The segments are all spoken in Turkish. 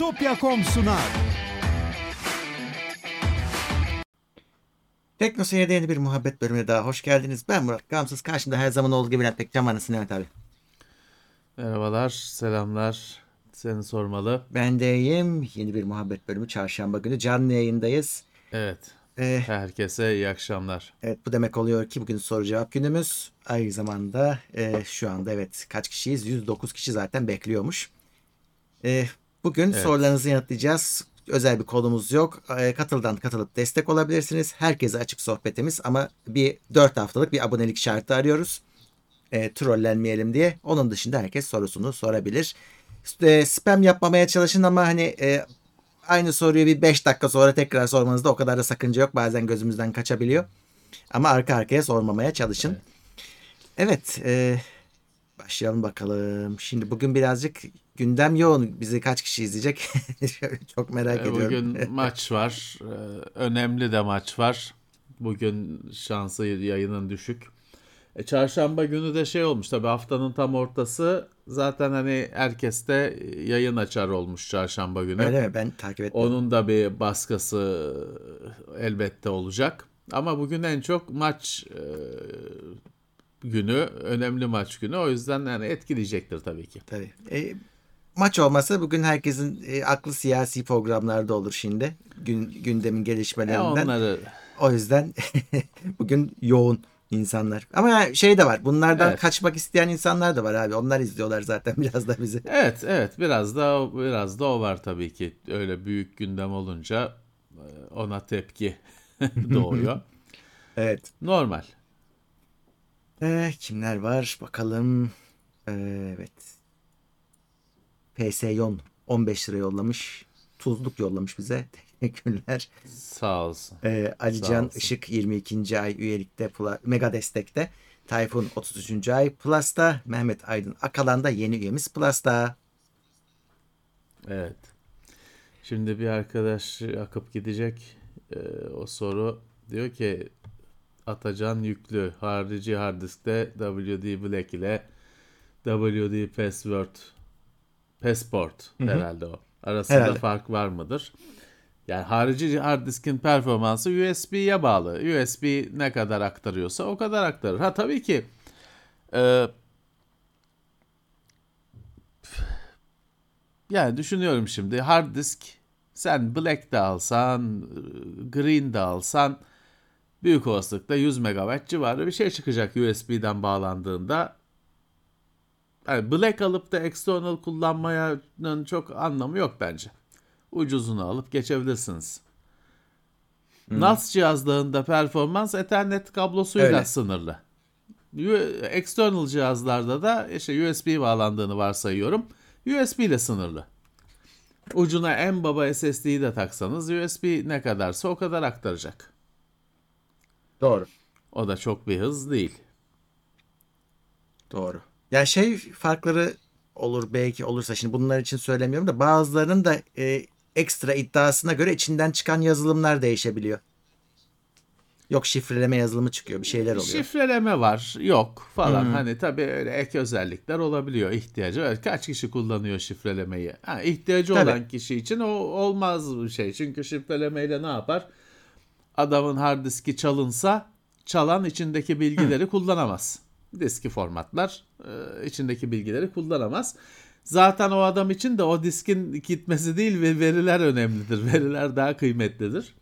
Bitopya.com sunar. Tekno Seyir'de yeni bir muhabbet bölümüne daha hoş geldiniz. Ben Murat Gamsız. Karşımda her zaman olduğu gibi Bülent Pekcan var. Nasılsın Mehmet abi? Merhabalar, selamlar. Seni sormalı. Ben de iyiyim. Yeni bir muhabbet bölümü çarşamba günü canlı yayındayız. Evet, Ee, herkese iyi akşamlar. evet bu demek oluyor ki bugün soru cevap günümüz. Aynı zamanda e, şu anda evet kaç kişiyiz? 109 kişi zaten bekliyormuş. E, bugün Evet. sorularınızı yanıtlayacağız. Özel bir kodumuz yok. E, katıldan katılıp destek olabilirsiniz. Herkese açık sohbetimiz ama bir 4 haftalık bir abonelik şartı arıyoruz. E, trollenmeyelim diye. Onun dışında herkes sorusunu sorabilir. E, spam yapmamaya çalışın ama hani e, aynı soruyu bir 5 dakika sonra tekrar sormanızda o kadar da sakınca yok. Bazen gözümüzden kaçabiliyor. Ama arka arkaya sormamaya çalışın. Evet. e, başlayalım bakalım. Şimdi bugün birazcık gündem yoğun. Bizi kaç kişi izleyecek? Çok merak Ee, ediyorum. Bugün maç var. Ee, Önemli de maç var. Bugün şansı yayının düşük. E, çarşamba günü de şey olmuş tabii haftanın tam ortası. Zaten hani herkes de yayın açar olmuş çarşamba günü. Öyle mi? Ben takip etmedim. Onun da bir baskısı elbette olacak. Ama bugün en çok maç e, günü, önemli maç günü. O yüzden yani etkileyecektir tabii ki. Tabii. E, maç olmasa bugün herkesin e, aklı siyasi programlarda olur şimdi. Gün, gündemin E gelişmelerinden. onları O yüzden bugün yoğun insanlar. Ama şey de var. Bunlardan Evet. kaçmak isteyen insanlar da var abi. Onlar izliyorlar zaten biraz da bizi. Evet, evet biraz da biraz da o var tabii ki. Öyle büyük gündem olunca e, ona tepki doğuyor. Evet. Normal. Ee, kimler var bakalım. Ee, evet. PS Yon 15 lira yollamış. Tuzluk yollamış bize. Teşekkürler. Sağ olsun. Ee, Sağ Alican olsun. Işık 22. ay üyelikte Mega Destek'te. Tayfun 33. ay Plus'ta. Mehmet Aydın Akalan'da yeni üyemiz Plus'ta. Evet. Şimdi bir arkadaş akıp gidecek. Ee, o soru diyor ki Atacan yüklü harici hard diskte WD Black ile WD Password Passport herhalde o. Arasında Herhalde. fark var mıdır? Yani harici hard diskin performansı USB'ye bağlı. USB ne kadar aktarıyorsa o kadar aktarır. Ha tabii ki e, Yani düşünüyorum şimdi hard disk sen black de alsan, green de alsan büyük olasılıkla 100 MB civarı bir şey çıkacak USB'den bağlandığında. Yani black alıp da external kullanmanın çok anlamı yok bence. Ucuzunu alıp geçebilirsiniz. NAS cihazlarında performans Ethernet kablosuyla Öyle. sınırlı. External cihazlarda da işte USB bağlandığını varsayıyorum. USB ile sınırlı. Ucuna en baba SSD'yi de taksanız USB ne kadarsa o kadar aktaracak. Doğru. O da çok bir hız değil. Doğru. Ya şey farkları olur belki olursa şimdi bunlar için söylemiyorum da bazılarının da e, ekstra iddiasına göre içinden çıkan yazılımlar değişebiliyor. Yok şifreleme yazılımı çıkıyor bir şeyler oluyor. Şifreleme var, yok falan. Hani tabii öyle ek özellikler olabiliyor ihtiyacı. Evet, kaç kişi kullanıyor şifrelemeyi? Ha, ihtiyacı Tabii. olan kişi için o olmaz bir şey. Çünkü şifrelemeyle ne yapar? Adamın hard diski çalınsa çalan içindeki bilgileri kullanamaz. Diski formatlar e, içindeki bilgileri kullanamaz. Zaten o adam için de o diskin gitmesi değil ve veriler önemlidir. Veriler daha kıymetlidir.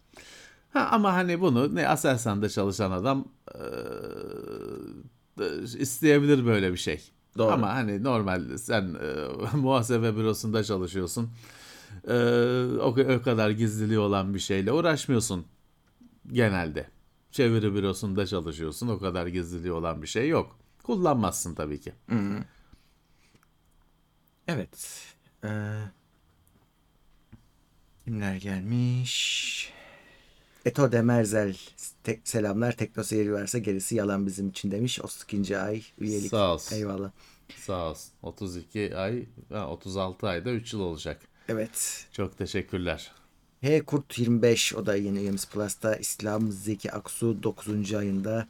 Ha, ama hani bunu ne Aselsan'da çalışan adam eee, isteyebilir böyle bir şey. Doğru. Ama hani normal sen eee, muhasebe bürosunda çalışıyorsun. Eee, o, o kadar gizliliği olan bir şeyle uğraşmıyorsun genelde. Çeviri bürosunda çalışıyorsun. O kadar gizliliği olan bir şey yok. Kullanmazsın tabii ki. Evet. Ee, kimler gelmiş? Eto Demerzel tek, selamlar. Tekno seyir varsa gerisi yalan bizim için demiş. 32. ay üyelik. Sağ olsun. Eyvallah. Sağ olsun. 32 ay, ha, 36 ayda 3 yıl olacak. Evet. Çok teşekkürler. H Kurt 25 o da yeni üyemiz Plus'ta. İslam Zeki Aksu 9. ayında.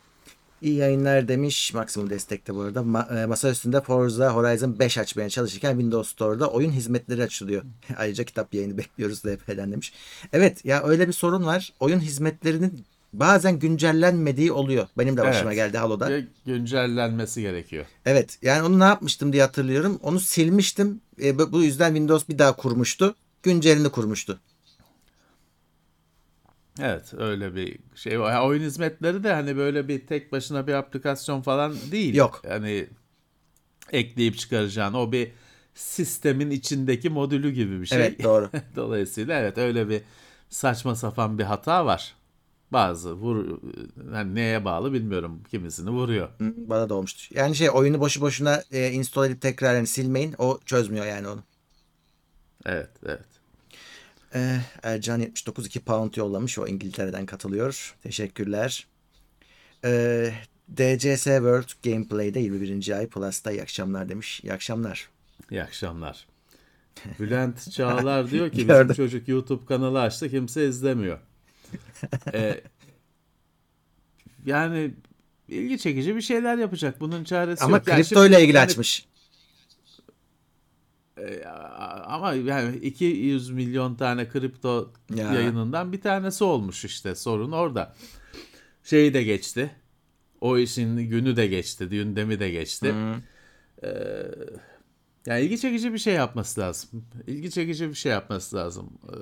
İyi yayınlar demiş. Maksimum destekte bu arada. Ma- e, masa üstünde Forza Horizon 5 açmaya çalışırken Windows Store'da oyun hizmetleri açılıyor. Ayrıca kitap yayını bekliyoruz DP'den demiş. Evet ya öyle bir sorun var. Oyun hizmetlerinin bazen güncellenmediği oluyor. Benim de başıma Evet. geldi Halo'da. Ve güncellenmesi gerekiyor. Evet yani onu ne yapmıştım diye hatırlıyorum. Onu silmiştim. E, bu bu yüzden Windows bir daha kurmuştu. Güncelini kurmuştu. Evet öyle bir şey var. Ha, Oyun hizmetleri de hani böyle bir tek başına bir aplikasyon falan değil. Yok. Hani ekleyip çıkaracağın o bir sistemin içindeki modülü gibi bir şey. Evet doğru. Dolayısıyla evet öyle bir saçma sapan bir hata var. Bazı vur hani neye bağlı bilmiyorum. Kimisini vuruyor. Bana da olmuştu. Yani şey oyunu boşu boşuna e, install edip tekrar yani silmeyin. O çözmüyor yani onu. Evet, evet. Ee, Ercan 79 2 pound yollamış. O İngiltere'den katılıyor. Teşekkürler. Ee, DCS World Gameplay'de 21. ay Plus'ta iyi akşamlar demiş. İyi akşamlar. İyi akşamlar. Bülent Çağlar diyor ki bizim çocuk YouTube kanalı açtı kimse izlemiyor. Ee, yani ilgi çekici bir şeyler yapacak. Bunun çaresi Ama yok. Yani kripto ile ilgili açmış. E, ama yani 200 milyon tane kripto Ya. yayınından bir tanesi olmuş işte sorun orada. Şeyi de geçti. O işin günü de geçti, gündemi de geçti. Ee, yani ilgi çekici bir şey yapması lazım. İlgi çekici bir şey yapması lazım. Ee,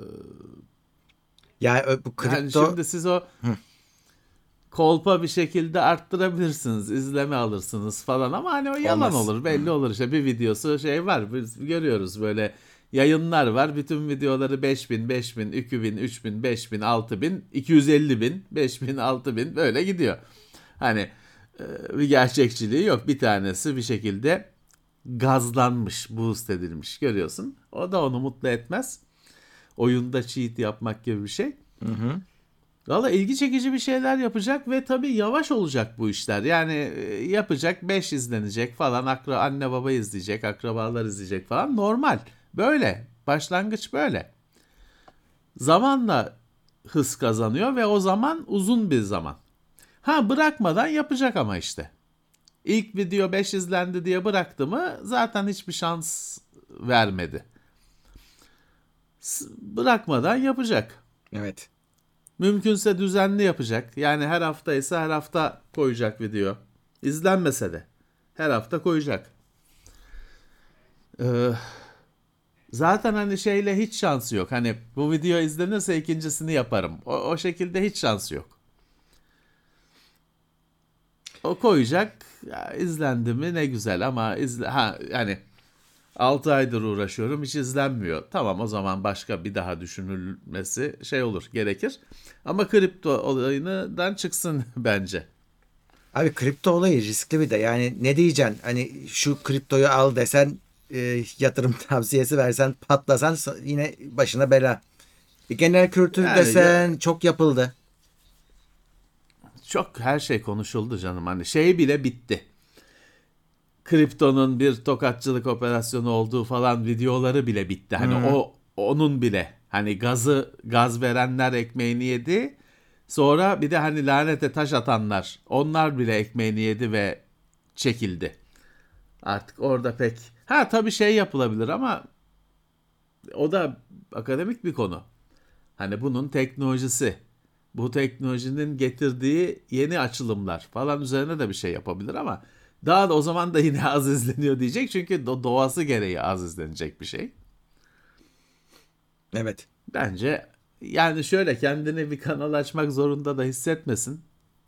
Yani bu Yani kripto şimdi siz o kolpa bir şekilde arttırabilirsiniz, izleme alırsınız falan ama hani o yalan Olmaz. olur, belli olur. İşte bir videosu şey var, biz görüyoruz böyle yayınlar var. Bütün videoları 5000, 5000, 2000, 3000, 5000, 6000, 250 bin, 5000, 6000 böyle gidiyor. Hani e, bir gerçekçiliği yok. Bir tanesi bir şekilde gazlanmış, boost edilmiş görüyorsun. O da onu mutlu etmez. Oyunda cheat yapmak gibi bir şey. Valla ilgi çekici bir şeyler yapacak ve tabii yavaş olacak bu işler. Yani e, yapacak 5 izlenecek falan akra anne baba izleyecek, akrabalar izleyecek falan normal. Böyle. Başlangıç böyle. Zamanla hız kazanıyor ve o zaman uzun bir zaman. Ha bırakmadan yapacak ama işte. İlk video 5 izlendi diye bıraktı mı zaten hiçbir şans vermedi. Bırakmadan yapacak. evet. Mümkünse düzenli yapacak. Yani her hafta ise her hafta koyacak video. İzlenmese de her hafta koyacak. Ee, zaten hani şeyle hiç şansı yok. Hani bu video izlenirse ikincisini yaparım. O, o şekilde hiç şansı yok. O koyacak. Ya, izlendi mi ne güzel ama izle ha yani 6 aydır uğraşıyorum hiç izlenmiyor. Tamam o zaman başka bir daha düşünülmesi şey olur gerekir. Ama kripto olayından çıksın bence. Abi kripto olayı riskli bir de. Yani ne diyeceksin? Hani şu kriptoyu al desen e, yatırım tavsiyesi versen patlasan yine başına bela. E, genel kültür Yani desen çok yapıldı. Çok her şey konuşuldu canım. Hani şey bile bitti. Kriptonun bir tokatçılık operasyonu olduğu falan videoları bile bitti. Hani o onun bile hani gazı gaz verenler ekmeğini yedi. Sonra bir de hani lanete taş atanlar onlar bile ekmeğini yedi ve çekildi. Artık orada pek ha tabii şey yapılabilir ama o da akademik bir konu. Hani bunun teknolojisi, bu teknolojinin getirdiği yeni açılımlar falan üzerine de bir şey yapabilir ama daha da o zaman da yine az izleniyor diyecek çünkü do- doğası gereği az izlenecek bir şey. Evet. Bence yani şöyle kendini bir kanal açmak zorunda da hissetmesin.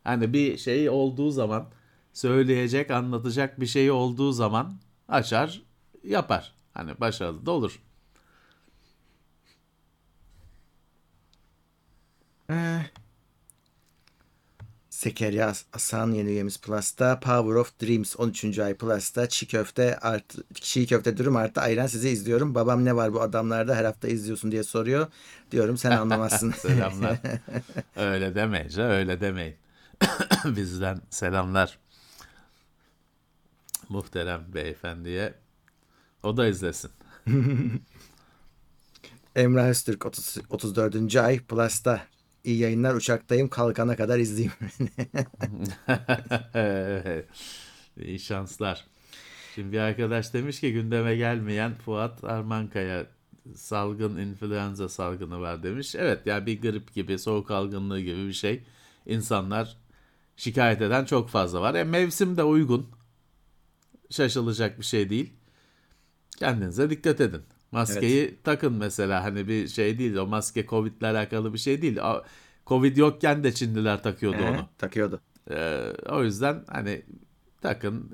Hani bir şey olduğu zaman söyleyecek, anlatacak bir şey olduğu zaman açar, yapar. Hani başarılı da olur. Ee, Sekerya Asan yeni üyemiz Plus'ta. Power of Dreams 13. ay Plus'ta. Çiğ köfte artı, çiğ köfte dürüm artı ayran sizi izliyorum. Babam ne var bu adamlarda her hafta izliyorsun diye soruyor. Diyorum sen anlamazsın. Selamlar. öyle demeyin, canım, öyle demeyin. Bizden selamlar. Muhterem beyefendiye. O da izlesin. Emrah Öztürk 30, 34. ay Plus'ta. İyi yayınlar uçaktayım kalkana kadar izleyeyim. İyi şanslar. Şimdi bir arkadaş demiş ki gündeme gelmeyen Fuat Armankaya salgın influenza salgını var demiş. Evet ya yani bir grip gibi soğuk algınlığı gibi bir şey. İnsanlar şikayet eden çok fazla var. E, mevsim de uygun. Şaşılacak bir şey değil. Kendinize dikkat edin. Maskeyi evet. takın mesela hani bir şey değil o maske Covid'le alakalı bir şey değil. Covid yokken de Çinliler takıyordu ee, onu. Takıyordu. Ee, o yüzden hani takın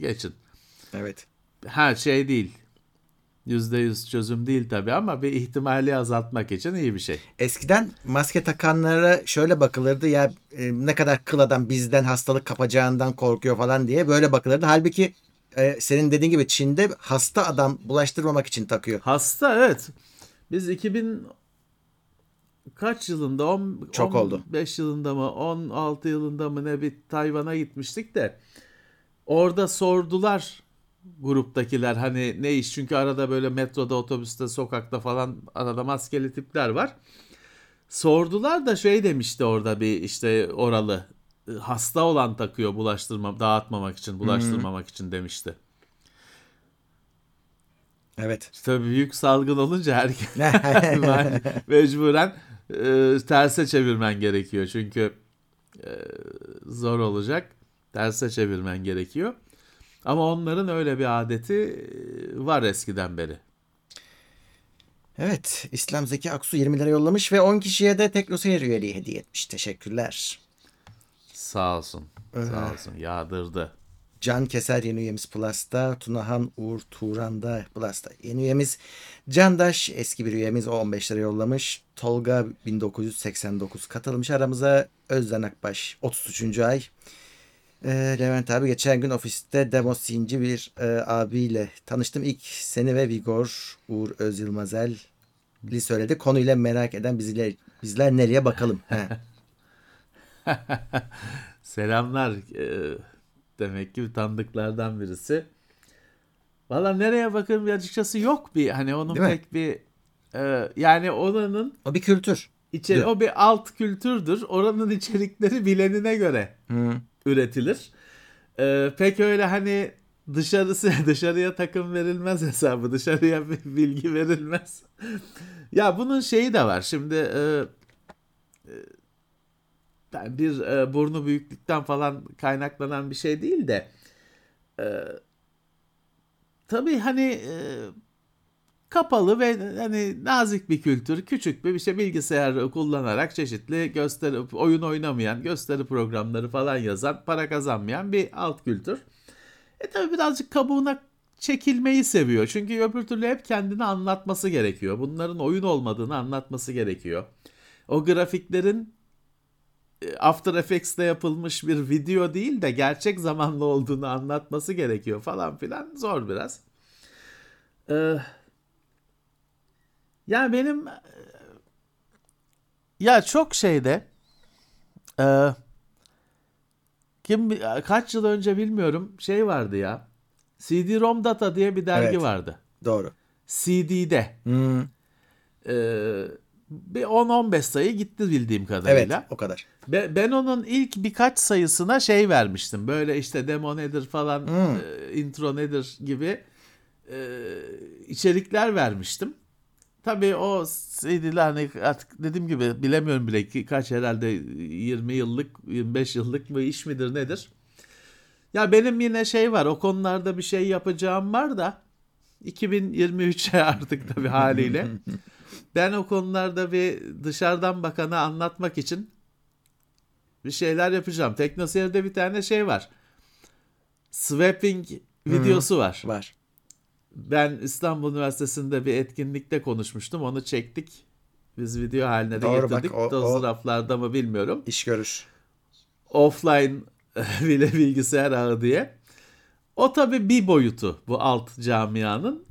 geçin. Evet. Her şey değil. %100 çözüm değil tabii ama bir ihtimali azaltmak için iyi bir şey. Eskiden maske takanlara şöyle bakılırdı ya e, ne kadar kıl adam bizden hastalık kapacağından korkuyor falan diye böyle bakılırdı. Halbuki e, senin dediğin gibi Çin'de hasta adam bulaştırmamak için takıyor. Hasta evet. Biz 2000 kaç yılında 10 Çok 15 oldu. yılında mı 16 yılında mı ne bir Tayvan'a gitmiştik de orada sordular gruptakiler hani ne iş çünkü arada böyle metroda otobüste sokakta falan arada maskeli tipler var. Sordular da şey demişti orada bir işte oralı hasta olan takıyor bulaştırma dağıtmamak için bulaştırmamak hmm. için demişti. Evet. Tabii büyük salgın olunca herkes mecburen e, terse çevirmen gerekiyor. Çünkü e, zor olacak. Terse çevirmen gerekiyor. Ama onların öyle bir adeti e, var eskiden beri. Evet, İslam Zeki Aksu 20 lira yollamış ve 10 kişiye de Teknoseyir üyeliği hediye etmiş. Teşekkürler. Sağ olsun. Ee, Sağ olsun. Yağdırdı. Can Keser yeni üyemiz Plus'ta. Tunahan Uğur Turan da Plus'ta. Yeni üyemiz Candaş eski bir üyemiz o 15 lira yollamış. Tolga 1989 katılmış aramıza. Özden Akbaş 33. ay. E, Levent abi geçen gün ofiste demo sinci bir e, abiyle tanıştım. İlk seni ve Vigor, Uğur Özyılmazel li söyledi. Konuyla merak eden bizler, bizler nereye bakalım. Selamlar. Ee, demek ki tanıdıklardan birisi. Valla nereye bakın bir açıkçası yok bir hani onun Değil pek mi? bir e, yani oranın o bir kültür. İçeri, o bir alt kültürdür. Oranın içerikleri bilenine göre. Hı üretilir. Ee, pek öyle hani dışarısı dışarıya takım verilmez hesabı dışarıya bir bilgi verilmez. ya bunun şeyi de var şimdi e, bir e, burnu büyüklükten falan kaynaklanan bir şey değil de e, tabii hani e, kapalı ve hani nazik bir kültür, küçük bir şey bilgisayar kullanarak çeşitli gösteri oyun oynamayan, gösteri programları falan yazan, para kazanmayan bir alt kültür. E tabi birazcık kabuğuna çekilmeyi seviyor. Çünkü öbür türlü hep kendini anlatması gerekiyor. Bunların oyun olmadığını anlatması gerekiyor. O grafiklerin After Effects'te yapılmış bir video değil de gerçek zamanlı olduğunu anlatması gerekiyor falan filan. Zor biraz. Ee, yani benim e, ya çok şeyde e, kim kaç yıl önce bilmiyorum şey vardı ya. CD-ROM Data diye bir dergi evet, vardı. Doğru. CD'de. Hmm. Ee, bir 10-15 sayı gitti bildiğim kadarıyla. Evet o kadar. Be, ben onun ilk birkaç sayısına şey vermiştim. Böyle işte demo nedir falan, hmm. e, intro nedir gibi e, içerikler vermiştim. Tabii o CD'ler hani artık dediğim gibi bilemiyorum bile ki kaç herhalde 20 yıllık 25 yıllık mı iş midir nedir? Ya benim yine şey var o konularda bir şey yapacağım var da 2023'e artık tabii haliyle. ben o konularda bir dışarıdan bakana anlatmak için bir şeyler yapacağım. Teknoseyir'de bir tane şey var. Swapping videosu var. Var. Ben İstanbul Üniversitesi'nde bir etkinlikte konuşmuştum. Onu çektik. Biz video haline de Doğru, getirdik. Bak, o, raflarda mı bilmiyorum. İş görür. Offline bile bilgisayar ağı diye. O tabii bir boyutu bu alt camianın.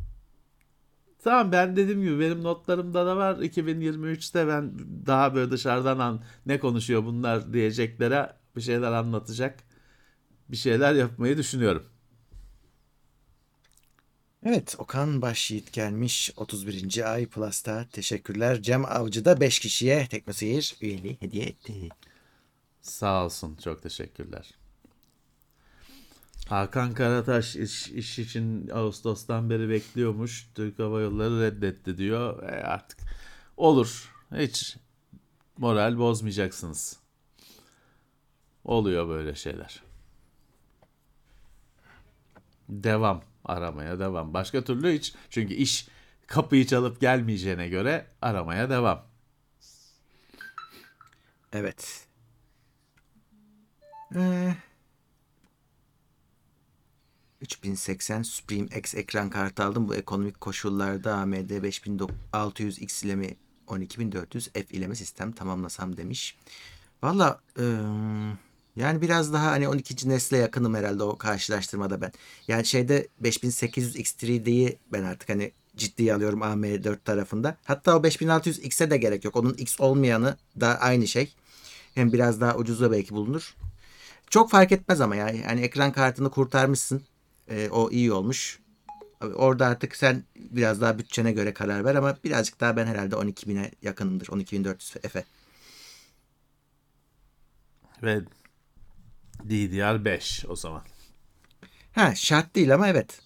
Tamam ben dediğim gibi benim notlarımda da var. 2023'te ben daha böyle dışarıdan an ne konuşuyor bunlar diyeceklere bir şeyler anlatacak bir şeyler yapmayı düşünüyorum. Evet Okan Başyiğit gelmiş 31. ay Plus'ta. Teşekkürler. Cem Avcı da 5 kişiye Teknoseyir üyeliği hediye etti. Sağ olsun. Çok teşekkürler. Hakan Karataş iş, iş için Ağustos'tan beri bekliyormuş. Türk Hava Yolları reddetti diyor. E artık olur. Hiç moral bozmayacaksınız. Oluyor böyle şeyler. Devam aramaya devam. Başka türlü hiç çünkü iş kapıyı çalıp gelmeyeceğine göre aramaya devam. Evet. Ee, 3080 Supreme X ekran kartı aldım. Bu ekonomik koşullarda AMD 5600X ile mi 12400 F ile mi sistem tamamlasam demiş. Valla ıı, yani biraz daha hani 12. nesle yakınım herhalde o karşılaştırmada ben. Yani şeyde 5800 X3D'yi ben artık hani ciddiye alıyorum AM4 tarafında. Hatta o 5600 X'e de gerek yok. Onun X olmayanı da aynı şey. Hem biraz daha ucuza belki bulunur. Çok fark etmez ama ya. Yani ekran kartını kurtarmışsın. Ee, o iyi olmuş. Orada artık sen biraz daha bütçene göre karar ver ama birazcık daha ben herhalde 12.000'e yakınımdır. 12.400 F'e. Ve DDR5 o zaman. Ha şart değil ama evet.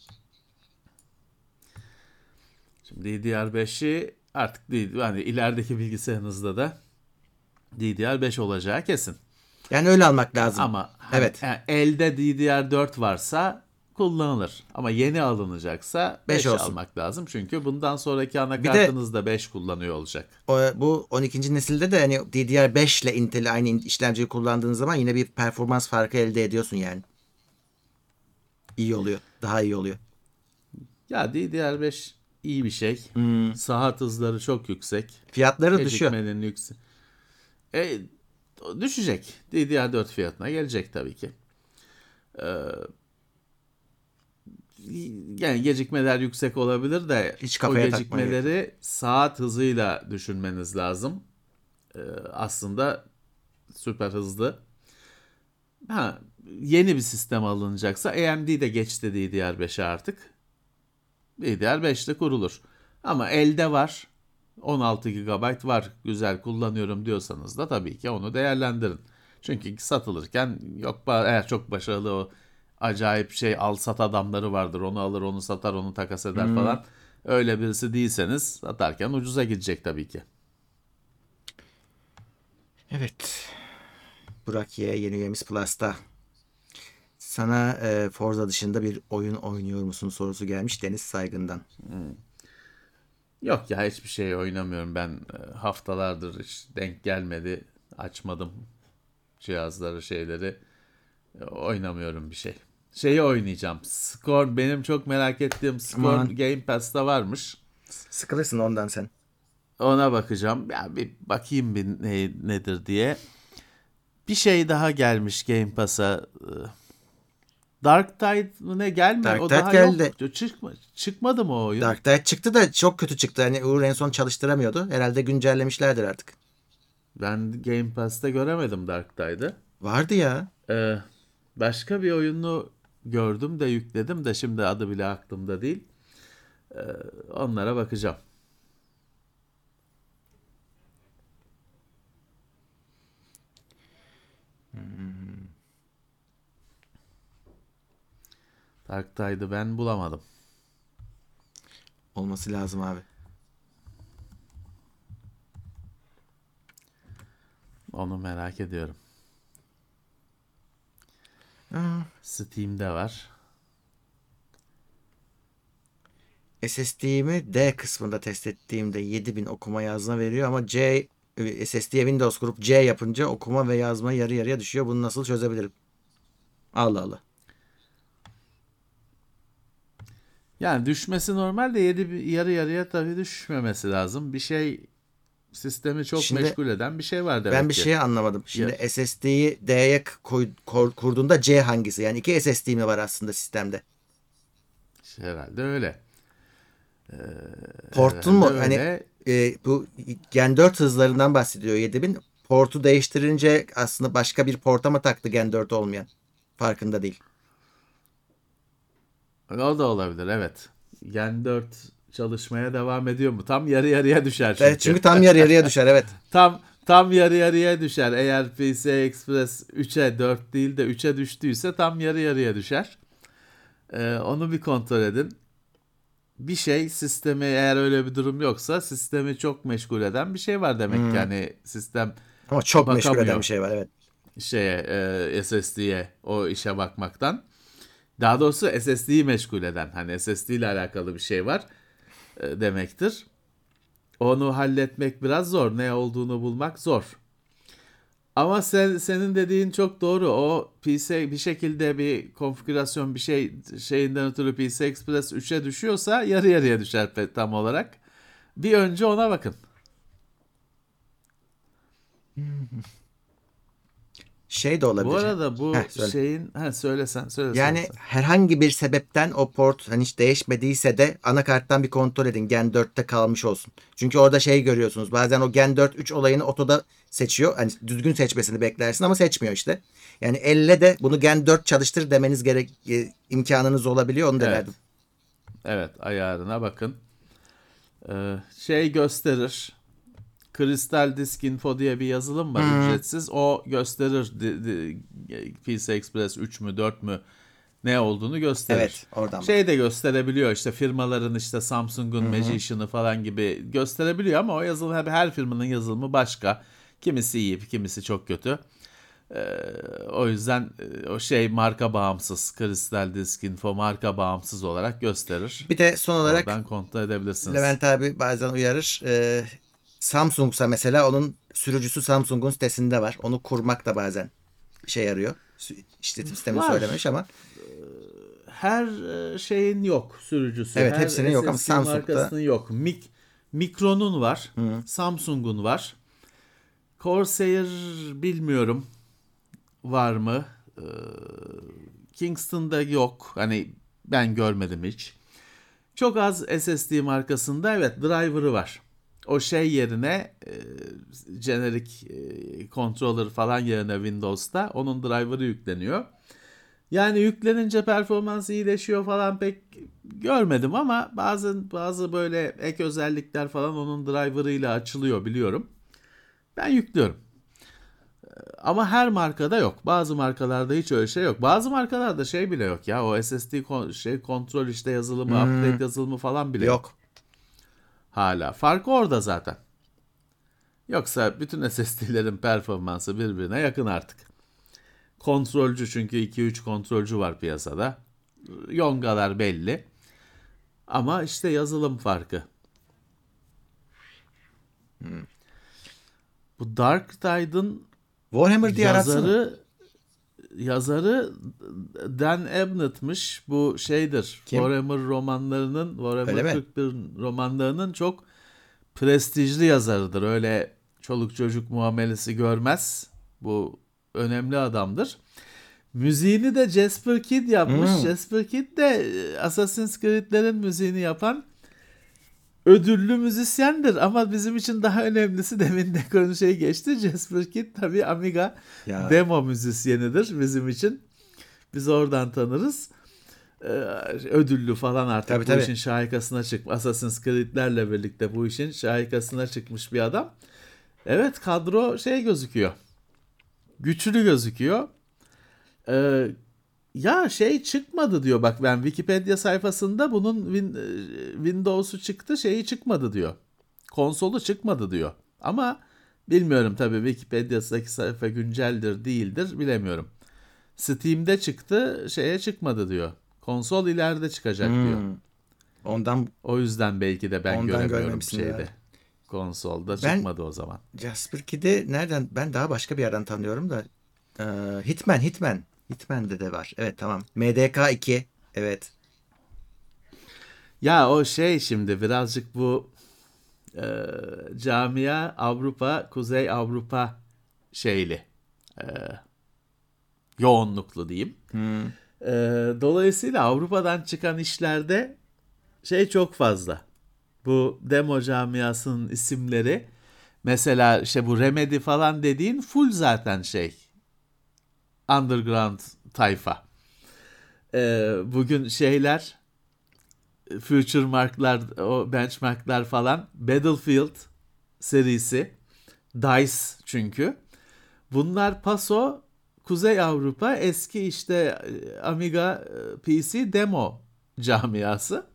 Şimdi DDR5'i artık değil, yani ilerideki bilgisayarınızda da DDR5 olacağı kesin. Yani öyle almak lazım. Ama hani, Evet. yani elde DDR4 varsa kullanılır. Ama yeni alınacaksa Beş 5 olsun. almak lazım. Çünkü bundan sonraki anakartınız da 5 kullanıyor olacak. O, bu 12. nesilde de hani DDR5 ile Intel aynı işlemciyi kullandığın zaman yine bir performans farkı elde ediyorsun yani. İyi oluyor. Daha iyi oluyor. Ya DDR5 iyi bir şey. Hmm. Saat hızları çok yüksek. Fiyatları düşüyor. Gecikmenin yüksek. E, düşecek. DDR4 fiyatına gelecek tabii ki. Ee, yani gecikmeler yüksek olabilir de Hiç o kafaya gecikmeleri saat hızıyla düşünmeniz lazım. Ee, aslında süper hızlı. Ha, yeni bir sistem alınacaksa AMD de geçti DDR5'e artık. DDR5'te kurulur. Ama elde var. 16 GB var. Güzel kullanıyorum diyorsanız da tabii ki onu değerlendirin. Çünkü satılırken yok eğer çok başarılı o acayip şey al sat adamları vardır. Onu alır, onu satar, onu takas eder falan. Öyle birisi değilseniz satarken ucuza gidecek tabii ki. Evet. Burak Y yeni üyemiz Plus'ta. Sana e, Forza dışında bir oyun oynuyor musun sorusu gelmiş Deniz Saygın'dan. Yok ya hiçbir şey oynamıyorum ben e, haftalardır hiç denk gelmedi açmadım cihazları şeyleri E, oynamıyorum bir şey. Şeyi oynayacağım. Scorn benim çok merak ettiğim Scorn Aman. Game Pass'ta varmış. Sıkılırsın ondan sen. Ona bakacağım. Ya bir bakayım bir ne, nedir diye. Bir şey daha gelmiş Game Pass'a. Ee, Dark Tide mı ne gelme? Dark o Tide daha geldi. yok. Çıkma, çıkmadı mı o oyun? Dark Tide çıktı da çok kötü çıktı. Hani Uğur en son çalıştıramıyordu. Herhalde güncellemişlerdir artık. Ben Game Pass'ta göremedim Dark Tide'ı. Vardı ya. Ee, başka bir oyunu gördüm de yükledim de şimdi adı bile aklımda değil. Ee, onlara bakacağım. Tide'ı ben bulamadım. Olması lazım abi. Onu merak ediyorum. Steam'de var. SSD'mi D kısmında test ettiğimde 7000 okuma yazma veriyor ama C SSD'ye Windows kurup C yapınca okuma ve yazma yarı yarıya düşüyor. Bunu nasıl çözebilirim? Allah Allah. Yani düşmesi normal de yedi, yarı yarıya tabii düşmemesi lazım. Bir şey sistemi çok Şimdi meşgul eden bir şey var demek Ben bir ki. şey anlamadım. Şimdi SSD'yi D'ye kurduğunda C hangisi? Yani iki SSD mi var aslında sistemde? Herhalde öyle. Portun mu? Hani öyle. e, bu Gen 4 hızlarından bahsediyor 7000. Portu değiştirince aslında başka bir porta mı taktı Gen 4 olmayan? Farkında değil. O da olabilir evet. Gen 4 çalışmaya devam ediyor mu? Tam yarı yarıya düşer çünkü. Evet, çünkü tam yarı yarıya düşer evet. tam tam yarı yarıya düşer. Eğer PCI Express 3'e 4 değil de 3'e düştüyse tam yarı yarıya düşer. Ee, onu bir kontrol edin. Bir şey sistemi eğer öyle bir durum yoksa sistemi çok meşgul eden bir şey var demek Hmm. ki. Yani sistem Ama çok meşgul eden bir şey var evet. şeye e, SSD'ye o işe bakmaktan. Daha doğrusu SSD'yi meşgul eden hani SSD ile alakalı bir şey var demektir. Onu halletmek biraz zor. Ne olduğunu bulmak zor. Ama sen senin dediğin çok doğru. O PC bir şekilde bir konfigürasyon bir şey şeyinden ötürü PC Express 3'e düşüyorsa yarı yarıya düşer tam olarak. Bir önce ona bakın. Şey de olabilir. Bu arada bu Heh, söyle. şeyin ha söylesen söyle. Yani söyle. herhangi bir sebepten o port hani hiç değişmediyse de anakarttan bir kontrol edin. Gen 4'te kalmış olsun. Çünkü orada şey görüyorsunuz. Bazen o Gen 4 3 olayını otoda seçiyor. Hani düzgün seçmesini beklersin ama seçmiyor işte. Yani elle de bunu Gen 4 çalıştır demeniz gerek e, imkanınız olabiliyor. Onu Evet. denerdim. Evet ayarına bakın. Ee, şey gösterir. Crystal Disk Info diye bir yazılım var ücretsiz. O gösterir di- di- PC Express 3 mü 4 mü ne olduğunu gösterir. Evet, oradan. Şey de gösterebiliyor işte firmaların işte Samsung'un Magician'ı falan gibi gösterebiliyor ama o yazılım her, her firmanın yazılımı başka. Kimisi iyi, kimisi çok kötü. Ee, o yüzden e, o şey marka bağımsız. Crystal Disk Info marka bağımsız olarak gösterir. Bir de son olarak Oradan kontrol edebilirsiniz. Levent abi bazen uyarır. Ee, Samsung'sa mesela onun sürücüsü Samsung'un sitesinde var. Onu kurmak da bazen işe yarıyor. İşletim sistemini Var. söylemiş ama Her e, şeyin yok sürücüsü. Evet, Her hepsinin yok ama Samsung'da- markasının yok. Mik Micron'un var. Samsung'un var. Corsair bilmiyorum var mı? Ee, Kingston'da yok. Hani ben görmedim hiç. Çok az SSD markasında evet driver'ı var. O şey yerine e, jenerik e, controller falan yerine Windows'ta onun driver'ı yükleniyor. Yani yüklenince performans iyileşiyor falan pek görmedim ama bazı bazı böyle ek özellikler falan onun driver'ıyla açılıyor biliyorum. Ben yüklüyorum. Ee, Ama her markada yok. Bazı markalarda hiç öyle şey yok. Bazı markalarda şey bile yok ya. O SSD kon- şey kontrol işte yazılımı, upgrade yazılımı falan bile yok. yok. Hala. Farkı orada zaten. Yoksa bütün SSD'lerin performansı birbirine yakın artık. Kontrolcü çünkü 2-3 kontrolcü var piyasada. Yongalar belli. Ama işte yazılım farkı. Bu Dark Tide'ın Warhammer diye yazarı yazarı Dan Abnett'mış. Bu şeydir. Kim? Warhammer romanlarının Warhammer mi? 41 romanlarının çok prestijli yazarıdır. Öyle çoluk çocuk muamelesi görmez. Bu önemli adamdır. Müziğini de Jasper Kidd yapmış. Hmm. Jasper Kidd de e, Assassin's Creed'lerin müziğini yapan ödüllü müzisyendir ama bizim için daha önemlisi demin de konu şey geçti. Jasper Kidd tabii Amiga Ya. demo müzisyenidir bizim için. Biz oradan tanırız. Ee, ödüllü falan artık Tabii, bu tabii. işin şahikasına çıkmış. Assassin's Creed'lerle birlikte bu işin şahikasına çıkmış bir adam. Evet kadro şey gözüküyor. Güçlü gözüküyor. Ee, ya şey çıkmadı diyor bak ben Wikipedia sayfasında bunun Win- e, Windows'u çıktı şeyi çıkmadı diyor. Konsolu çıkmadı diyor. Ama bilmiyorum tabii Wikipedia'daki sayfa günceldir değildir bilemiyorum. Steam'de çıktı şeye çıkmadı diyor. Konsol ileride çıkacak diyor. Hmm. Ondan O yüzden belki de ben göremiyorum şeyde. ya. Konsolda Ben- çıkmadı o zaman. Jasper Kidd'i nereden ben daha başka bir yerden tanıyorum da Ee, Hitman Hitman Hitman'de de var. Evet tamam. MDK 2 evet. Ya o şey şimdi birazcık bu e, camia Avrupa, Kuzey Avrupa şeyli. E, yoğunluklu diyeyim. Hmm. E, dolayısıyla Avrupa'dan çıkan işlerde şey çok fazla. Bu demo camiasının isimleri mesela işte bu Remedy falan dediğin full zaten şey underground tayfa. E, bugün şeyler future marklar, o benchmarklar falan. Battlefield serisi. DICE çünkü. Bunlar paso Kuzey Avrupa eski işte e, Amiga e, PC demo camiası.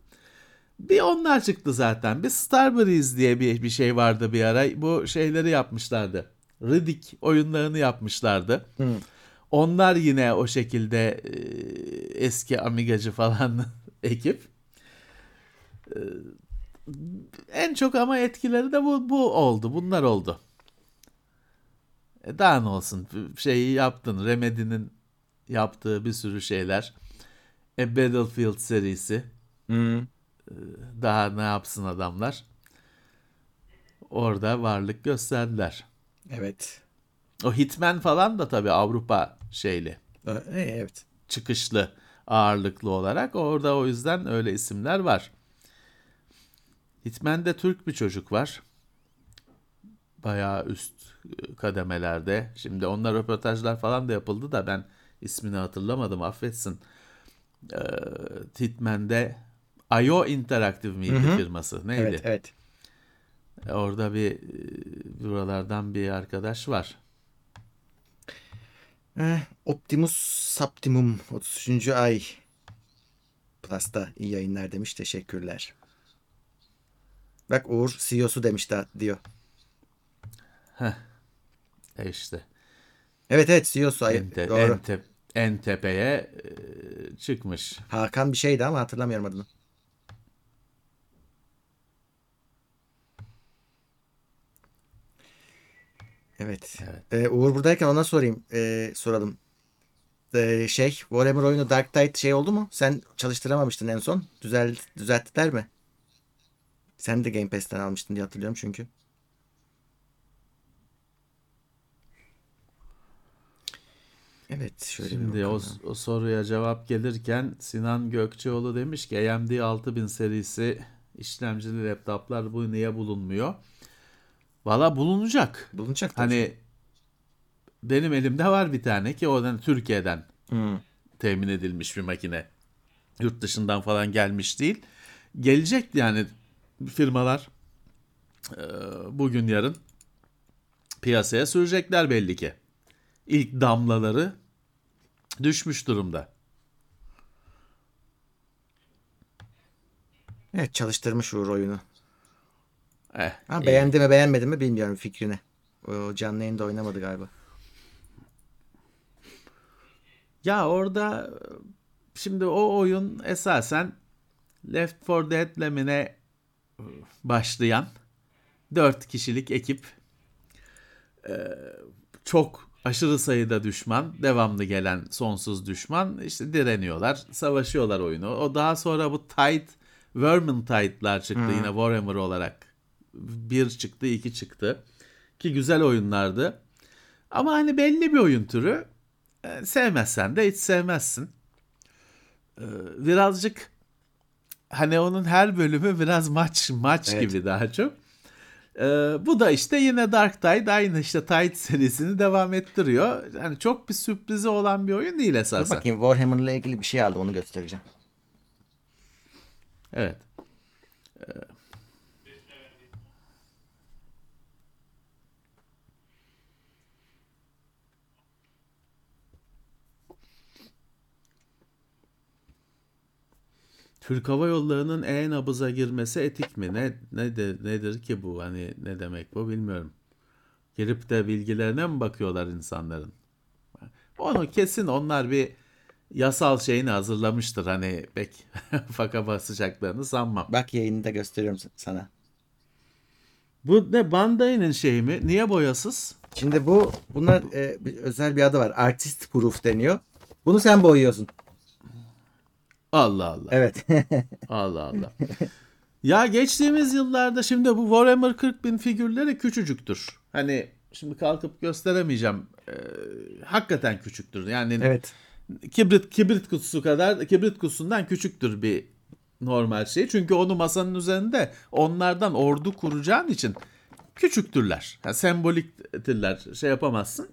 Bir onlar çıktı zaten. Bir Starbreeze diye bir, bir şey vardı bir ara. Bu şeyleri yapmışlardı. Riddick oyunlarını yapmışlardı. Hı. Onlar yine o şekilde e, eski Amigacı falan ekip. E, en çok ama etkileri de bu, bu oldu. Bunlar oldu. E daha ne olsun şeyi yaptın. Remedy'nin yaptığı bir sürü şeyler. E Battlefield serisi. Hı. Daha ne yapsın adamlar? Orada varlık gösterdiler. Evet. O Hitman falan da tabii Avrupa şeyli. Ö- e, Evet. çıkışlı ağırlıklı olarak. Orada o yüzden öyle isimler var. Hitman'de Türk bir çocuk var. Bayağı üst e, kademelerde. Şimdi onlar röportajlar falan da yapıldı da ben ismini hatırlamadım affetsin. Ee, Hitman'de IO Interactive miydi Hı hı. firması? Neydi? Evet, evet. Orada bir e, buralardan bir arkadaş var. Eh, Optimus Saptimum 33. ay. Plus'ta iyi yayınlar demiş. Teşekkürler. Bak Uğur CEO'su demiş da diyor. E işte. Evet evet CEO'su. Ay, En, te- doğru. en, te- en tepeye e, çıkmış. Hakan bir şeydi ama hatırlamıyorum adını. Evet. Evet. Ee, Uğur buradayken ona sorayım. Ee, soralım. Ee, şey, Warhammer oyunu Dark Tide şey oldu mu? Sen çalıştıramamıştın en son. Düzel, düzelttiler mi? Sen de Game Pass'ten almıştın diye hatırlıyorum çünkü. Evet, şöyle Şimdi o, o soruya cevap gelirken Sinan Gökçeoğlu demiş ki AMD 6000 serisi işlemcili laptoplar bu niye bulunmuyor? Valla bulunacak. bulunacak tabii. Hani benim elimde var bir tane ki o da Türkiye'den Hmm. temin edilmiş bir makine. Yurt dışından falan gelmiş değil. Gelecek yani firmalar e, bugün yarın piyasaya sürecekler belli ki. İlk damlaları düşmüş durumda. Evet, çalıştırmış Uğur oyunu. Eh, Ha, iyi. beğendi mi beğenmedi mi bilmiyorum fikrini. O canlı yayında oynamadı galiba. Ya orada şimdi o oyun esasen Left 4 Dead'le mi ne başlayan 4 kişilik ekip e, çok aşırı sayıda düşman, devamlı gelen sonsuz düşman işte direniyorlar, savaşıyorlar oyunu. O daha sonra bu Tide, Vermintide'lar çıktı yine Warhammer olarak. Bir çıktı, iki çıktı. Ki güzel oyunlardı. Ama hani belli bir oyun türü. E, sevmezsen de hiç sevmezsin. E, birazcık hani onun her bölümü biraz maç maç Evet. gibi daha çok. E, bu da işte yine Dark Tide aynı işte Tide serisini devam ettiriyor. Yani çok bir sürprizi olan bir oyun değil Dur esasen. bakayım Warhammer'la ilgili bir şey aldı onu göstereceğim. Evet. Türk Hava Yolları'nın e-nabıza girmesi etik mi? Ne, ne de, nedir ki bu? Hani ne demek bu bilmiyorum. Girip de bilgilerine mi bakıyorlar insanların? Onu kesin onlar bir yasal şeyini hazırlamıştır. Hani pek faka basacaklarını sanmam. Bak yayını da gösteriyorum sana. Bu ne Bandai'nin şeyi mi? Niye boyasız? Şimdi bu buna e, bir- özel bir adı var. Artist proof deniyor. Bunu sen boyuyorsun. Allah Allah. Evet. Allah Allah. ya geçtiğimiz yıllarda şimdi bu Warhammer 40 bin figürleri küçücüktür. Hani şimdi kalkıp gösteremeyeceğim. Ee, hakikaten küçüktür. Yani evet. kibrit kibrit kutusu kadar kibrit kutusundan küçüktür bir normal şey. Çünkü onu masanın üzerinde onlardan ordu kuracağın için küçüktürler. Yani semboliktirler. Şey yapamazsın.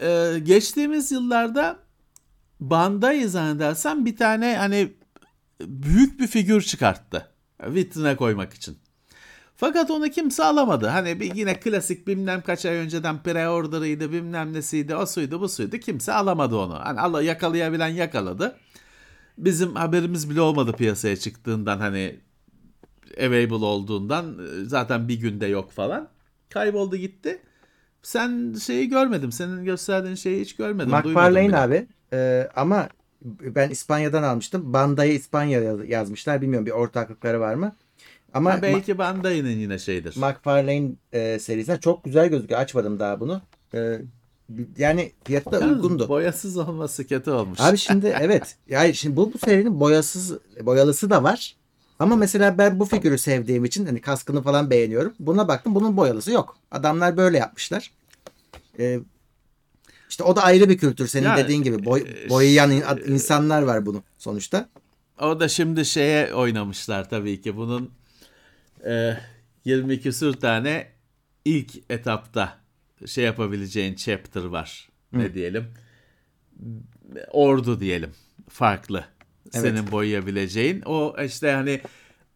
Ee, geçtiğimiz yıllarda Bandai zannedersem bir tane hani büyük bir figür çıkarttı. Vitrine koymak için. Fakat onu kimse alamadı. Hani bir yine klasik bilmem kaç ay önceden pre-order'ıydı bilmem nesiydi o suydu bu suydu kimse alamadı onu. Hani Allah yakalayabilen yakaladı. Bizim haberimiz bile olmadı piyasaya çıktığından hani available olduğundan zaten bir günde yok falan. Kayboldu gitti. Sen şeyi görmedim. Senin gösterdiğin şeyi hiç görmedim. McFarlane abi. Ee, ama ben İspanya'dan almıştım. Bandai İspanya yazmışlar. Bilmiyorum bir ortaklıkları var mı? Ama ha, belki Bandai'nin yine şeydir. McFarlane e, serisinden çok güzel gözüküyor. Açmadım daha bunu. E, yani fiyatı da uygundu. Boyasız olması kötü olmuş. Abi şimdi evet. Yani şimdi bu, bu serinin boyasız boyalısı da var. Ama mesela ben bu figürü sevdiğim için hani kaskını falan beğeniyorum. Buna baktım bunun boyalısı yok. Adamlar böyle yapmışlar. Ee, işte o da ayrı bir kültür senin yani, dediğin gibi. Boy, e, boyayan insanlar var bunu sonuçta. O da şimdi şeye oynamışlar tabii ki. Bunun e, 20 küsür tane ilk etapta şey yapabileceğin chapter var. Hı. Ne diyelim? Ordu diyelim. Farklı. Evet. Senin boyayabileceğin. O işte hani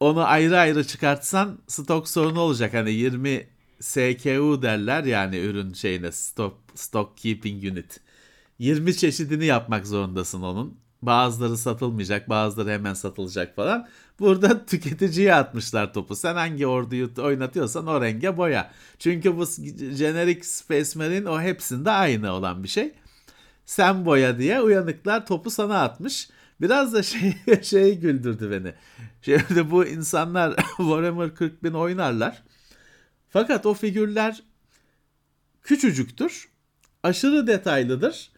onu ayrı ayrı çıkartsan stok sorunu olacak. Hani 20 SKU derler yani ürün şeyine stock, stock keeping unit. 20 çeşidini yapmak zorundasın onun. Bazıları satılmayacak, bazıları hemen satılacak falan. Burada tüketiciye atmışlar topu. Sen hangi orduyu oynatıyorsan o renge boya. Çünkü bu generic Space Marine o hepsinde aynı olan bir şey. Sen boya diye uyanıklar topu sana atmış. Biraz da şey, şey güldürdü beni. Şimdi bu insanlar Warhammer 40 bin oynarlar. Fakat o figürler küçücüktür. Aşırı detaylıdır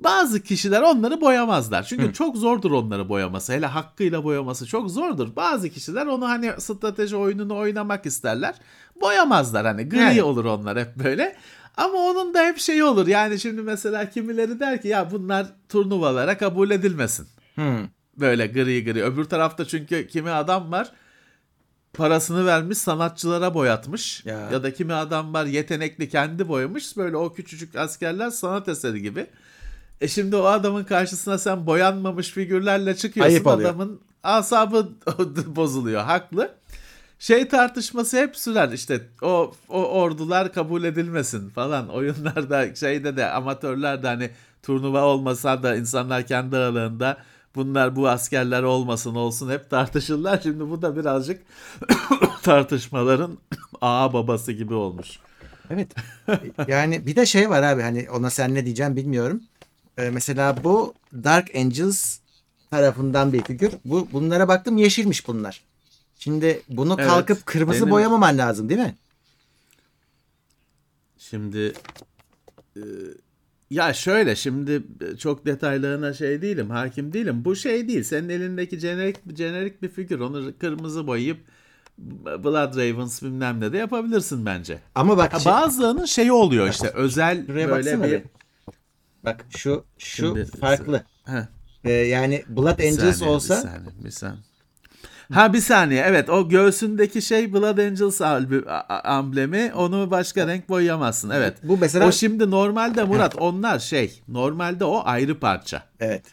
bazı kişiler onları boyamazlar. Çünkü Hı. çok zordur onları boyaması. Hele hakkıyla boyaması çok zordur. Bazı kişiler onu hani strateji oyununu oynamak isterler. Boyamazlar hani gri yani. olur onlar hep böyle. Ama onun da hep şeyi olur. Yani şimdi mesela kimileri der ki ya bunlar turnuvalara kabul edilmesin. Hı. Böyle gri gri. Öbür tarafta çünkü kimi adam var parasını vermiş sanatçılara boyatmış. Ya. ya da kimi adam var yetenekli kendi boyamış. Böyle o küçücük askerler sanat eseri gibi. E şimdi o adamın karşısına sen boyanmamış figürlerle çıkıyorsun. Ayıp adamın asabı bozuluyor. Haklı. Şey tartışması hep sürer işte o, o ordular kabul edilmesin falan. Oyunlarda şeyde de amatörler de hani turnuva olmasa da insanlar kendi aralarında bunlar bu askerler olmasın olsun hep tartışırlar. Şimdi bu da birazcık tartışmaların ağa babası gibi olmuş. Evet. Yani bir de şey var abi hani ona sen ne diyeceğim bilmiyorum. Ee, mesela bu Dark Angels tarafından bir figür. Bu bunlara baktım yeşilmiş bunlar. Şimdi bunu evet, kalkıp kırmızı benim... boyamaman lazım değil mi? Şimdi e, ya şöyle şimdi çok detaylarına şey değilim, hakim değilim. Bu şey değil. Senin elindeki jenerik jenerik bir figür. Onu kırmızı boyayıp Blood Ravens bilmem ne de yapabilirsin bence. Ama bak ha, şey... bazılarının şeyi oluyor işte özel böyle bir Bak şu şu Şimdi, farklı. Ee, yani Blood Angels saniye, olsa. Bir saniye, bir saniye. Ha bir saniye evet o göğsündeki şey Blood Angels amblemi onu başka renk boyayamazsın evet. Bu mesela o şimdi normalde Murat onlar şey normalde o ayrı parça. Evet.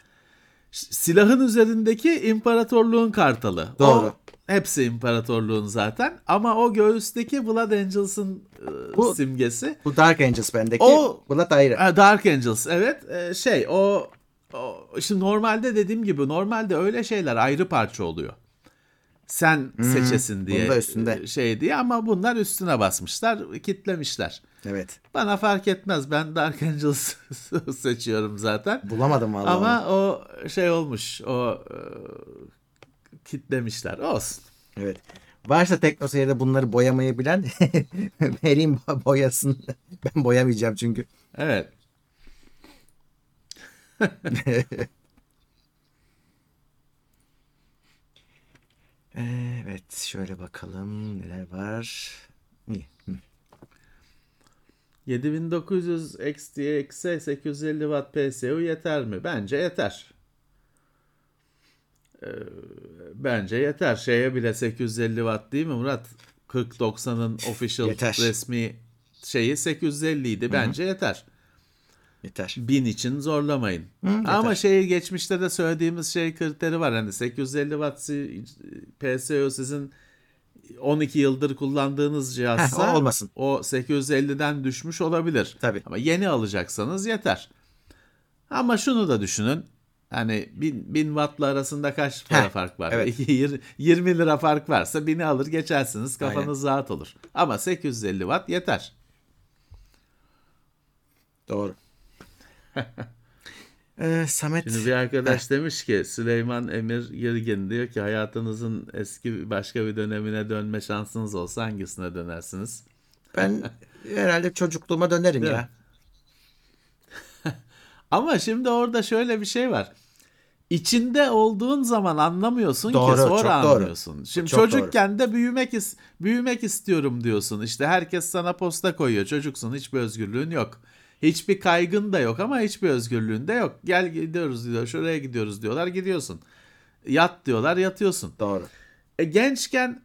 Silahın üzerindeki imparatorluğun kartalı. Doğru. O, hepsi imparatorluğun zaten ama o göğüsteki Blood Angels'ın e, bu, simgesi. Bu Dark Angels bendeki. O Blood ayrı. Dark Angels evet e, şey o, o şimdi normalde dediğim gibi normalde öyle şeyler ayrı parça oluyor. Sen hmm, seçesin diye üstünde. E, şey diye ama bunlar üstüne basmışlar, kitlemişler. Evet. Bana fark etmez. Ben Dark Angels seçiyorum zaten. Bulamadım vallahi. Ama onu. o şey olmuş. O kitlemişler. Olsun. Evet. Varsa TeknoSeyir'de bunları boyamayı bilen vereyim boyasın. Ben boyamayacağım çünkü. Evet. evet şöyle bakalım neler var. İyi. 7900 XTX'e 850 Watt PSU yeter mi? Bence yeter. Ee, bence yeter. Şeye bile 850 watt değil mi Murat? 4090'ın official yeter. resmi şeyi 850 idi. Bence Hı-hı. yeter. Yeter. 1000 için zorlamayın. yeter. Ama şey geçmişte de söylediğimiz şey kriteri var. Hani 850 watt PSO sizin 12 yıldır kullandığınız cihazsa Heh, o olmasın. o 850'den düşmüş olabilir. Tabii. Ama yeni alacaksanız yeter. Ama şunu da düşünün. Hani 1000, 1000 wattla arasında kaç para Heh, fark var? evet. İki- yir- 20 lira fark varsa 1000'i alır geçersiniz. Kafanız rahat olur. Ama 850 watt yeter. Doğru. Ee, Samet Şimdi bir arkadaş demiş ki Süleyman Emir Yırgin diyor ki hayatınızın eski başka bir dönemine dönme şansınız olsa hangisine dönersiniz? ben herhalde çocukluğuma dönerim Değil ya. Ama şimdi orada şöyle bir şey var. İçinde olduğun zaman anlamıyorsun Doğru, ki sonra çok doğru. anlıyorsun. Şimdi Çok çocukken de büyümek is büyümek istiyorum diyorsun. İşte herkes sana posta koyuyor. Çocuksun, hiçbir özgürlüğün yok. Hiçbir kaygın da yok ama hiçbir özgürlüğün de yok. Gel gidiyoruz diyor. Şuraya gidiyoruz diyorlar. Gidiyorsun. Yat diyorlar, yatıyorsun. Doğru. E, gençken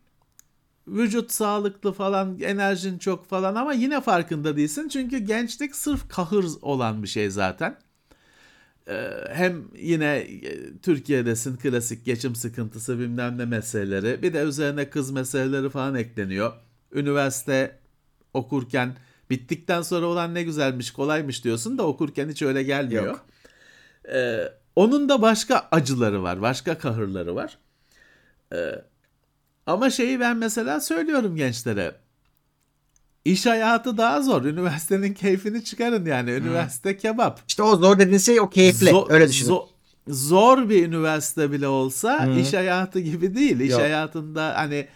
vücut sağlıklı falan, enerjin çok falan ama yine farkında değilsin. Çünkü gençlik sırf kahır olan bir şey zaten. E, hem yine e, Türkiye'desin klasik geçim sıkıntısı bilmem ne meseleleri. Bir de üzerine kız meseleleri falan ekleniyor. Üniversite okurken bittikten sonra olan ne güzelmiş kolaymış diyorsun da okurken hiç öyle gelmiyor. Yok. Ee, onun da başka acıları var, başka kahırları var. Ee, ama şeyi ben mesela söylüyorum gençlere. İş hayatı daha zor. Üniversitenin keyfini çıkarın yani. Üniversite kebap. İşte o zor dediğin şey o keyifli. Zo- Öyle düşünün. zo- zor bir üniversite bile olsa Hı. iş hayatı gibi değil. İş Yok. hayatında hani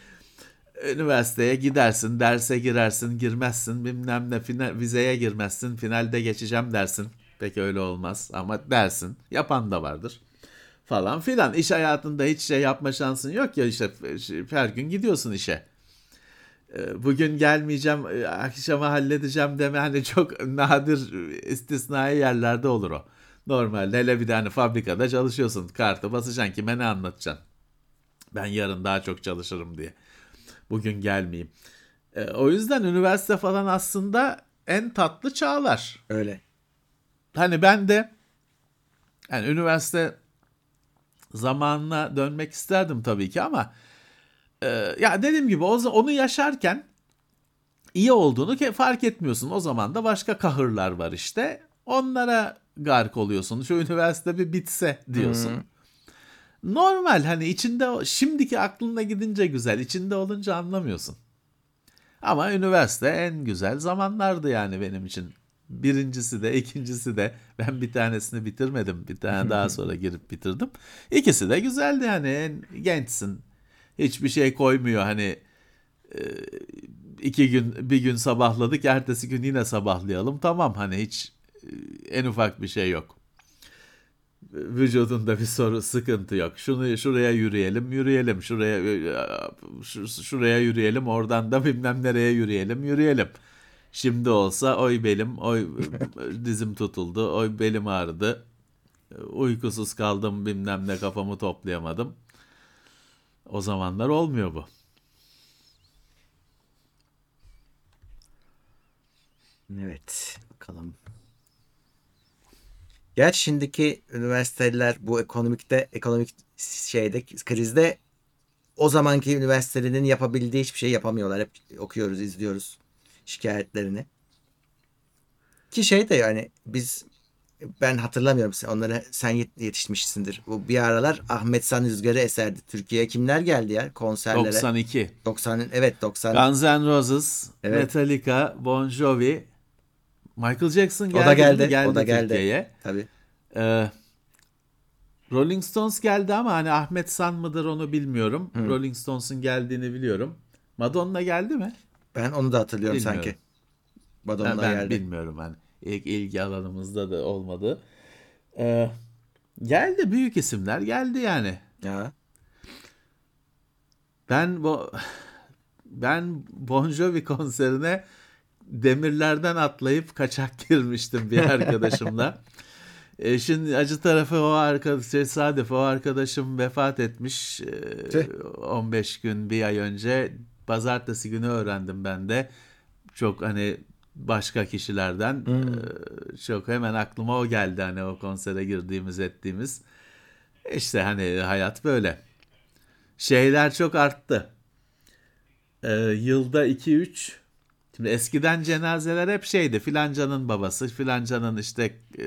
üniversiteye gidersin, derse girersin, girmezsin, bilmem ne final, vizeye girmezsin, finalde geçeceğim dersin. Pek öyle olmaz ama dersin. Yapan da vardır. Falan filan. İş hayatında hiç şey yapma şansın yok ya işte her gün gidiyorsun işe. Ee, Bugün gelmeyeceğim, e, akşama halledeceğim deme hani çok nadir istisnai yerlerde olur o. Normalde hele bir tane fabrikada çalışıyorsun. Kartı basacaksın kime ne anlatacaksın. Ben yarın daha çok çalışırım diye. Bugün gelmeyeyim. E, o yüzden üniversite falan aslında en tatlı çağlar. Öyle. Hani ben de yani üniversite zamanına dönmek isterdim tabii ki ama e, ya dediğim gibi o, onu yaşarken iyi olduğunu ke- fark etmiyorsun. O zaman da başka kahırlar var işte. Onlara gark oluyorsun. Şu üniversite bir bitse diyorsun. Normal hani içinde şimdiki aklına gidince güzel. içinde olunca anlamıyorsun. Ama üniversite en güzel zamanlardı yani benim için. Birincisi de ikincisi de ben bir tanesini bitirmedim. Bir tane daha sonra girip bitirdim. İkisi de güzeldi yani en gençsin. Hiçbir şey koymuyor hani e, iki gün bir gün sabahladık ertesi gün yine sabahlayalım tamam hani hiç e, en ufak bir şey yok. Vücudunda bir soru sıkıntı yok. Şunu şuraya yürüyelim, yürüyelim. Şuraya şu- şuraya yürüyelim. Oradan da bilmem nereye yürüyelim, yürüyelim. Şimdi olsa oy belim, oy dizim tutuldu, oy belim ağrıdı. Uykusuz kaldım, bilmem ne kafamı toplayamadım. O zamanlar olmuyor bu. Evet. Bakalım. Gerçi şimdiki üniversiteler bu ekonomikte ekonomik şeyde krizde o zamanki üniversitelerinin yapabildiği hiçbir şey yapamıyorlar. Hep okuyoruz, izliyoruz şikayetlerini. Ki şey de yani biz ben hatırlamıyorum sen onlara sen yet- yetişmişsindir. Bu bir aralar Ahmet San Rüzgarı eserdi. Türkiye'ye kimler geldi ya konserlere? 92. 90'ın evet 90. Guns N' Roses, Evet. Metallica, Bon Jovi, Michael Jackson geldi. o da geldi. geldi o da geldi. Türkiye'ye. Tabii. Ee, Rolling Stones geldi ama hani Ahmet San mıdır onu bilmiyorum. Rolling Stones'un geldiğini biliyorum. Madonna geldi mi? Ben onu da hatırlıyorum Bilmiyorum. sanki. Ben, Madonna ben geldi. bilmiyorum hani ilk ilgi alanımızda da olmadı. Ee, geldi büyük isimler geldi yani. Ya. Ben bu ben Bon Jovi konserine demirlerden atlayıp kaçak girmiştim bir arkadaşımla. E, şimdi acı tarafı o arkadaş, tesadüf o arkadaşım vefat etmiş e, Tüh. 15 gün bir ay önce. Pazartesi günü öğrendim ben de. Çok hani başka kişilerden e, çok hemen aklıma o geldi hani o konsere girdiğimiz ettiğimiz. İşte hani hayat böyle. Şeyler çok arttı. Ee, yılda 2-3 Şimdi eskiden cenazeler hep şeydi filancanın babası filancanın işte e,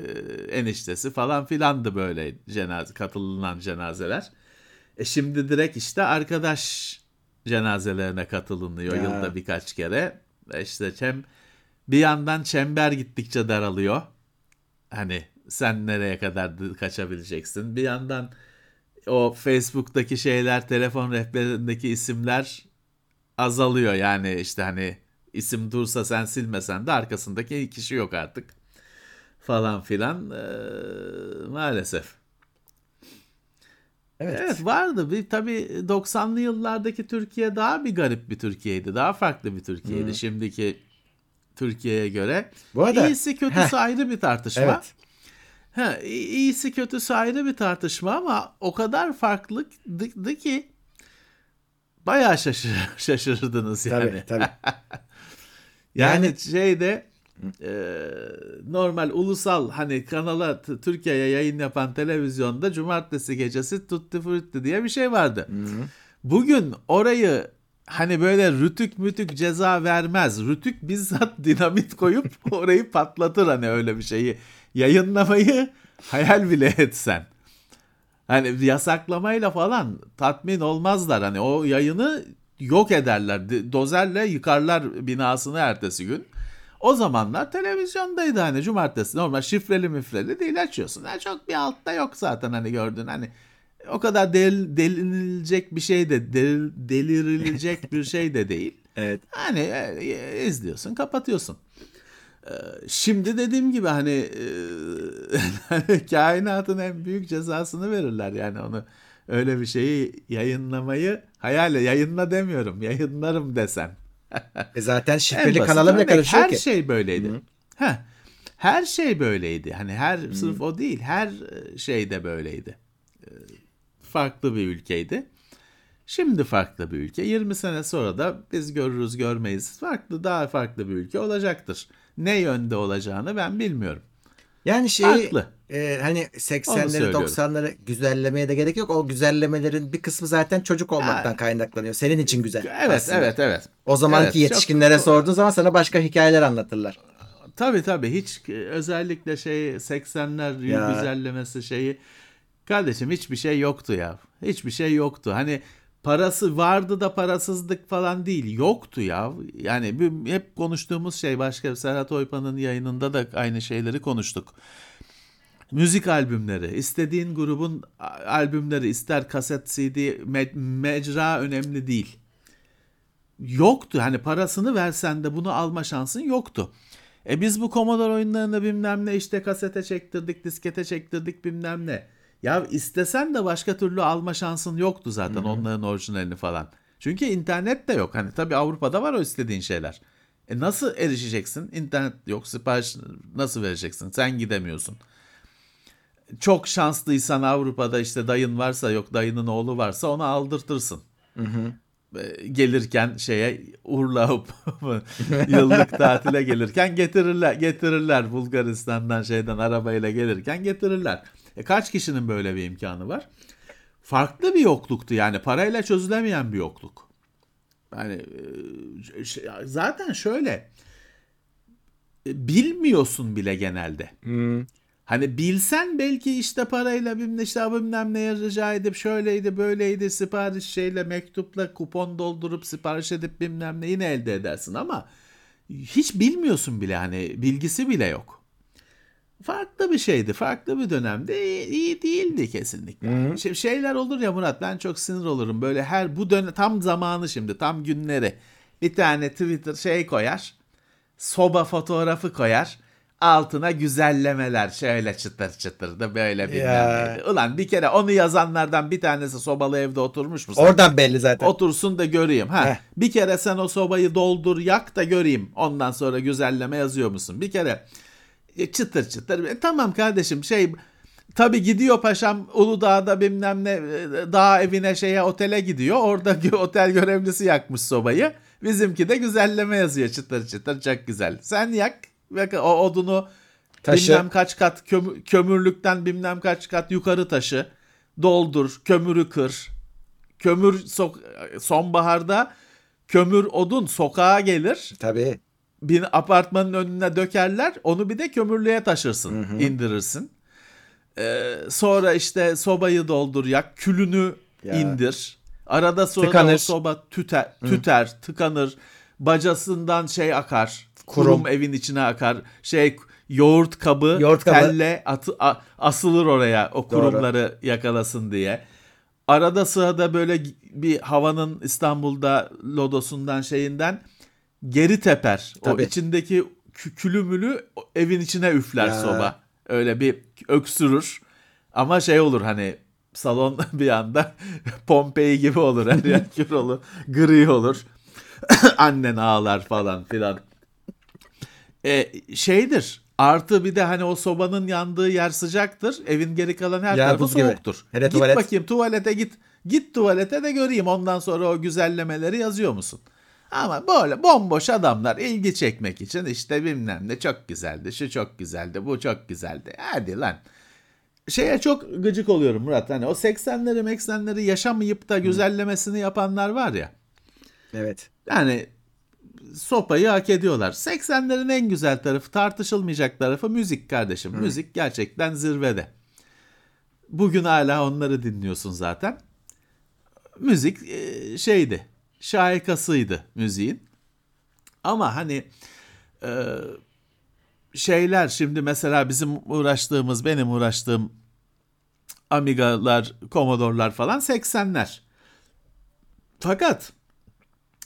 eniştesi falan filandı böyle cenaze katılınan cenazeler. E şimdi direkt işte arkadaş cenazelerine katılınıyor Ya. yılda birkaç kere. E işte çem, bir yandan çember gittikçe daralıyor. Hani sen nereye kadar kaçabileceksin? Bir yandan o Facebook'taki şeyler, telefon rehberindeki isimler azalıyor. Yani işte hani isim dursa sen silmesen de arkasındaki kişi yok artık. Falan filan. Ee, maalesef. Evet. Evet vardı. Bir tabii 90'lı yıllardaki Türkiye daha bir garip bir Türkiye'ydi. Daha farklı bir Türkiye'ydi şimdiki Türkiye'ye göre. Bu arada- İyisi kötüsü Heh. ayrı bir tartışma. Evet. Ha, iyisi kötüsü ayrı bir tartışma ama o kadar farklıydı ki bayağı şaşır, şaşırdınız yani. Tabii tabii. Yani, Yani- şeyde e, normal ulusal hani kanala Türkiye'ye yayın yapan televizyonda cumartesi gecesi Tutti Frutti diye bir şey vardı. Bugün orayı hani böyle rütük mütük ceza vermez. Rütük bizzat dinamit koyup orayı patlatır hani öyle bir şeyi. Yayınlamayı hayal bile etsen. Hani yasaklamayla falan tatmin olmazlar. Hani o yayını yok ederler. Dozerle yıkarlar binasını ertesi gün. O zamanlar televizyondaydı hani cumartesi normal şifreli mifreli değil açıyorsun. Yani çok bir altta yok zaten hani gördün hani o kadar del, delinilecek bir şey de del, delirilecek bir şey de değil. Evet. Hani e, izliyorsun kapatıyorsun. Ee, Şimdi dediğim gibi hani e, hani kainatın en büyük cezasını verirler yani onu öyle bir şeyi yayınlamayı hayal yayınla demiyorum yayınlarım desen. E zaten En şifreli kanala bile örnek, karışıyor her ki. şey böyleydi. Heh, her şey böyleydi. Hani her sırf o değil her şey de böyleydi. Ee, Farklı bir ülkeydi. Şimdi farklı bir ülke. 20 sene sonra da biz görürüz görmeyiz. Farklı daha farklı bir ülke olacaktır. Ne yönde olacağını ben bilmiyorum. Yani şeyi Farklı. e, hani Onu 80'leri söylüyorum. 90'ları güzellemeye de gerek yok. O güzellemelerin bir kısmı zaten çocuk olmaktan kaynaklanıyor. Senin için güzel. Evet, aslında. evet, evet. O zamanki Evet, çok- yetişkinlere sorduğun zaman sana başka hikayeler anlatırlar. Tabii tabii hiç özellikle şey 80'ler Ya. güzellemesi şeyi kardeşim hiçbir şey yoktu ya. Hiçbir şey yoktu. Hani parası vardı da parasızlık falan değil. Yoktu ya. Yani bir- hep konuştuğumuz şey başka Serhat Oypan'ın yayınında da aynı şeyleri konuştuk. Müzik albümleri, istediğin grubun albümleri, ister kaset, CD, me- mecra önemli değil. Yoktu. Hani parasını versen de bunu alma şansın yoktu. E biz bu Commodore oyunlarını bilmem ne işte kasete çektirdik, diskete çektirdik bilmem ne. Ya istesen de başka türlü alma şansın yoktu zaten onların orijinalini falan. Çünkü internet de yok. Hani tabii Avrupa'da var o istediğin şeyler. E nasıl erişeceksin? İnternet yok, sipariş nasıl vereceksin? Sen gidemiyorsun. Çok şanslıysan Avrupa'da işte dayın varsa yok dayının oğlu varsa onu aldırtırsın. E, gelirken şeye Urla'yıp yıllık tatile gelirken getirirler getirirler Bulgaristan'dan şeyden arabayla gelirken getirirler. E kaç kişinin böyle bir imkanı var? Farklı bir yokluktu yani parayla çözülemeyen bir yokluk. Yani e, zaten şöyle e, bilmiyorsun bile genelde. Hani bilsen belki işte parayla bilmem işte bilmem neye rica edip şöyleydi böyleydi sipariş şeyle mektupla kupon doldurup sipariş edip bilmem ne yine elde edersin ama hiç bilmiyorsun bile hani bilgisi bile yok. Farklı bir şeydi. Farklı bir dönemde iyi, iyi değildi kesinlikle. Şey- şeyler olur ya Murat ben çok sinir olurum. Böyle her bu dönem tam zamanı şimdi tam günleri bir tane Twitter şey koyar. Soba fotoğrafı koyar. Altına güzellemeler şöyle çıtır çıtır da böyle bilmem neydi. Ulan bir kere onu yazanlardan bir tanesi sobalı evde oturmuş mu? Oradan belli zaten. Otursun da göreyim. Ha, Heh. bir kere sen o sobayı doldur yak da göreyim. Ondan sonra güzelleme yazıyor musun? Bir kere çıtır çıtır. E, tamam kardeşim şey tabi gidiyor paşam Uludağ'da bilmem ne e, dağ evine şeye otele gidiyor. Orada otel görevlisi yakmış sobayı. Bizimki de güzelleme yazıyor çıtır çıtır çok güzel. Sen yak ve o odunu Taşı. bilmem kaç kat kömü- kömürlükten bilmem kaç kat yukarı taşı. Doldur, kömürü kır. Kömür sok- sonbaharda kömür odun sokağa gelir. Tabii. Bir apartmanın önüne dökerler. Onu bir de kömürlüğe taşırsın, indirirsin. Ee, sonra işte sobayı doldur yak, külünü Ya. indir. Arada sonra Tıkanır. o soba tüter, tüter, tıkanır. Bacasından şey akar. Kurum. Kurum. evin içine akar. Şey yoğurt kabı, Yoğurt kabı. telle atı- a- asılır oraya o kurumları yakalasın diye. Arada sırada böyle bir havanın İstanbul'da lodosundan şeyinden geri teper. O Tabii. içindeki kü- külümülü evin içine üfler Ya. soba. Öyle bir öksürür. Ama şey olur hani salon bir anda Pompei gibi olur. Her yer kül olur. Gri olur. Annen ağlar falan filan. E, şeydir. Artı bir de hani o sobanın yandığı yer sıcaktır. Evin geri kalan her Yer tarafı soğuktur. Hele git tuvalet. bakayım tuvalete git. Git tuvalete de göreyim. Ondan sonra o güzellemeleri yazıyor musun? Ama böyle bomboş adamlar ilgi çekmek için işte bilmem ne çok güzeldi, şu çok güzeldi, bu çok güzeldi. Hadi lan. Şeye çok gıcık oluyorum Murat. Hani o 80'leri 80'leri yaşamayıp da güzellemesini yapanlar var ya. Evet. Yani sopayı hak ediyorlar. 80'lerin en güzel tarafı, tartışılmayacak tarafı müzik kardeşim. Müzik gerçekten zirvede. Bugün hala onları dinliyorsun zaten. Müzik e, şeydi, şahikasıydı müziğin. Ama hani e, şeyler şimdi mesela bizim uğraştığımız, benim uğraştığım Amiga'lar, Commodore'lar falan 80'ler. Fakat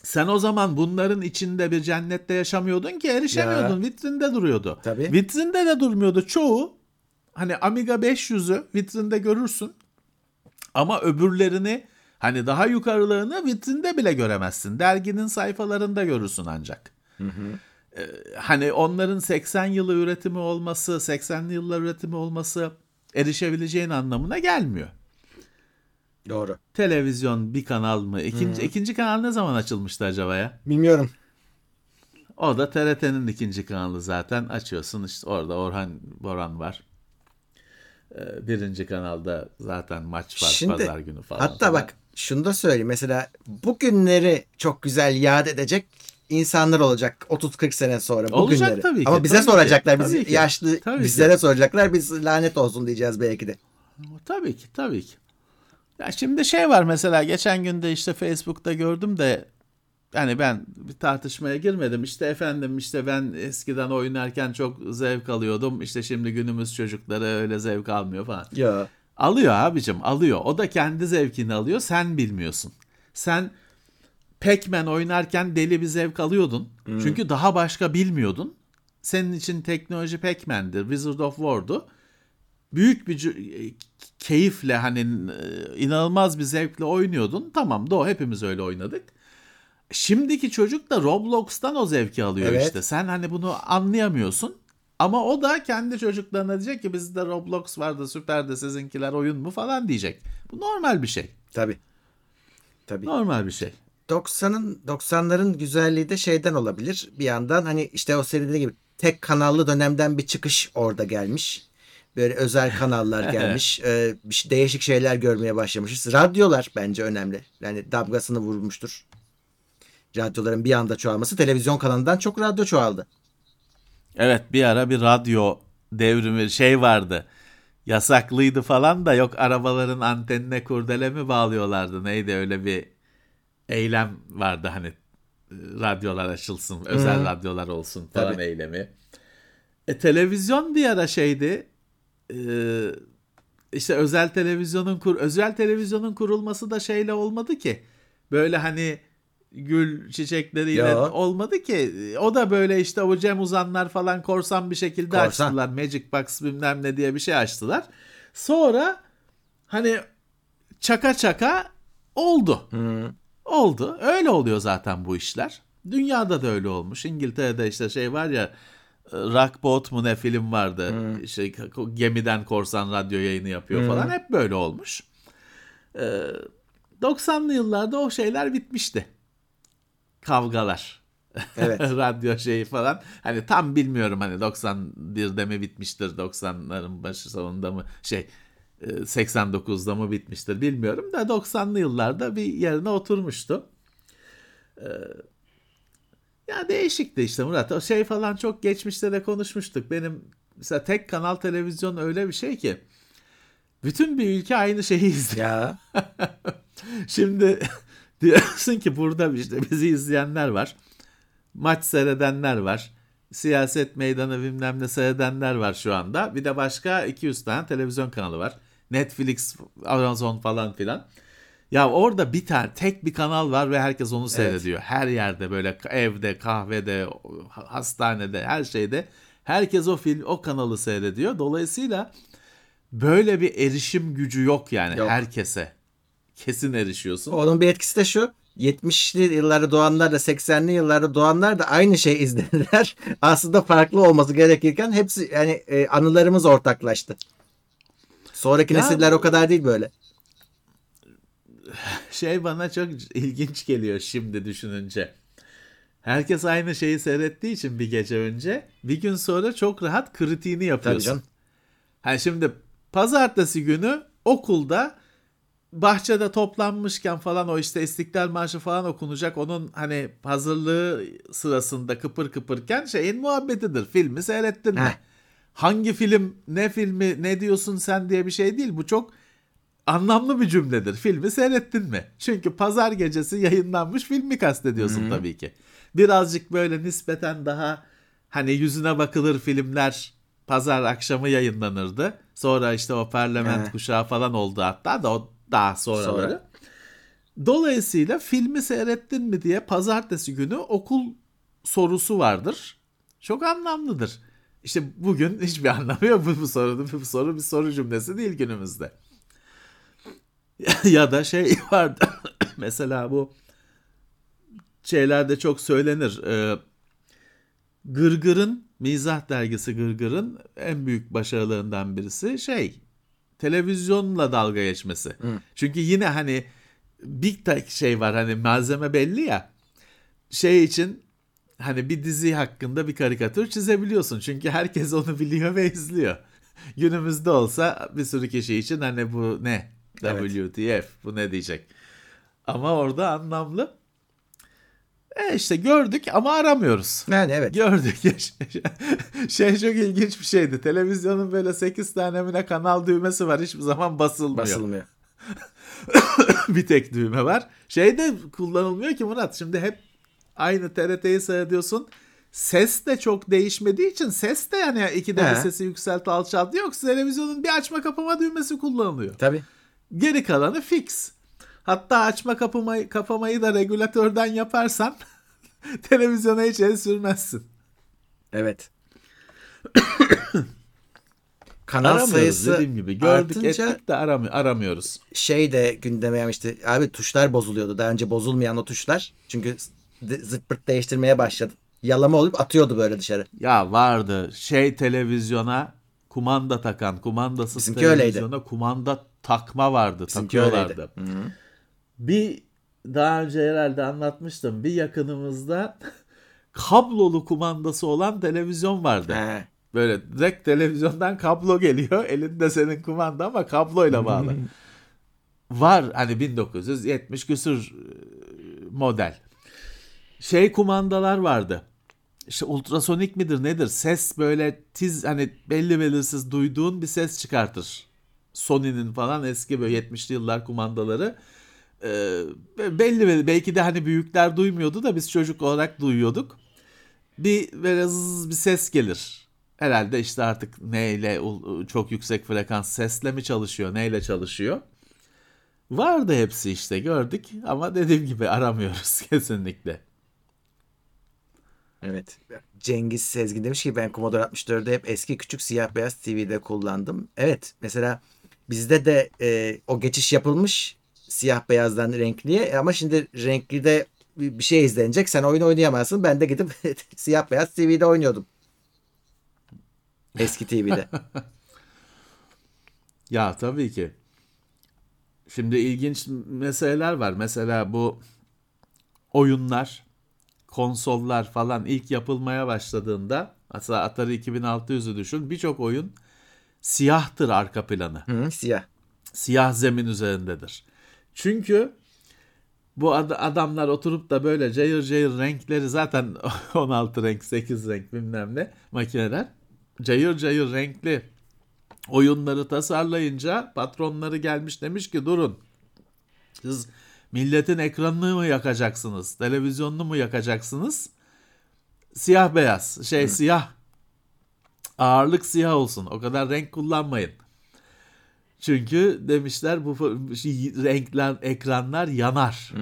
sen o zaman bunların içinde bir cennette yaşamıyordun ki erişemiyordun. Vitrinde duruyordu. Tabii. Vitrinde de durmuyordu. Çoğu hani Amiga 500'ü vitrinde görürsün. Ama öbürlerini hani daha yukarılarını vitrinde bile göremezsin. Derginin sayfalarında görürsün ancak. Ee, hani onların 80 yılı üretimi olması, 80'li yıllar üretimi olması erişebileceğin anlamına gelmiyor. Doğru. Televizyon bir kanal mı? İkinci, ikinci kanal ne zaman açılmıştı acaba ya? Bilmiyorum. O da TRT'nin ikinci kanalı zaten. Açıyorsun işte orada Orhan Boran var. Ee, birinci kanalda zaten maç var Şimdi pazar günü falan. hatta filan. bak şunu da söyleyeyim. Mesela bugünleri çok güzel yad edecek insanlar olacak 30-40 sene sonra Olacak bugünleri. tabii ki, Ama bize tabii ki, soracaklar. Tabii ki. yaşlı Tabii ki. bizlere soracaklar. Biz lanet olsun diyeceğiz belki de. Tabii ki tabii ki. Ya şimdi şey var mesela geçen günde işte Facebook'ta gördüm de yani ben bir tartışmaya girmedim. İşte efendim işte ben eskiden oynarken çok zevk alıyordum. İşte şimdi günümüz çocukları öyle zevk almıyor falan. Ya. Alıyor abicim alıyor. O da kendi zevkini alıyor. Sen bilmiyorsun. Sen Pac-Man oynarken deli bir zevk alıyordun. Çünkü daha başka bilmiyordun. Senin için teknoloji Pac-Man'dir. Wizard of War'du. Büyük bir keyifle hani inanılmaz bir zevkle oynuyordun. Tamam da o hepimiz öyle oynadık. Şimdiki çocuk da Roblox'tan o zevki alıyor Evet. işte. Sen hani bunu anlayamıyorsun. Ama o da kendi çocuklarına diyecek ki bizde Roblox vardı süperdi sizinkiler oyun mu falan diyecek. Bu normal bir şey. Tabii. Tabii. Normal bir şey. 90'ın 90'ların güzelliği de şeyden olabilir. Bir yandan hani işte o seride gibi tek kanallı dönemden bir çıkış orada gelmiş. Böyle özel kanallar gelmiş. Ee, değişik şeyler görmeye başlamışız. Radyolar bence önemli. Yani damgasını vurmuştur. Radyoların bir anda çoğalması televizyon kanalından çok radyo çoğaldı. Evet bir ara bir radyo devrimi şey vardı. Yasaklıydı falan da yok arabaların antenine kurdele mi bağlıyorlardı neydi öyle bir eylem vardı hani radyolar açılsın özel radyolar olsun falan Tabii. eylemi. E, televizyon bir ara şeydi e, işte özel televizyonun kur özel televizyonun kurulması da şeyle olmadı ki böyle hani gül çiçekleriyle Yo. olmadı ki o da böyle işte o Cem Uzanlar falan korsan bir şekilde Korsan. açtılar Magic Box bilmem ne diye bir şey açtılar sonra hani çaka çaka oldu oldu öyle oluyor zaten bu işler dünyada da öyle olmuş İngiltere'de işte şey var ya Rockboat mu ne film vardı. Şey, gemiden korsan radyo yayını yapıyor falan. Hep böyle olmuş. Ee, 90'lı yıllarda o şeyler bitmişti. Kavgalar. Evet. Radyo şeyi falan. Hani tam bilmiyorum hani 91'de mi bitmiştir 90'ların başı sonunda mı şey e, 89'da mı bitmiştir bilmiyorum da 90'lı yıllarda bir yerine oturmuştu. Ee, ya değişikti işte Murat. O şey falan çok geçmişte de konuşmuştuk. Benim mesela tek kanal televizyon öyle bir şey ki bütün bir ülke aynı şeyi izliyor. Ya Şimdi diyorsun ki burada işte bizi izleyenler var. Maç seyredenler var. Siyaset meydanı bilmem ne seyredenler var şu anda. Bir de başka 200 tane televizyon kanalı var. Netflix, Amazon falan filan. Ya orada bir tane tek bir kanal var ve herkes onu seyrediyor. Her yerde böyle evde, kahvede, hastanede, her şeyde herkes o film, o kanalı seyrediyor. Dolayısıyla böyle bir erişim gücü yok yani Yok. herkese. Kesin erişiyorsun. onun bir etkisi de şu. 70'li yıllarda doğanlar da 80'li yıllarda doğanlar da aynı şey izlediler. Aslında farklı olması gerekirken hepsi yani e, anılarımız ortaklaştı. Sonraki Ya nesiller o kadar değil böyle. Şey bana çok ilginç geliyor şimdi düşününce. Herkes aynı şeyi seyrettiği için bir gece önce bir gün sonra çok rahat kritiğini Tabii yapıyorsun. canım. Hani şimdi pazartesi günü okulda bahçede toplanmışken falan o işte İstiklal Marşı falan okunacak. Onun hani hazırlığı sırasında kıpır kıpırken şeyin muhabbetidir. Filmi seyrettin mi? Hangi film, ne filmi, ne diyorsun sen diye bir şey değil. Bu çok anlamlı bir cümledir. Filmi seyrettin mi? Çünkü pazar gecesi yayınlanmış filmi kastediyorsun tabii ki. Birazcık böyle nispeten daha hani yüzüne bakılır filmler pazar akşamı yayınlanırdı. Sonra işte o parlament He. kuşağı falan oldu hatta da o daha sonraları. Sonra. Dolayısıyla filmi seyrettin mi diye pazartesi günü okul sorusu vardır. Çok anlamlıdır. İşte bugün hiçbir anlamı yok bu, bu sorunun. Bu soru bir soru cümlesi değil günümüzde. ya da şey vardı. Mesela bu şeylerde çok söylenir. Ee, Gırgır'ın, Mizah dergisi Gırgır'ın en büyük başarılarından birisi şey, televizyonla dalga geçmesi. Çünkü yine hani bir tek şey var hani malzeme belli ya. Şey için hani bir dizi hakkında bir karikatür çizebiliyorsun. Çünkü herkes onu biliyor ve izliyor. Günümüzde olsa bir sürü kişi için hani bu ne? Evet. WTF bu ne diyecek? Ama orada anlamlı. E işte gördük ama aramıyoruz. Yani evet. Gördük. şey çok ilginç bir şeydi. Televizyonun böyle 8 tane mi kanal düğmesi var. Hiçbir zaman basılmıyor. Basılmıyor. bir tek düğme var. Şey de kullanılmıyor ki Murat. Şimdi hep aynı TRT'yi seyrediyorsun. Ses de çok değişmediği için ses de yani ikide bir sesi yükselt alçalt yok. Televizyonun bir açma kapama düğmesi kullanılıyor. Tabii. Geri kalanı fix. Hatta açma kapamayı, kapamayı da regülatörden yaparsan televizyona hiç el sürmezsin. Evet. Kanal Aramıyoruz sayısı dediğim gibi. Gördük artınca ettik de aramı- aramıyoruz. şey de gündeme gelmişti. Abi tuşlar bozuluyordu. Daha önce bozulmayan o tuşlar. Çünkü de- zırt pırt değiştirmeye başladı. Yalama olup atıyordu böyle dışarı. Ya vardı şey televizyona kumanda takan, kumandasız Bizimki öyleydi. televizyona kumanda takma vardı, Bizimki takıyorlardı. öyleydi. Hı. Bir daha önce herhalde anlatmıştım. Bir yakınımızda kablolu kumandası olan televizyon vardı. He. Böyle direkt televizyondan kablo geliyor. Elinde senin kumanda ama kabloyla bağlı. Var hani 1970 küsür e, model. Şey kumandalar vardı. İşte ultrasonik midir nedir? Ses böyle tiz hani belli belirsiz duyduğun bir ses çıkartır. Sony'nin falan eski böyle 70'li yıllar kumandaları. Ee, belli belki de hani büyükler duymuyordu da biz çocuk olarak duyuyorduk. Bir zız bir ses gelir. Herhalde işte artık neyle çok yüksek frekans sesle mi çalışıyor, neyle çalışıyor? Vardı hepsi işte gördük ama dediğim gibi aramıyoruz kesinlikle. Evet. Cengiz Sezgin demiş ki ben Commodore 64'ü hep eski küçük siyah beyaz TV'de kullandım. Evet mesela bizde de e, o geçiş yapılmış siyah beyazdan renkliye ama şimdi renkli de bir bir şey izlenecek. Sen oyun oynayamazsın. Ben de gidip siyah beyaz TV'de oynuyordum. Eski TV'de. Ya tabii ki. Şimdi ilginç meseleler var. Mesela bu oyunlar konsollar falan ilk yapılmaya başladığında mesela Atari 2600'ü düşün birçok oyun siyahtır arka planı. Hı, siyah. Siyah zemin üzerindedir. Çünkü bu ad- adamlar oturup da böyle cayır cayır renkleri zaten 16 renk 8 renk bilmem ne makineler. Cayır cayır renkli oyunları tasarlayınca patronları gelmiş demiş ki durun siz milletin ekranını mı yakacaksınız televizyonunu mu yakacaksınız? Siyah beyaz şey siyah ağırlık siyah olsun o kadar renk kullanmayın. Çünkü demişler bu f- renkler ekranlar yanar.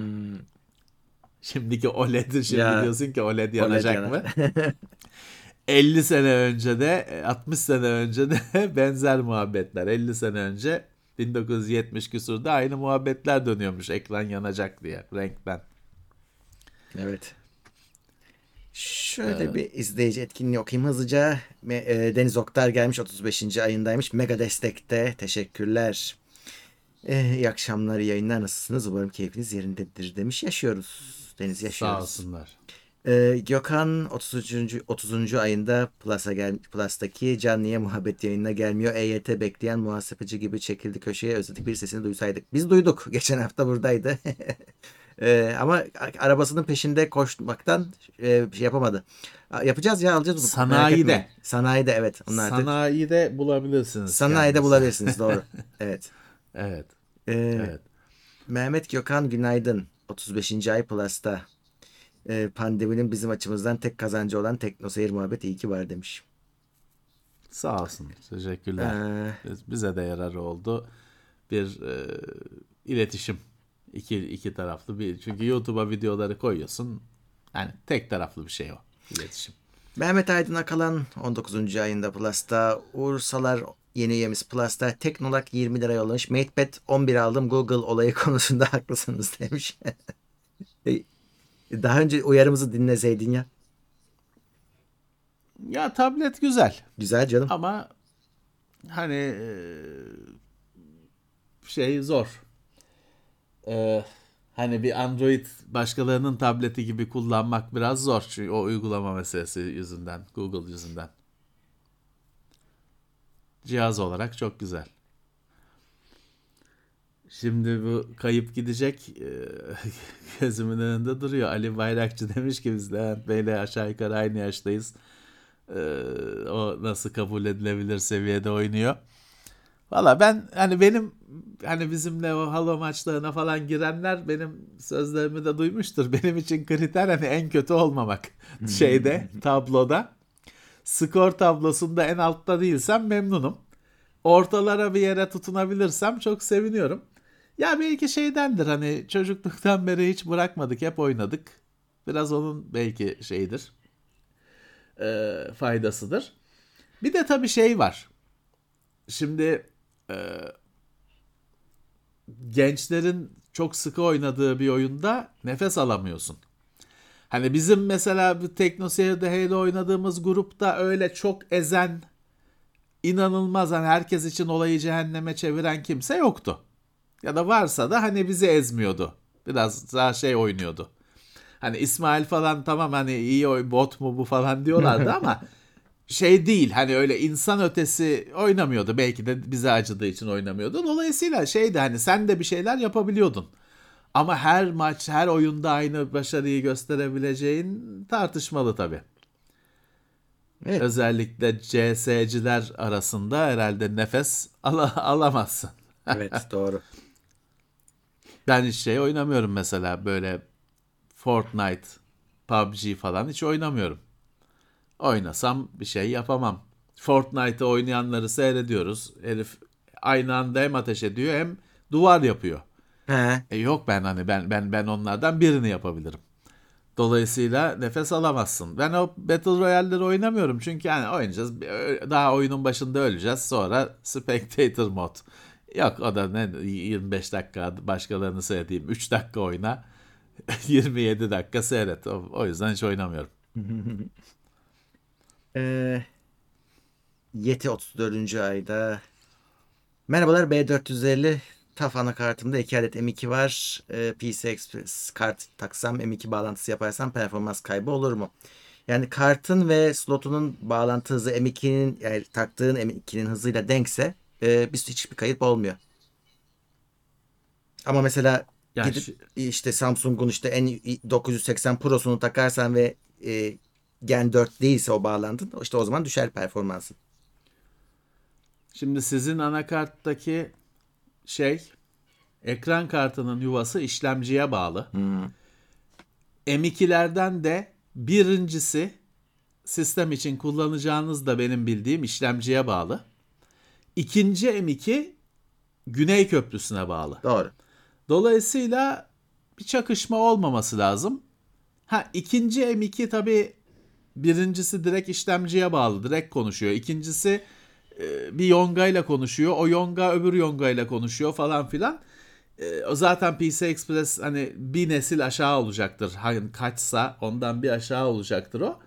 Şimdiki OLED şimdi Ya, diyorsun ki OLED yanacak yanar. mı? 50 sene önce de 60 sene önce de benzer muhabbetler. 50 sene önce 1970 küsurda aynı muhabbetler dönüyormuş ekran yanacak diye renkten. Evet. Şöyle bir izleyici etkinliği okuyayım hızlıca. E, Deniz Oktar gelmiş 35. ayındaymış. Mega destekte. Teşekkürler. E, iyi akşamlar, iyi yayınlar. Nasılsınız? Umarım keyfiniz yerindedir demiş. Yaşıyoruz. Deniz Sağ yaşıyoruz. olsunlar. E, Gökhan 30. 30. ayında Plus'a gel Plus'taki canlıya muhabbet yayınına gelmiyor. EYT bekleyen muhasebeci gibi çekildi köşeye. Özledik bir sesini duysaydık. Biz duyduk. Geçen hafta buradaydı. E, ama arabasının peşinde koşmaktan e, şey yapamadı. Yapacağız ya alacağız bunu. Sanayide. Sanayide evet. Onlar Sanayide bulabilirsiniz. Sanayide kendinizi. bulabilirsiniz doğru. Evet. Evet. E, Evet. Mehmet Gökhan günaydın. 35. ay Plus'ta. E, pandeminin bizim açımızdan tek kazancı olan teknoseyir muhabbet iyi ki var demiş. Sağ olsun. Teşekkürler. Ee, Biz- Bize de yararı oldu. Bir e, iletişim iki iki taraflı bir çünkü YouTube'a videoları koyuyorsun. Yani tek taraflı bir şey o iletişim. Mehmet Aydın Akalan 19. ayında Plus'ta. Ursalar yeni üyemiz Plus'ta. Teknolog 20 lira yollamış. MatePad 11 aldım. Google olayı konusunda haklısınız demiş. Daha önce uyarımızı dinleseydin ya. Ya tablet güzel Güzel canım. ama hani e, şey zor. E, hani bir Android başkalarının tableti gibi kullanmak biraz zor çünkü o uygulama meselesi yüzünden, Google yüzünden. Cihaz olarak çok güzel. Şimdi bu kayıp gidecek e, gözümün önünde duruyor. Ali Bayrakçı demiş ki biz Levent Bey'le aşağı yukarı aynı yaştayız. E, o nasıl kabul edilebilir seviyede oynuyor. Valla ben hani benim hani bizimle o halo maçlarına falan girenler benim sözlerimi de duymuştur. Benim için kriter hani en kötü olmamak şeyde tabloda. Skor tablosunda en altta değilsem memnunum. Ortalara bir yere tutunabilirsem çok seviniyorum. Ya belki şeydendir hani çocukluktan beri hiç bırakmadık hep oynadık. Biraz onun belki şeydir. e, faydasıdır. Bir de tabii şey var. Şimdi e, gençlerin çok sıkı oynadığı bir oyunda nefes alamıyorsun. Hani bizim mesela bu TeknoSeyir'de Halo oynadığımız grupta öyle çok ezen, inanılmaz hani herkes için olayı cehenneme çeviren kimse yoktu. Ya da varsa da hani bizi ezmiyordu. Biraz daha şey oynuyordu. Hani İsmail falan tamam hani iyi oy bot mu bu falan diyorlardı ama şey değil hani öyle insan ötesi oynamıyordu. Belki de bize acıdığı için oynamıyordu. Dolayısıyla şeydi hani sen de bir şeyler yapabiliyordun. Ama her maç, her oyunda aynı başarıyı gösterebileceğin tartışmalı tabii. Evet. Özellikle CS'ciler arasında herhalde nefes ala- alamazsın. Evet doğru. Ben hiç şey oynamıyorum mesela böyle Fortnite, PUBG falan hiç oynamıyorum. Oynasam bir şey yapamam. Fortnite'ı oynayanları seyrediyoruz. Herif aynı anda hem ateş ediyor hem duvar yapıyor. He. E yok ben hani ben ben ben onlardan birini yapabilirim. Dolayısıyla nefes alamazsın. Ben o Battle Royale'leri oynamıyorum çünkü yani oynayacağız. Daha oyunun başında öleceğiz. Sonra Spectator mod. Yok o da ne 25 dakika başkalarını seyredeyim. 3 dakika oyna. 27 dakika seyret. O, o yüzden hiç oynamıyorum. Ee, Yeti 34. ayda. Merhabalar B450 TAF anakartımda 2 adet M2 var. Ee, PC Express kart taksam M2 bağlantısı yaparsam performans kaybı olur mu? Yani kartın ve slotunun bağlantı hızı M2'nin yani taktığın M2'nin hızıyla denkse e, biz hiçbir kayıp olmuyor. Ama mesela Yani gidip şu- işte Samsung'un işte N980 Pro'sunu takarsan ve e, Gen 4 değilse o bağlantın işte o zaman düşer performansın. Şimdi sizin anakarttaki şey ekran kartının yuvası işlemciye bağlı. M2'lerden de birincisi sistem için kullanacağınız da benim bildiğim işlemciye bağlı. İkinci M2 Güney Köprüsü'ne bağlı. Doğru. Dolayısıyla bir çakışma olmaması lazım. Ha ikinci M2 tabii birincisi direkt işlemciye bağlı, direkt konuşuyor. İkincisi e, bir yonga ile konuşuyor. O yonga öbür yonga ile konuşuyor falan filan. E, o zaten PC Express hani bir nesil aşağı olacaktır. Hani kaçsa ondan bir aşağı olacaktır o.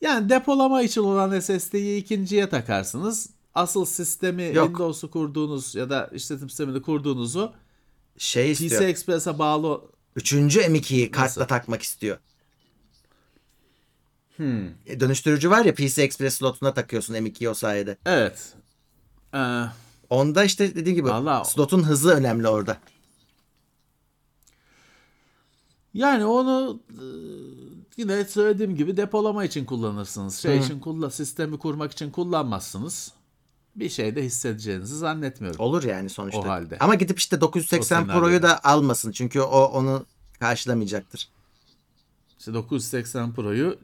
Yani depolama için olan SSD'yi ikinciye takarsınız. Asıl sistemi Yok. Windows'u kurduğunuz ya da işletim sistemini kurduğunuzu Şey PC istiyor. Express'e bağlı Üçüncü M2'yi kartla takmak istiyor. E, Dönüştürücü var ya PC Express slotuna takıyorsun M2'yi o sayede. Evet. Ee, Onda işte dediğim gibi Vallahi- slotun hızı önemli orada. yani onu e, yine söylediğim gibi depolama için kullanırsınız. Şey için kullan sistemi kurmak için kullanmazsınız. Bir şey de hissedeceğinizi zannetmiyorum. Olur yani sonuçta. O halde. Ama gidip işte 980 O senaryoda. Pro'yu da almasın. Çünkü o onu karşılamayacaktır. İşte 980 Pro'yu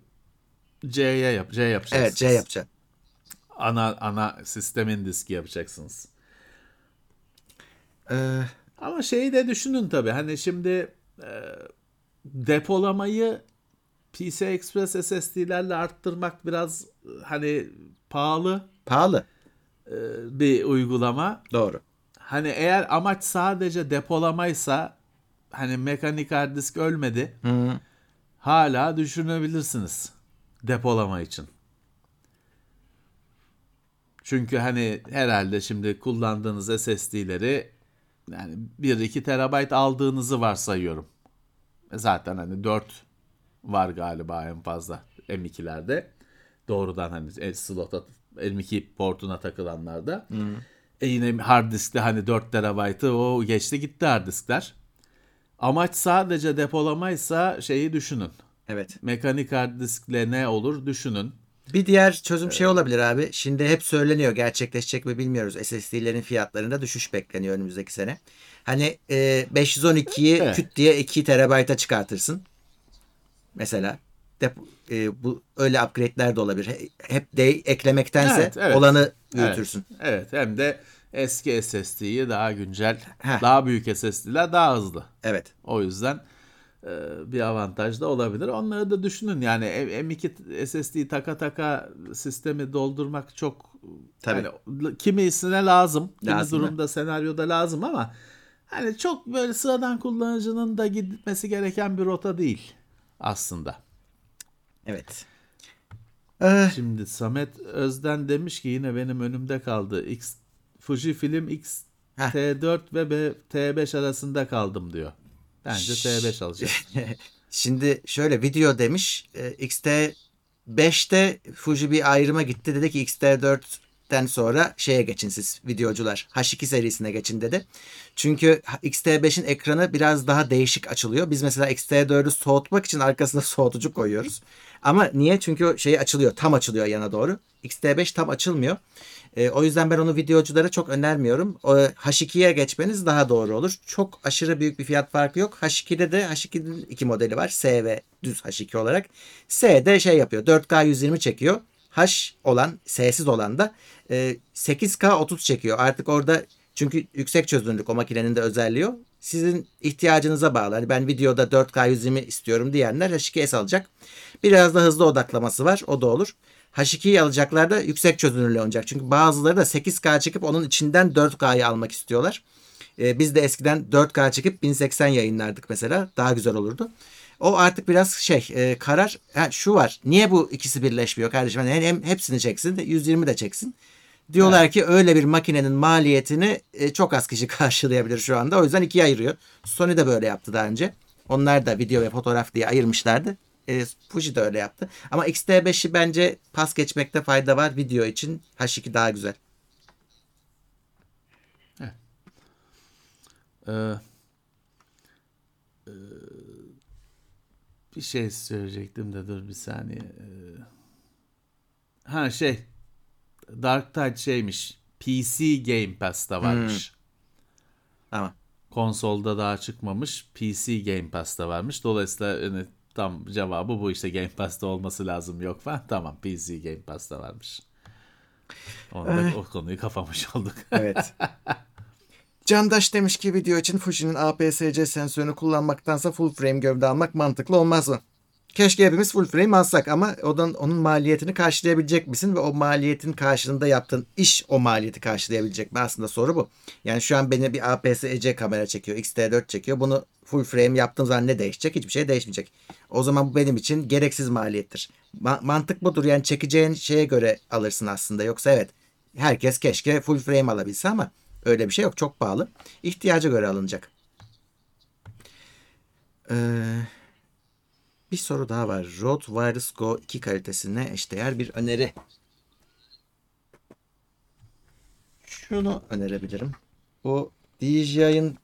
C'ye yap, C yapacaksınız. Evet C yapacak. Ana ana sistemin diski yapacaksınız. Ee, Ama şeyi de düşünün tabii. Hani şimdi e, depolamayı PC Express SSD'lerle arttırmak biraz e, hani pahalı pahalı. e, bir uygulama. Doğru. Hani eğer amaç sadece depolamaysa hani mekanik hard disk ölmedi. Hı. Hala düşünebilirsiniz depolama için. Çünkü hani herhalde şimdi kullandığınız SSD'leri yani 1-2 terabayt aldığınızı varsayıyorum. E Zaten hani 4 var galiba en fazla M2'lerde. Doğrudan hani slota M2 portuna takılanlarda. E yine hard diskte hani 4 terabaytı o geçti gitti hard diskler. Amaç sadece depolamaysa şeyi düşünün. Evet. Mekanik hard diskle ne olur düşünün. Bir diğer çözüm şey olabilir abi. Şimdi hep söyleniyor gerçekleşecek mi bilmiyoruz. SSD'lerin fiyatlarında düşüş bekleniyor önümüzdeki sene. Hani e, 512'yi Evet. küt diye 2 terabayta çıkartırsın. Mesela Dep- e, bu öyle upgrade'ler de olabilir. He- Hep de eklemektense Evet, evet. olanı büyütürsün. Evet, evet hem de eski SSD'yi daha güncel, Heh. daha büyük SSD'ler daha hızlı. Evet. O yüzden bir avantaj da olabilir. Onları da düşünün yani M- M2 SSD'yi taka taka sistemi doldurmak çok Tabii. hani kimisine lazım. Kimi Lazım durumda senaryoda lazım ama hani çok böyle sıradan kullanıcının da gitmesi gereken bir rota değil aslında. Evet. Ee, Şimdi Samet Özden demiş ki yine benim önümde kaldı. X Fujifilm X Heh. T4 ve B, T5 arasında kaldım diyor. Bence T5 alacağım. Şimdi şöyle video demiş. E, XT5'te Fuji bir ayrıma gitti. Dedi ki XT4'ten sonra şeye geçin siz videocular. H2 serisine geçin dedi. Çünkü XT5'in ekranı biraz daha değişik açılıyor. Biz mesela XT4'ü soğutmak için arkasına soğutucu koyuyoruz. Ama niye? Çünkü o şey açılıyor. Tam açılıyor yana doğru. XT5 tam açılmıyor. E, o yüzden ben onu videoculara çok önermiyorum. O, H2'ye geçmeniz daha doğru olur. Çok aşırı büyük bir fiyat farkı yok. H2'de de H2'nin iki modeli var. S ve düz H2 olarak. S de şey yapıyor. 4K 120 çekiyor. H olan, S'siz olan da e, 8K 30 çekiyor. Artık orada çünkü yüksek çözünürlük o makinenin de özelliği o. Sizin ihtiyacınıza bağlı. Hani ben videoda 4K 120 istiyorum diyenler H2S alacak. Biraz da hızlı odaklaması var. O da olur. H2'yi alacaklar da yüksek çözünürlüğü olacak. Çünkü bazıları da 8K çekip onun içinden 4K'yı almak istiyorlar. Ee, biz de eskiden 4K çekip 1080 yayınlardık mesela. Daha güzel olurdu. O artık biraz şey e, karar. Ha, şu var. Niye bu ikisi birleşmiyor kardeşim? Hani hem hepsini çeksin de 120 de çeksin. Diyorlar ki öyle bir makinenin maliyetini e, çok az kişi karşılayabilir şu anda. O yüzden ikiye ayırıyor. Sony de böyle yaptı daha önce. Onlar da video ve fotoğraf diye ayırmışlardı. E, Fuji de öyle yaptı. Ama X-T5'i bence pas geçmekte fayda var. Video için H2 daha güzel. Ee, e, bir şey söyleyecektim de dur bir saniye. Ee, ha şey Dark Tide şeymiş. PC Game Pass'ta varmış. Tamam. Konsolda daha çıkmamış. PC Game Pass'ta varmış. Dolayısıyla hani tam cevabı bu işte Game Pass'ta olması lazım yok falan. Tamam PC Game Pass'ta varmış. Onu da, o konuyu kapamış olduk. Evet. Candaş demiş ki video için Fuji'nin APS-C sensörünü kullanmaktansa full frame gövde almak mantıklı olmaz mı? Keşke hepimiz full frame alsak ama onun, onun maliyetini karşılayabilecek misin? Ve o maliyetin karşılığında yaptığın iş o maliyeti karşılayabilecek mi? Aslında soru bu. Yani şu an beni bir APS-C kamera çekiyor, X-T4 çekiyor. Bunu full frame yaptığım zaman ne değişecek? Hiçbir şey değişmeyecek. O zaman bu benim için gereksiz maliyettir. Ma- mantık budur. Yani çekeceğin şeye göre alırsın aslında. Yoksa evet herkes keşke full frame alabilse ama öyle bir şey yok. Çok pahalı. İhtiyaca göre alınacak. Ee, bir soru daha var. Rode Wireless Go 2 kalitesine eşdeğer bir öneri. Şunu önerebilirim. Bu DJI'ın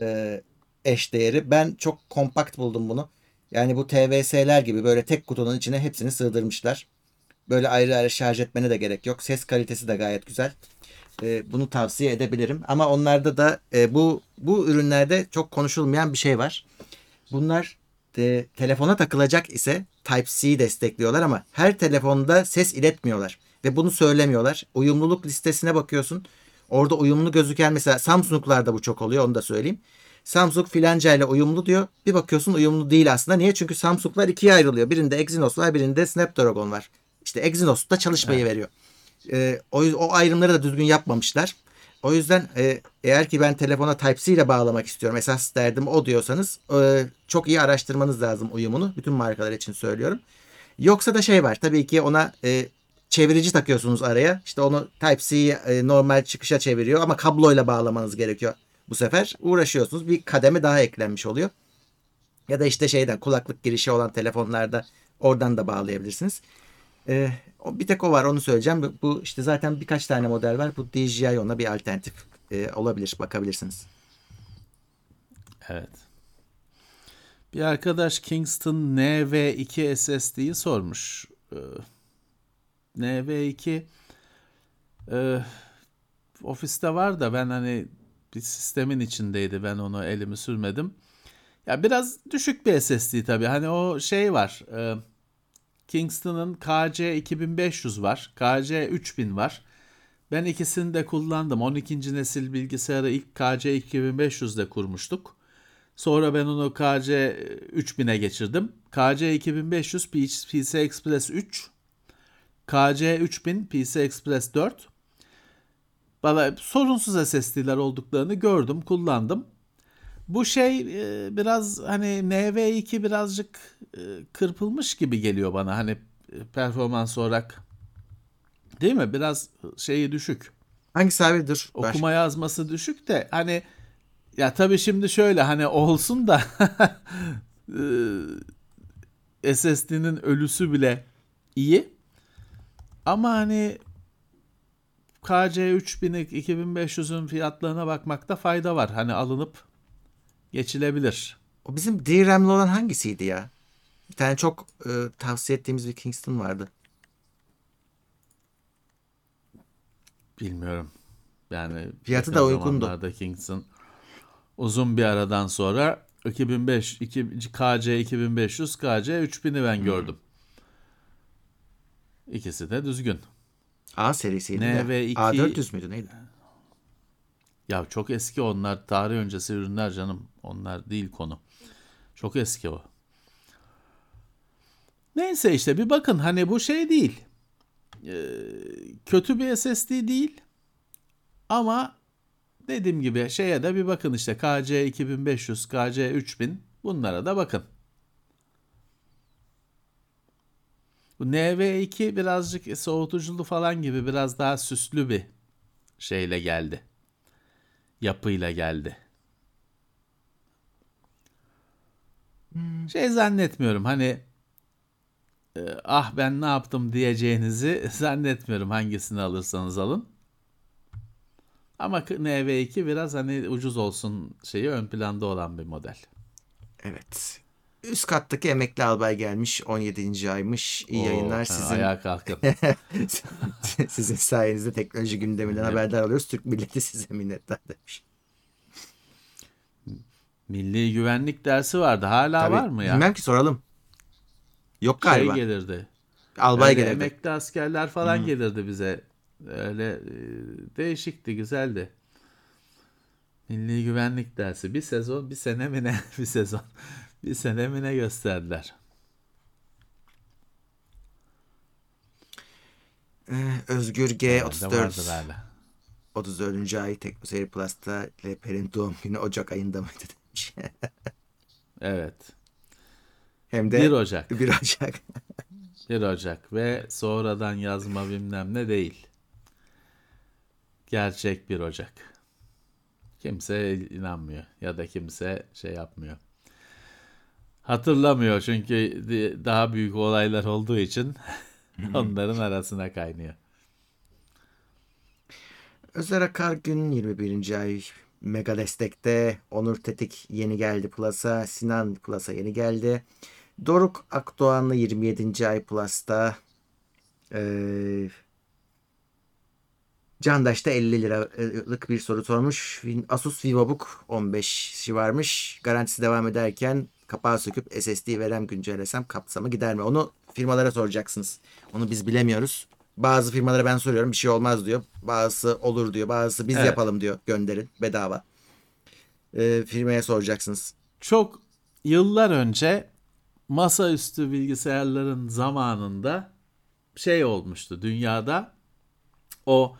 e, eşdeğeri. Ben çok kompakt buldum bunu. Yani bu TVS'ler gibi böyle tek kutunun içine hepsini sığdırmışlar. Böyle ayrı ayrı şarj etmene de gerek yok. Ses kalitesi de gayet güzel. E, bunu tavsiye edebilirim. Ama onlarda da e, bu bu ürünlerde çok konuşulmayan bir şey var. Bunlar de, telefona takılacak ise Type-C destekliyorlar ama her telefonda ses iletmiyorlar. Ve bunu söylemiyorlar. Uyumluluk listesine bakıyorsun. Orada uyumlu gözüken mesela Samsung'larda bu çok oluyor onu da söyleyeyim. Samsung filanca ile uyumlu diyor. Bir bakıyorsun uyumlu değil aslında. Niye? Çünkü Samsung'lar ikiye ayrılıyor. Birinde Exynos var birinde Snapdragon var. İşte Exynos da çalışmayı veriyor. Ee, o, o ayrımları da düzgün yapmamışlar. O yüzden e, eğer ki ben telefona Type-C ile bağlamak istiyorum esas derdim o diyorsanız e, çok iyi araştırmanız lazım uyumunu. Bütün markalar için söylüyorum. Yoksa da şey var tabii ki ona e, çevirici takıyorsunuz araya. İşte onu Type-C'yi e, normal çıkışa çeviriyor ama kabloyla bağlamanız gerekiyor. Bu sefer uğraşıyorsunuz. Bir kademe daha eklenmiş oluyor. Ya da işte şeyden kulaklık girişi olan telefonlarda oradan da bağlayabilirsiniz. Ee, bir tek o var onu söyleyeceğim. Bu işte zaten birkaç tane model var. Bu DJI ona bir alternatif e, olabilir. Bakabilirsiniz. Evet. Bir arkadaş Kingston NV2 SSD'yi sormuş. Ee, NV2 e, ofiste var da ben hani bir sistemin içindeydi. Ben onu elimi sürmedim. Ya biraz düşük bir SSD tabii. Hani o şey var. e, Kingston'ın KC 2500 var. KC 3000 var. Ben ikisini de kullandım. 12. nesil bilgisayarı ilk KC 2500'de kurmuştuk. Sonra ben onu KC 3000'e geçirdim. KC 2500 PC Express 3, KC 3000 PC Express 4. Bana sorunsuz SSD'ler olduklarını gördüm, kullandım. Bu şey e, biraz hani NV2 birazcık e, kırpılmış gibi geliyor bana hani e, performans olarak. Değil mi? Biraz şeyi düşük. Hangisi abi dur. Ver. Okuma yazması düşük de hani ya tabii şimdi şöyle hani olsun da e, SSD'nin ölüsü bile iyi. Ama hani KC 3000 2500'ün fiyatlarına bakmakta fayda var. Hani alınıp geçilebilir. O bizim DRAM'li olan hangisiydi ya? Bir tane çok e, tavsiye ettiğimiz bir Kingston vardı. Bilmiyorum. Yani Fiyatı da uygundu. Kingston uzun bir aradan sonra 2005 2, KC 2500 KC 3000'i ben gördüm. İkisi de düzgün. A serisiydi. Ne de. ve iki- A400 müydü neydi? Ya çok eski onlar tarih öncesi ürünler canım. Onlar değil konu. Çok eski o. Neyse işte bir bakın hani bu şey değil. Ee, kötü bir SSD değil. Ama dediğim gibi şeye de bir bakın işte KC 2500, KC 3000 bunlara da bakın. Bu NV2 birazcık soğutuculu falan gibi biraz daha süslü bir şeyle geldi. Yapıyla geldi. Şey zannetmiyorum hani e, ah ben ne yaptım diyeceğinizi zannetmiyorum hangisini alırsanız alın. Ama NV2 biraz hani ucuz olsun şeyi ön planda olan bir model. Evet. Üst kattaki emekli albay gelmiş. 17. aymış. İyi Oo, yayınlar sizin. Ayağa kalkın. sizin sayenizde teknoloji gündeminden Evet. haberdar alıyoruz. Türk milleti size minnettar demiş. Milli güvenlik dersi vardı. Hala Tabii, var mı ya? Bilmem ki soralım. Yok Şey galiba. gelirdi. albay Öyle gelirdi. emekli askerler falan gelirdi bize. Öyle e, değişikti, güzeldi. Milli güvenlik dersi. Bir sezon, bir sene mi ne? Bir sezon. Bir sene mi ne gösterdiler. Ee, Özgür G Herhalde 34 vardır hala. 34. ay Teknoseyir Plus'ta Leper'in doğum günü Ocak ayında mıydı demiş. Evet. Hem de 1 Ocak. 1 Ocak. 1 Ocak ve sonradan yazma bilmem ne değil. Gerçek 1 Ocak. Kimse inanmıyor ya da kimse şey yapmıyor. Hatırlamıyor çünkü daha büyük olaylar olduğu için onların arasına kaynıyor. Özer Akar gün 21. ay Mega Destek'te Onur Tetik yeni geldi Plus'a. Sinan Plus'a yeni geldi. Doruk Akdoğanlı 27. ay Plus'ta. Ee, Candaş da 50 liralık bir soru sormuş. Asus VivoBook 15'i varmış. Garantisi devam ederken kapağı söküp SSD verem güncellesem kapsamı gider mi? Onu firmalara soracaksınız. Onu biz bilemiyoruz. Bazı firmalara ben soruyorum bir şey olmaz diyor. Bazısı olur diyor. Bazısı biz Evet. yapalım diyor. Gönderin bedava. Ee, firmaya soracaksınız. Çok yıllar önce masaüstü bilgisayarların zamanında şey olmuştu dünyada o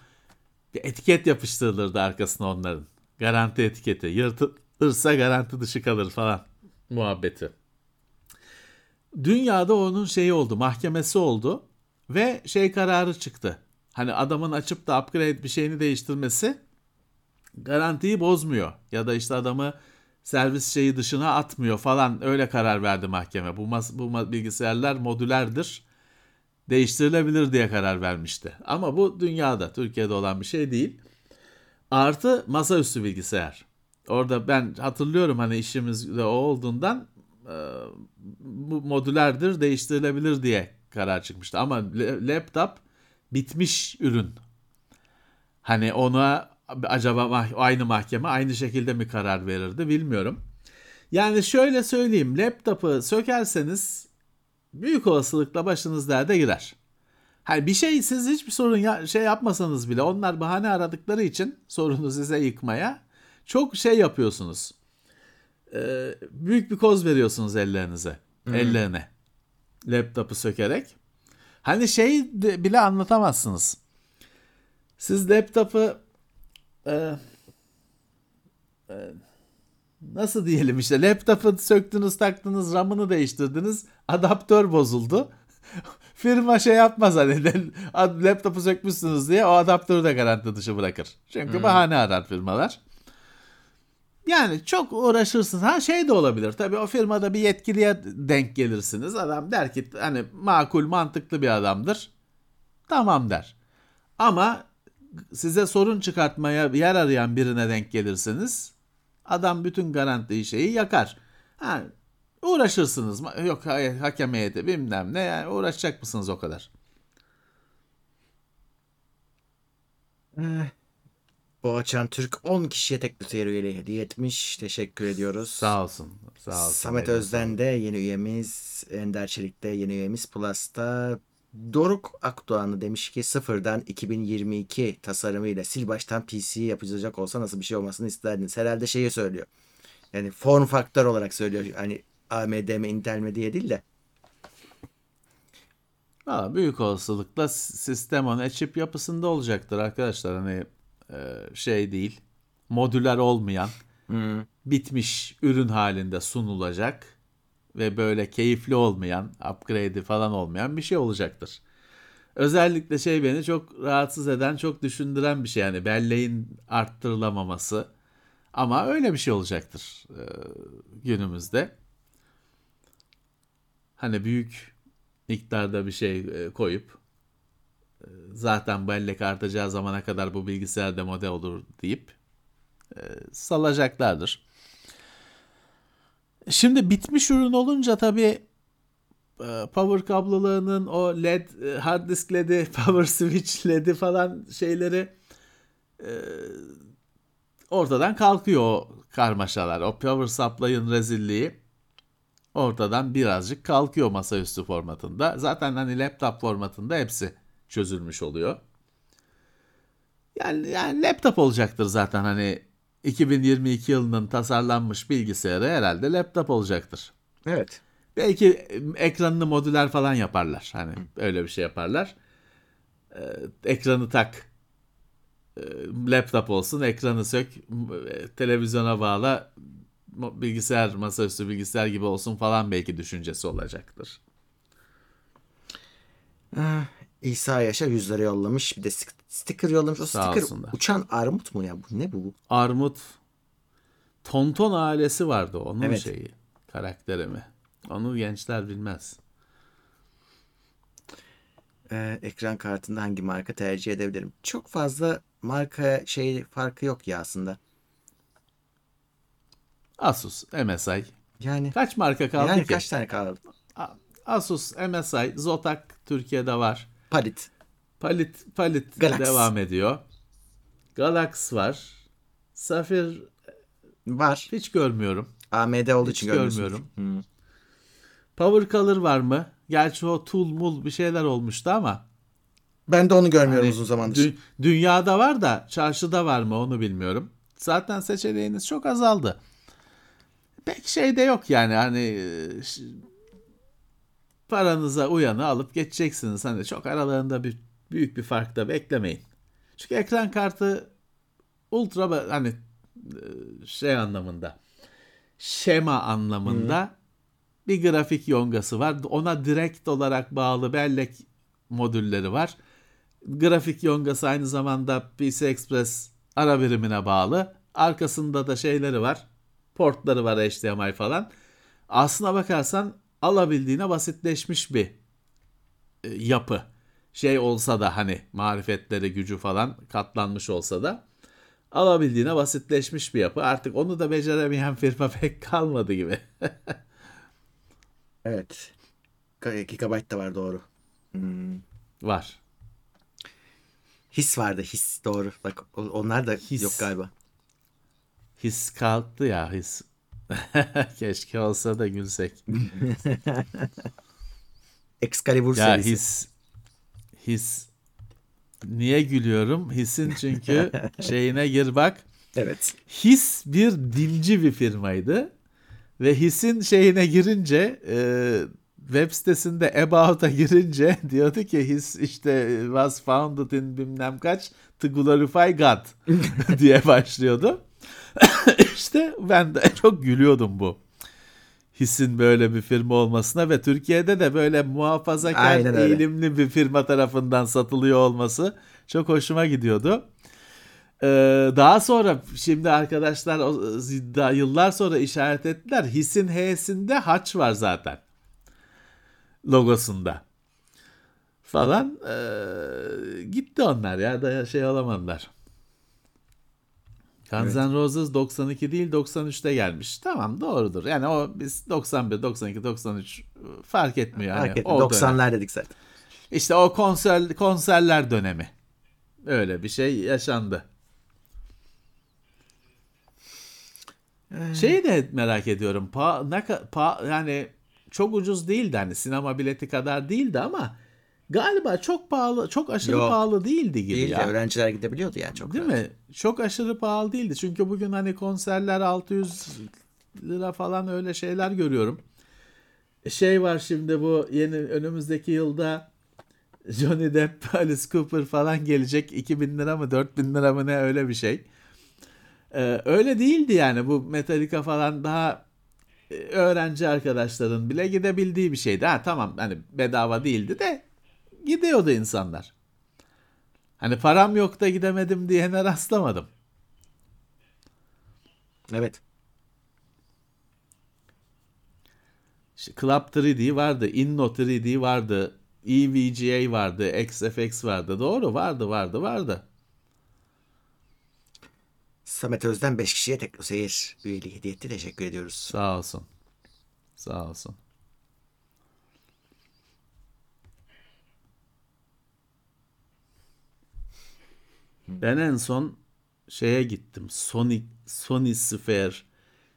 bir etiket yapıştırılırdı arkasına onların. Garanti etiketi. Yırtılırsa garanti dışı kalır falan muhabbeti. Dünyada onun şeyi oldu, mahkemesi oldu ve şey kararı çıktı. Hani adamın açıp da upgrade bir şeyini değiştirmesi garantiyi bozmuyor ya da işte adamı servis şeyi dışına atmıyor falan öyle karar verdi mahkeme. Bu mas- bu bilgisayarlar modülerdir. Değiştirilebilir diye karar vermişti. Ama bu dünyada, Türkiye'de olan bir şey değil. Artı masaüstü bilgisayar. Orada ben hatırlıyorum hani işimizde o olduğundan e, bu modülerdir, değiştirilebilir diye karar çıkmıştı. Ama laptop bitmiş ürün. Hani ona acaba aynı mahkeme aynı şekilde mi karar verirdi bilmiyorum. Yani şöyle söyleyeyim laptopu sökerseniz büyük olasılıkla başınız derde girer. Hani bir şey siz hiçbir sorun ya- şey yapmasanız bile onlar bahane aradıkları için sorunu size yıkmaya çok şey yapıyorsunuz. Ee, büyük bir koz veriyorsunuz ellerinize. Ellerine. Laptopu sökerek. Hani şey bile anlatamazsınız. Siz laptopu e, e, nasıl diyelim işte laptopu söktünüz taktınız RAM'ını değiştirdiniz adaptör bozuldu. Firma şey yapmaz hani laptopu sökmüşsünüz diye o adaptörü de garanti dışı bırakır. Çünkü bahane arar firmalar. Yani çok uğraşırsınız. Ha şey de olabilir. Tabii o firmada bir yetkiliye denk gelirsiniz. Adam der ki hani makul mantıklı bir adamdır. Tamam der. Ama size sorun çıkartmaya yer arayan birine denk gelirsiniz. Adam bütün garanti şeyi yakar. Ha, uğraşırsınız. Yok ha- hakem heyeti bilmem ne yani uğraşacak mısınız o kadar? Boğaçan Türk 10 kişiye teknoseyir üyeliği hediye etmiş. Teşekkür ediyoruz. Sağ olsun. Sağ olsun. Samet Eline Özden de yeni üyemiz. Ender Çelik de yeni üyemiz. Plus'ta Doruk Akdoğanlı demiş ki sıfırdan 2022 tasarımıyla sil baştan PC yapılacak olsa nasıl bir şey olmasını isterdiniz? Herhalde şeyi söylüyor. Yani form faktör olarak söylüyor. Hani AMD mi Intel mi diye değil de. Valla büyük olasılıkla sistem on chip yapısında olacaktır arkadaşlar. Hani şey değil. Modüler olmayan bitmiş ürün halinde sunulacak. ve böyle keyifli olmayan, upgrade'i falan olmayan bir şey olacaktır. Özellikle şey beni çok rahatsız eden, çok düşündüren bir şey yani belleğin arttırılamaması. Ama öyle bir şey olacaktır e, günümüzde. Hani büyük miktarda bir şey e, koyup e, zaten bellek artacağı zamana kadar bu bilgisayar demode olur deyip e, salacaklardır. Şimdi bitmiş ürün olunca tabii e, power kablolığının o led e, hard disk ledi, power switch ledi falan şeyleri ortadan kalkıyor o karmaşalar. O power supply'ın rezilliği ortadan birazcık kalkıyor masaüstü formatında. Zaten hani laptop formatında hepsi çözülmüş oluyor. Yani, yani laptop olacaktır zaten hani 2022 yılının tasarlanmış bilgisayarı herhalde laptop olacaktır. Evet. Belki ekranını modüler falan yaparlar. Hani öyle bir şey yaparlar. Ee, ekranı tak. Ee, laptop olsun, ekranı sök, televizyona bağla, bilgisayar, masaüstü bilgisayar gibi olsun falan belki düşüncesi olacaktır. İsa Yaşar 100 lira yollamış. Bir de sticker yollamış. O Sağ sticker olsunlar. uçan armut mu ya? Bu ne bu? Armut Tonton ailesi vardı onun Evet. şeyi karakteri mi? Onu gençler bilmez. Ee, ekran kartında hangi marka tercih edebilirim? Çok fazla marka şey farkı yok ya aslında. Asus, MSI. Yani Kaç marka kaldı yani ki? kaç tane kaldı? Asus, MSI, Zotac Türkiye'de var. Palit. Palit Palit Galax. devam ediyor. Galax var. Safir Var. hiç görmüyorum. AMD olduğu için görmüyorum. Hmm. Power Color var mı? Gerçi o tool mul bir şeyler olmuştu ama Ben de onu görmüyorum Hani uzun zamandır. dü- dünyada var da çarşıda var mı onu bilmiyorum. Zaten seçeneğiniz çok azaldı. Pek şey de yok yani hani paranıza uyanı alıp geçeceksiniz. Hani çok aralarında bir büyük bir fark da beklemeyin. Çünkü ekran kartı ultra hani e, şey anlamında şema anlamında bir grafik yongası var. Ona direkt olarak bağlı bellek modülleri var. Grafik yongası aynı zamanda PC Express ara birimine bağlı. Arkasında da şeyleri var. Portları var HDMI falan. Aslına bakarsan alabildiğine basitleşmiş bir e, yapı. Şey olsa da hani marifetleri gücü falan katlanmış olsa da alabildiğine basitleşmiş bir yapı. Artık onu da beceremeyen firma pek kalmadı gibi. Evet. Gigabyte da var doğru. Hmm. var. His vardı his doğru. Bak onlar da His. yok galiba. His kalktı ya his. Keşke olsa da gülsek. Excalibur Ya serisi. his his niye gülüyorum? Hissin çünkü şeyine gir bak. Evet. His bir dilci bir firmaydı ve His'in şeyine girince e, web sitesinde About'a girince diyordu ki His işte was founded in bilmem kaç to glorify God diye başlıyordu. işte ben de çok gülüyordum bu. His'in böyle bir firma olmasına ve Türkiye'de de böyle muhafazakar Aynen öyle. eğilimli bir firma tarafından satılıyor olması çok hoşuma gidiyordu. Ee, daha sonra şimdi arkadaşlar daha yıllar sonra işaret ettiler. His'in H'sinde haç var zaten. Logosunda. Falan. Ee, gitti onlar ya da şey olamadılar. Guns N' Roses 92 değil 93'te gelmiş. Tamam doğrudur. Yani o biz 91, 92, 93 fark etmiyor. Yani Fark dönem. 90'lar dedik zaten. İşte o konser konserler dönemi. Öyle bir şey yaşandı. Şeyi de merak ediyorum. Pa, ne pa, yani çok ucuz değildi hani sinema bileti kadar değildi ama galiba çok pahalı, çok aşırı Yok. pahalı değildi gibi Değil de ya. öğrenciler gidebiliyordu yani çok. Değil rahat. mi? Çok aşırı pahalı değildi. Çünkü bugün hani konserler 600 lira falan öyle şeyler görüyorum. Şey var şimdi bu yeni önümüzdeki yılda Johnny Depp, Alice Cooper falan gelecek. 2000 lira mı 4000 lira mı ne öyle bir şey. Ee, öyle değildi yani bu Metallica falan daha e, öğrenci arkadaşların bile gidebildiği bir şeydi. Ha tamam hani bedava değildi de gidiyordu insanlar. Hani param yok da gidemedim diyene rastlamadım. Evet. İşte Club 3D vardı, Inno 3D vardı, EVGA vardı, XFX vardı. Doğru vardı vardı vardı. Samet Özden 5 kişiye Teknoseyir üyeliği hediye etti. Teşekkür ediyoruz. Sağ olsun. Sağ olsun. Ben en son şeye gittim. Sonic Sony Sphere.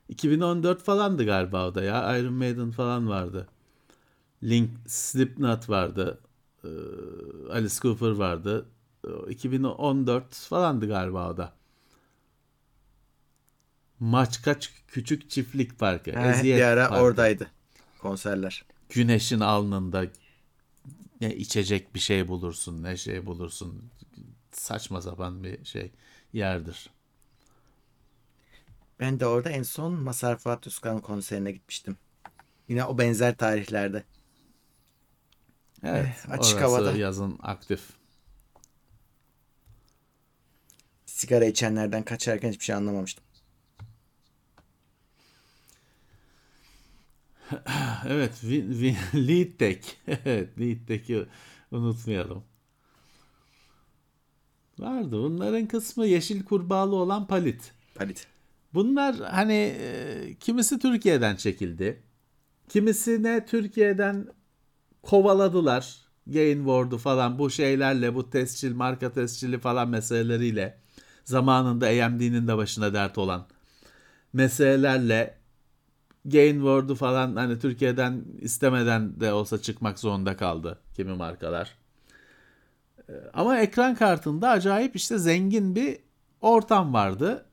2014 falandı galiba o da ya. Iron Maiden falan vardı. Link Slipknot vardı. Ee, Alice Cooper vardı. Ee, 2014 falandı galiba o da. Maçkaç Küçük Çiftlik Parkı. He, Eziyet bir ara Parkı. oradaydı. Konserler. Güneşin alnında ne içecek bir şey bulursun, ne şey bulursun. Saçma sapan bir şey yerdir. Ben de orada en son Masar Fuat Özkan konserine gitmiştim. Yine o benzer tarihlerde. Evet, açık orası havada. yazın aktif. Sigara içenlerden kaçarken hiçbir şey anlamamıştım. Evet, Lead Tech. Evet, Lead Tech'i unutmayalım. Vardı. Bunların kısmı yeşil kurbağalı olan palit. Palit. Bunlar hani e, kimisi Türkiye'den çekildi. Kimisine Türkiye'den kovaladılar. Gain Ward'u falan bu şeylerle bu tescil, marka tescili falan meseleleriyle zamanında AMD'nin de başına dert olan meselelerle Gain Ward'u falan hani Türkiye'den istemeden de olsa çıkmak zorunda kaldı kimi markalar. Ee, Ama ekran kartında acayip işte zengin bir ortam vardı.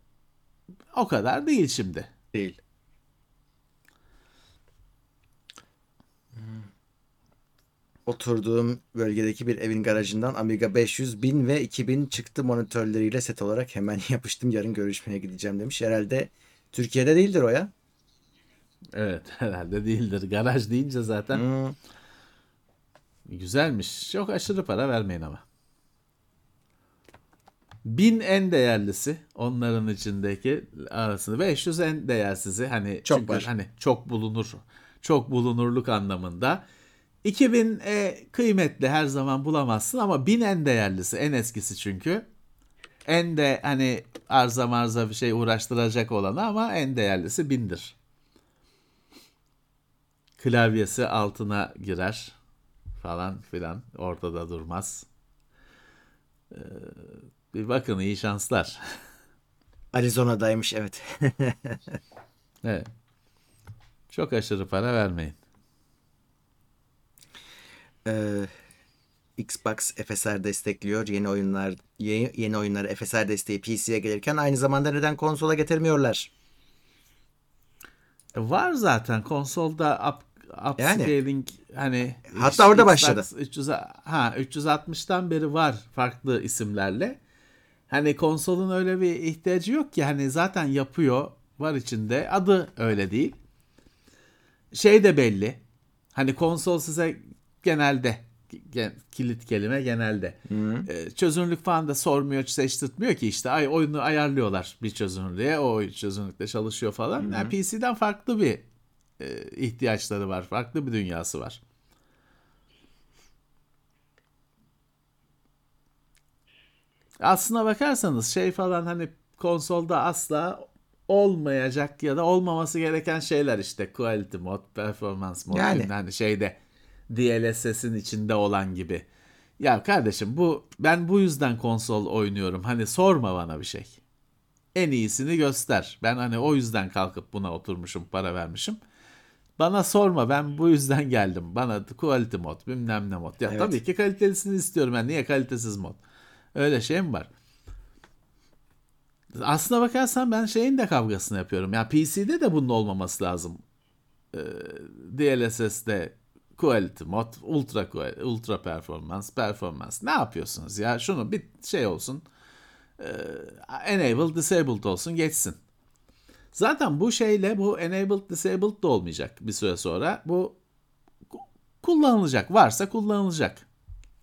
O kadar değil şimdi. Değil. Oturduğum bölgedeki bir evin garajından Amiga 500, 1000 ve 2000 çıktı monitörleriyle set olarak hemen yapıştım. Yarın görüşmeye gideceğim demiş. Herhalde Türkiye'de değildir o ya. Evet herhalde değildir. Garaj deyince zaten Hmm. güzelmiş. Çok aşırı para vermeyin ama. Bin en değerlisi onların içindeki arasında 500 en değersizi hani Çok çünkü var. hani çok bulunur çok bulunurluk anlamında 2000 e, kıymetli her zaman bulamazsın ama 1000 en değerlisi en eskisi çünkü en de hani arza marza bir şey uğraştıracak olanı ama en değerlisi 1000'dir. Klavyesi altına girer falan filan ortada durmaz. Ee, bir bakın iyi şanslar. Arizona'daymış evet. Evet. Çok aşırı para vermeyin. Ee, Xbox FSR destekliyor. Yeni oyunlar ye- yeni oyunları FSR desteği PC'ye gelirken aynı zamanda neden konsola getirmiyorlar? E, Var zaten konsolda up, upscaling hani Hatta orada Xbox başladı. 300 ha 360'tan beri var farklı isimlerle. Hani konsolun öyle bir ihtiyacı yok ki hani zaten yapıyor var içinde adı öyle değil. Şey de belli. Hani konsol size genelde gen- kilit kelime genelde e, çözünürlük falan da sormuyor, seçtirtmiyor ki işte ay oyunu ayarlıyorlar bir çözünürlüğe, o çözünürlükte çalışıyor falan. Yani PC'den farklı bir e, ihtiyaçları var, farklı bir dünyası var. Aslına bakarsanız şey falan hani konsolda asla olmayacak ya da olmaması gereken şeyler işte quality mod, performance mod Yani. hani şeyde DLSS'in içinde olan gibi. Ya kardeşim bu ben bu yüzden konsol oynuyorum. Hani sorma bana bir şey. En iyisini göster. Ben hani o yüzden kalkıp buna oturmuşum, para vermişim. Bana sorma ben bu yüzden geldim. Bana quality mod bilmem ne mod. Ya Evet. tabii ki kalitelisini istiyorum ben. Niye kalitesiz mod? Öyle şey mi var? Aslına bakarsan ben şeyin de kavgasını yapıyorum. Ya PC'de de bunun olmaması lazım. Ee, DLSS'de quality mod, ultra quality, ultra performance, performance. Ne yapıyorsunuz ya? Şunu bir şey olsun. Ee, enable, disabled olsun, geçsin. Zaten bu şeyle bu enabled disabled da olmayacak bir süre sonra. Bu ku- kullanılacak. Varsa kullanılacak.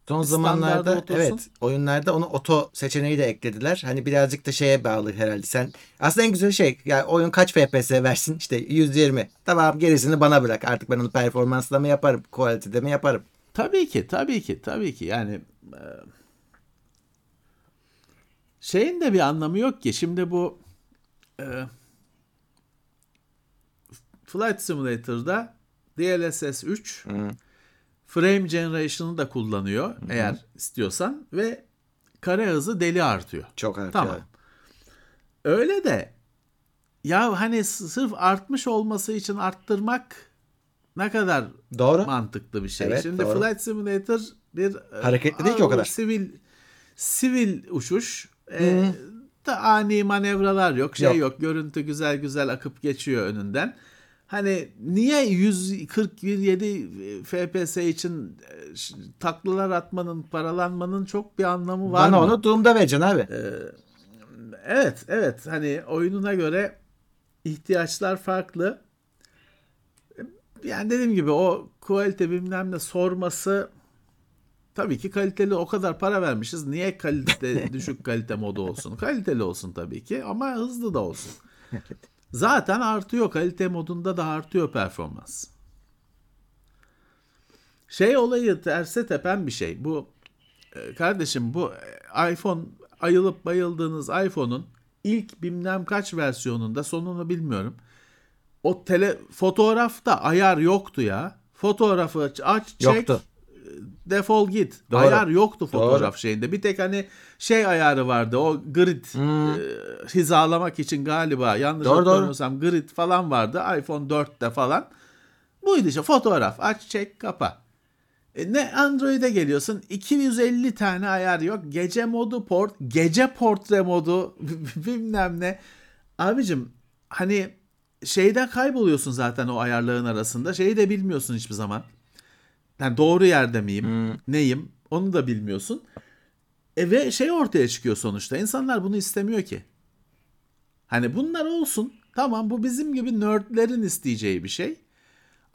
Son zamanlarda evet oyunlarda onu oto seçeneği de eklediler. Hani birazcık da şeye bağlı herhalde. Sen aslında en güzel şey ya oyun kaç FPS versin? İşte 120. Tamam gerisini bana bırak. Artık ben onu performansla mı yaparım, kalitede mi yaparım? Tabii ki, tabii ki, tabii ki. Yani e, şeyin de bir anlamı yok ki. Şimdi bu e, Flight Simulator'da DLSS 3 frame generation'ı da kullanıyor eğer istiyorsan ve kare hızı deli artıyor. Çok artıyor. Tamam. Öyle de ya hani sırf artmış olması için arttırmak ne kadar Doğru. mantıklı bir şey. Evet, Şimdi doğru. Flight Simulator bir e, Hareketli değil ki o kadar. Sivil sivil uçuş. E, da ani manevralar yok, şey Yok. yok. Görüntü güzel güzel akıp geçiyor önünden. Hani niye 147 FPS için e, taklalar atmanın, paralanmanın çok bir anlamı var Bana mı? onu Doom'da vereceksin abi. Evet, evet. Hani oyununa göre ihtiyaçlar farklı. Yani dediğim gibi o kalite bilmem ne sorması tabii ki kaliteli o kadar para vermişiz. Niye kalite düşük kalite modu olsun? Kaliteli olsun tabii ki ama hızlı da olsun. Zaten artıyor kalite modunda da artıyor performans. Şey olayı terse tepen bir şey. Bu e, kardeşim bu e, iPhone ayılıp bayıldığınız iPhone'un ilk bilmem kaç versiyonunda sonunu bilmiyorum. O tele fotoğrafta ayar yoktu ya. Fotoğrafı aç çek Yoktu. Defol git. Doğru. Ayar yoktu fotoğraf Doğru. şeyinde. Bir tek hani şey ayarı vardı. O grid e, hizalamak için galiba yanlış Hmm. Hatırlamıyorsam grid falan vardı. iPhone 4'te falan. Buydu işte fotoğraf aç çek kapa. E ne Android'e geliyorsun 250 tane ayar yok. Gece modu port, gece portre modu bilmem ne. Abicim hani şeyde kayboluyorsun zaten o ayarların arasında. Şeyi de bilmiyorsun hiçbir zaman. Yani doğru yerde miyim? Neyim? Onu da bilmiyorsun. E ve şey ortaya çıkıyor sonuçta. İnsanlar bunu istemiyor ki. Hani bunlar olsun. Tamam bu bizim gibi nerdlerin isteyeceği bir şey.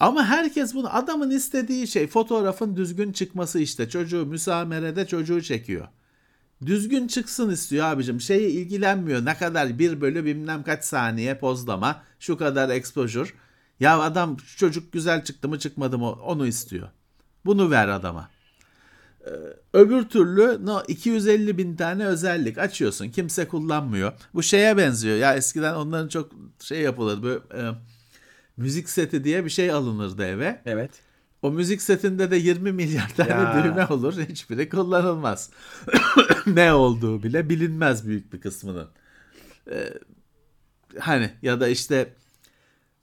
Ama herkes bunu adamın istediği şey fotoğrafın düzgün çıkması işte. Çocuğu müsamerede çocuğu çekiyor. Düzgün çıksın istiyor abicim. Şeye ilgilenmiyor. Ne kadar bir bölü bilmem kaç saniye pozlama. Şu kadar exposure. Ya adam çocuk güzel çıktı mı çıkmadı mı onu istiyor. Bunu ver adama. Ee, öbür türlü no 250 bin tane özellik açıyorsun. Kimse kullanmıyor. Bu şeye benziyor. Ya eskiden onların çok şey yapılır. Böyle, e, müzik seti diye bir şey alınırdı eve. Evet. O müzik setinde de 20 milyar tane Ya. düğme olur. Hiçbiri kullanılmaz. ne olduğu bile bilinmez büyük bir kısmının. Ee, hani ya da işte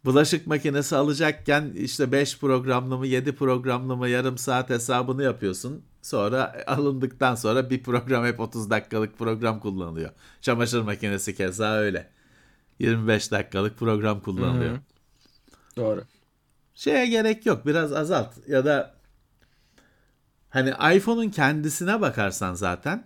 bulaşık makinesi alacakken işte 5 programlı mı 7 programlı mı yarım saat hesabını yapıyorsun. Sonra alındıktan sonra bir program hep 30 dakikalık program kullanılıyor. Çamaşır makinesi keza öyle. 25 dakikalık program kullanılıyor. Doğru. Şeye gerek yok. Biraz azalt. Ya da hani iPhone'un kendisine bakarsan zaten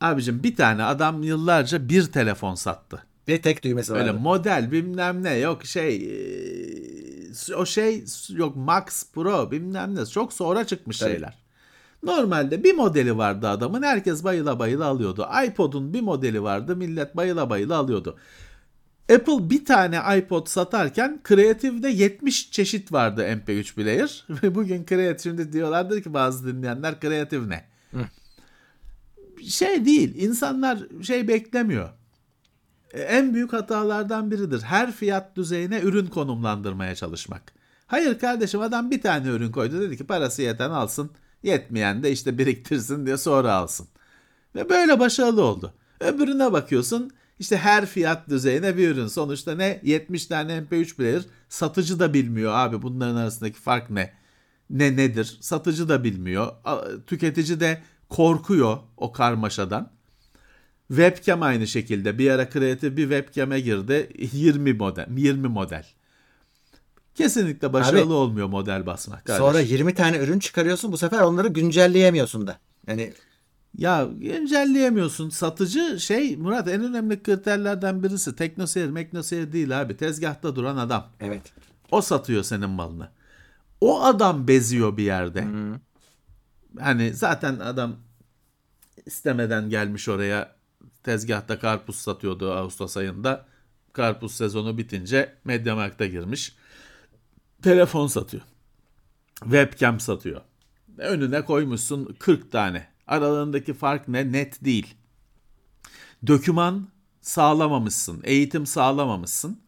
abicim bir tane adam yıllarca bir telefon sattı. Bir tek düğmesi var. Öyle model bilmem ne yok şey eee, o şey yok Max Pro bilmem ne çok sonra çıkmış Tabii. şeyler. Normalde bir modeli vardı adamın herkes bayıla bayıla alıyordu. iPod'un bir modeli vardı millet bayıla bayıla alıyordu. Apple bir tane iPod satarken Creative'de 70 çeşit vardı MP3 player. Ve bugün Creative şimdi diyorlardır ki bazı dinleyenler Creative ne? Şey değil. insanlar şey beklemiyor. E, En büyük hatalardan biridir. Her fiyat düzeyine ürün konumlandırmaya çalışmak. Hayır kardeşim adam bir tane ürün koydu dedi ki parası yeten alsın. Yetmeyen de işte biriktirsin diye sonra alsın. Ve böyle başarılı oldu. Öbürüne bakıyorsun işte her fiyat düzeyine bir ürün. Sonuçta ne? 70 tane MP3 player. Satıcı da bilmiyor abi bunların arasındaki fark ne? Ne nedir? Satıcı da bilmiyor. Tüketici de korkuyor o karmaşadan. Webcam aynı şekilde. Bir ara kreatif bir webcam'e girdi. 20 model. 20 model. Kesinlikle başarılı Abi, olmuyor model basmak. kardeşim. Sonra 20 tane ürün çıkarıyorsun. Bu sefer onları güncelleyemiyorsun da. Yani Ya güncelleyemiyorsun. Satıcı şey Murat en önemli kriterlerden birisi teknoseyir meknoseyir değil abi. Tezgahta duran adam. Evet. O satıyor senin malını. O adam beziyor bir yerde. Hani zaten adam istemeden gelmiş oraya tezgahta karpuz satıyordu Ağustos ayında. Karpuz sezonu bitince Mediamarkt'a girmiş. Telefon satıyor. Webcam satıyor. Önüne koymuşsun 40 tane. Aralarındaki fark ne? Net değil. Döküman sağlamamışsın. Eğitim sağlamamışsın.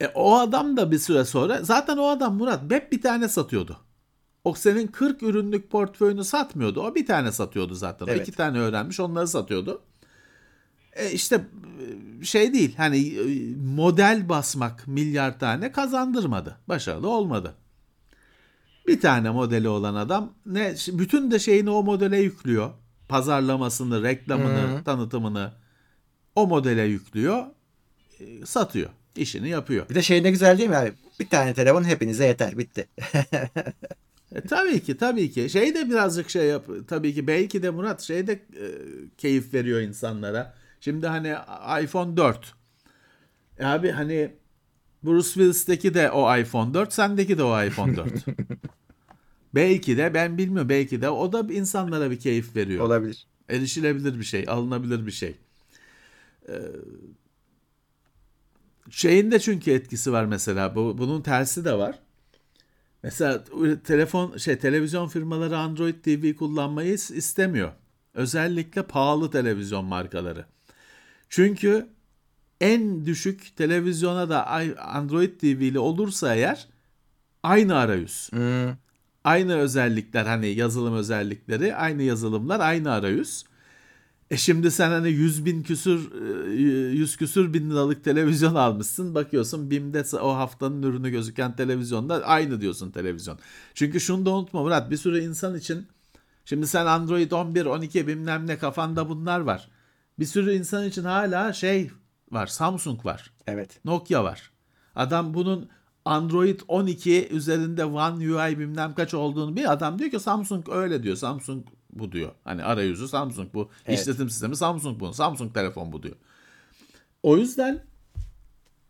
E, o adam da bir süre sonra zaten o adam Murat hep bir tane satıyordu. O senin 40 ürünlük portföyünü satmıyordu. O bir tane satıyordu zaten. O Evet. iki tane öğrenmiş onları satıyordu. E işte e, şey değil hani e, model basmak milyar tane kazandırmadı. Başarılı olmadı. Bir tane modeli olan adam ne bütün de şeyini o modele yüklüyor. Pazarlamasını, reklamını, tanıtımını o modele yüklüyor. e, Satıyor. işini yapıyor. Bir de şey ne güzel değil mi abi? Bir tane telefon hepinize yeter. Bitti. E, tabii ki tabii ki. Şey de birazcık şey yap. Tabii ki belki de Murat şey de e, keyif veriyor insanlara. Şimdi hani iPhone 4. E abi hani Bruce Willis'teki de o iPhone 4, sendeki de o iPhone 4. belki de ben bilmiyorum belki de o da insanlara bir keyif veriyor. Olabilir. Erişilebilir bir şey, alınabilir bir şey. Ee, şeyin de çünkü etkisi var mesela. Bu, bunun tersi de var. Mesela telefon şey televizyon firmaları Android TV kullanmayı is- istemiyor. Özellikle pahalı televizyon markaları. Çünkü en düşük televizyona da Android TV ile olursa eğer aynı arayüz. Hmm. Aynı özellikler hani yazılım özellikleri, aynı yazılımlar, aynı arayüz. E şimdi sen hani 100 bin küsür, e, 100 küsür bin liralık televizyon almışsın. Bakıyorsun BİM'de o haftanın ürünü gözüken televizyonda aynı diyorsun televizyon. Çünkü şunu da unutma Murat bir sürü insan için şimdi sen Android 11, 12 bilmem ne kafanda bunlar var. Bir sürü insan için hala şey var Samsung var. Evet. Nokia var. Adam bunun Android 12 üzerinde One UI bilmem kaç olduğunu bir adam diyor ki Samsung öyle diyor. Samsung bu diyor. Hani arayüzü Samsung bu. Evet. işletim sistemi Samsung bu. Samsung telefon bu diyor. O yüzden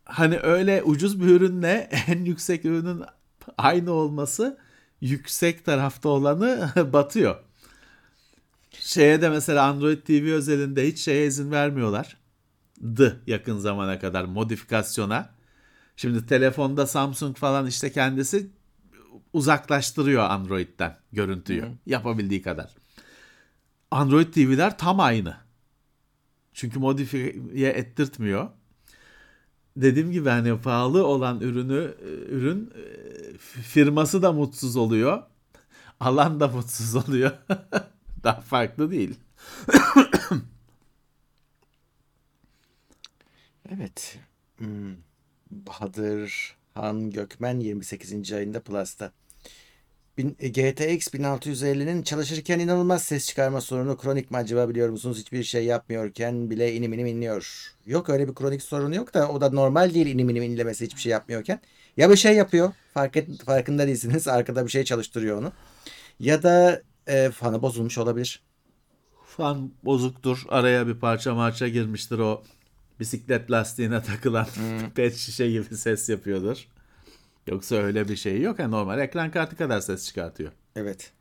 hani öyle ucuz bir ürünle en yüksek ürünün aynı olması yüksek tarafta olanı batıyor. Şeye de mesela Android TV özelinde hiç şeye izin vermiyorlar. Dı yakın zamana kadar modifikasyona. Şimdi telefonda Samsung falan işte kendisi uzaklaştırıyor Android'den görüntüyü. Yapabildiği kadar. Android TV'ler tam aynı. Çünkü modifiye ettirtmiyor. Dediğim gibi hani pahalı olan ürünü ürün e, firması da mutsuz oluyor. Alan da mutsuz oluyor. Daha farklı değil. Evet. Hmm. Bahadır Han Gökmen 28. ayında Plus'ta. E, GTX 1650'nin çalışırken inanılmaz ses çıkarma sorunu kronik mi acaba biliyor musunuz? Hiçbir şey yapmıyorken bile inim inim inliyor. Yok öyle bir kronik sorunu yok da o da normal değil inim inim inlemesi hiçbir şey yapmıyorken. Ya bir şey yapıyor fark et, farkında değilsiniz arkada bir şey çalıştırıyor onu. Ya da e, fanı bozulmuş olabilir. Fan bozuktur. Araya bir parça marça girmiştir o bisiklet lastiğine takılan pet şişe gibi ses yapıyordur. Yoksa öyle bir şey yok. Yani normal ekran kartı kadar ses çıkartıyor. Evet.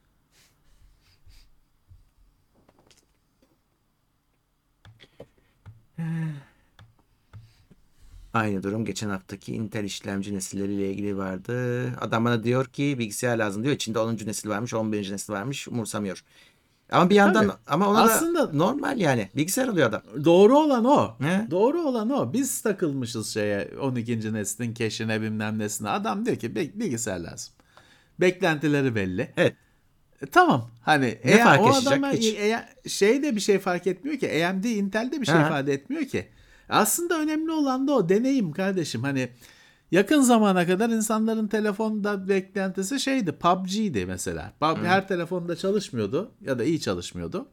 Aynı durum geçen haftaki Intel işlemci nesilleriyle ilgili vardı. Adam bana diyor ki bilgisayar lazım diyor. İçinde 10. nesil varmış, 11. nesil varmış. Umursamıyor. Ama bir yandan Tabii. ama ona Aslında- da normal yani. Bilgisayar alıyor adam. Doğru olan o. Ne? Doğru olan o. Biz takılmışız şeye 12. neslin keşine bilmem nesine. Adam diyor ki "Bi- bilgisayar lazım. Beklentileri belli. Evet. E, tamam. Hani Ne eğer fark o adama Hiç. eğer şey de bir şey fark etmiyor ki. AMD, Intel de bir şey Ha. ifade etmiyor ki. Aslında önemli olan da o deneyim kardeşim. Hani yakın zamana kadar insanların telefonda beklentisi şeydi. PUBG'di mesela. PUBG her telefonda çalışmıyordu ya da iyi çalışmıyordu.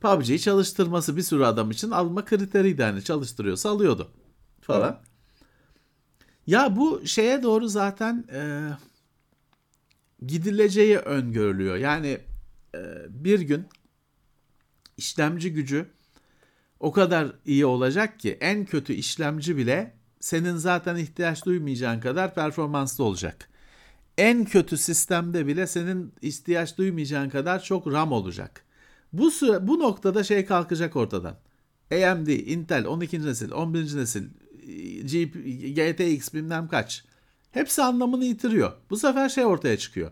PUBG'yi çalıştırması bir sürü adam için alma kriteriydi. Hani çalıştırıyorsa alıyordu falan. Evet. Ya bu şeye doğru zaten e, gidileceği öngörülüyor. Yani e, bir gün işlemci gücü o kadar iyi olacak ki en kötü işlemci bile senin zaten ihtiyaç duymayacağın kadar performanslı olacak. En kötü sistemde bile senin ihtiyaç duymayacağın kadar çok RAM olacak. Bu süre, bu noktada şey kalkacak ortadan. AMD, Intel 12. nesil, 11. nesil, GP, GTX bilmem kaç. Hepsi anlamını yitiriyor. Bu sefer şey ortaya çıkıyor.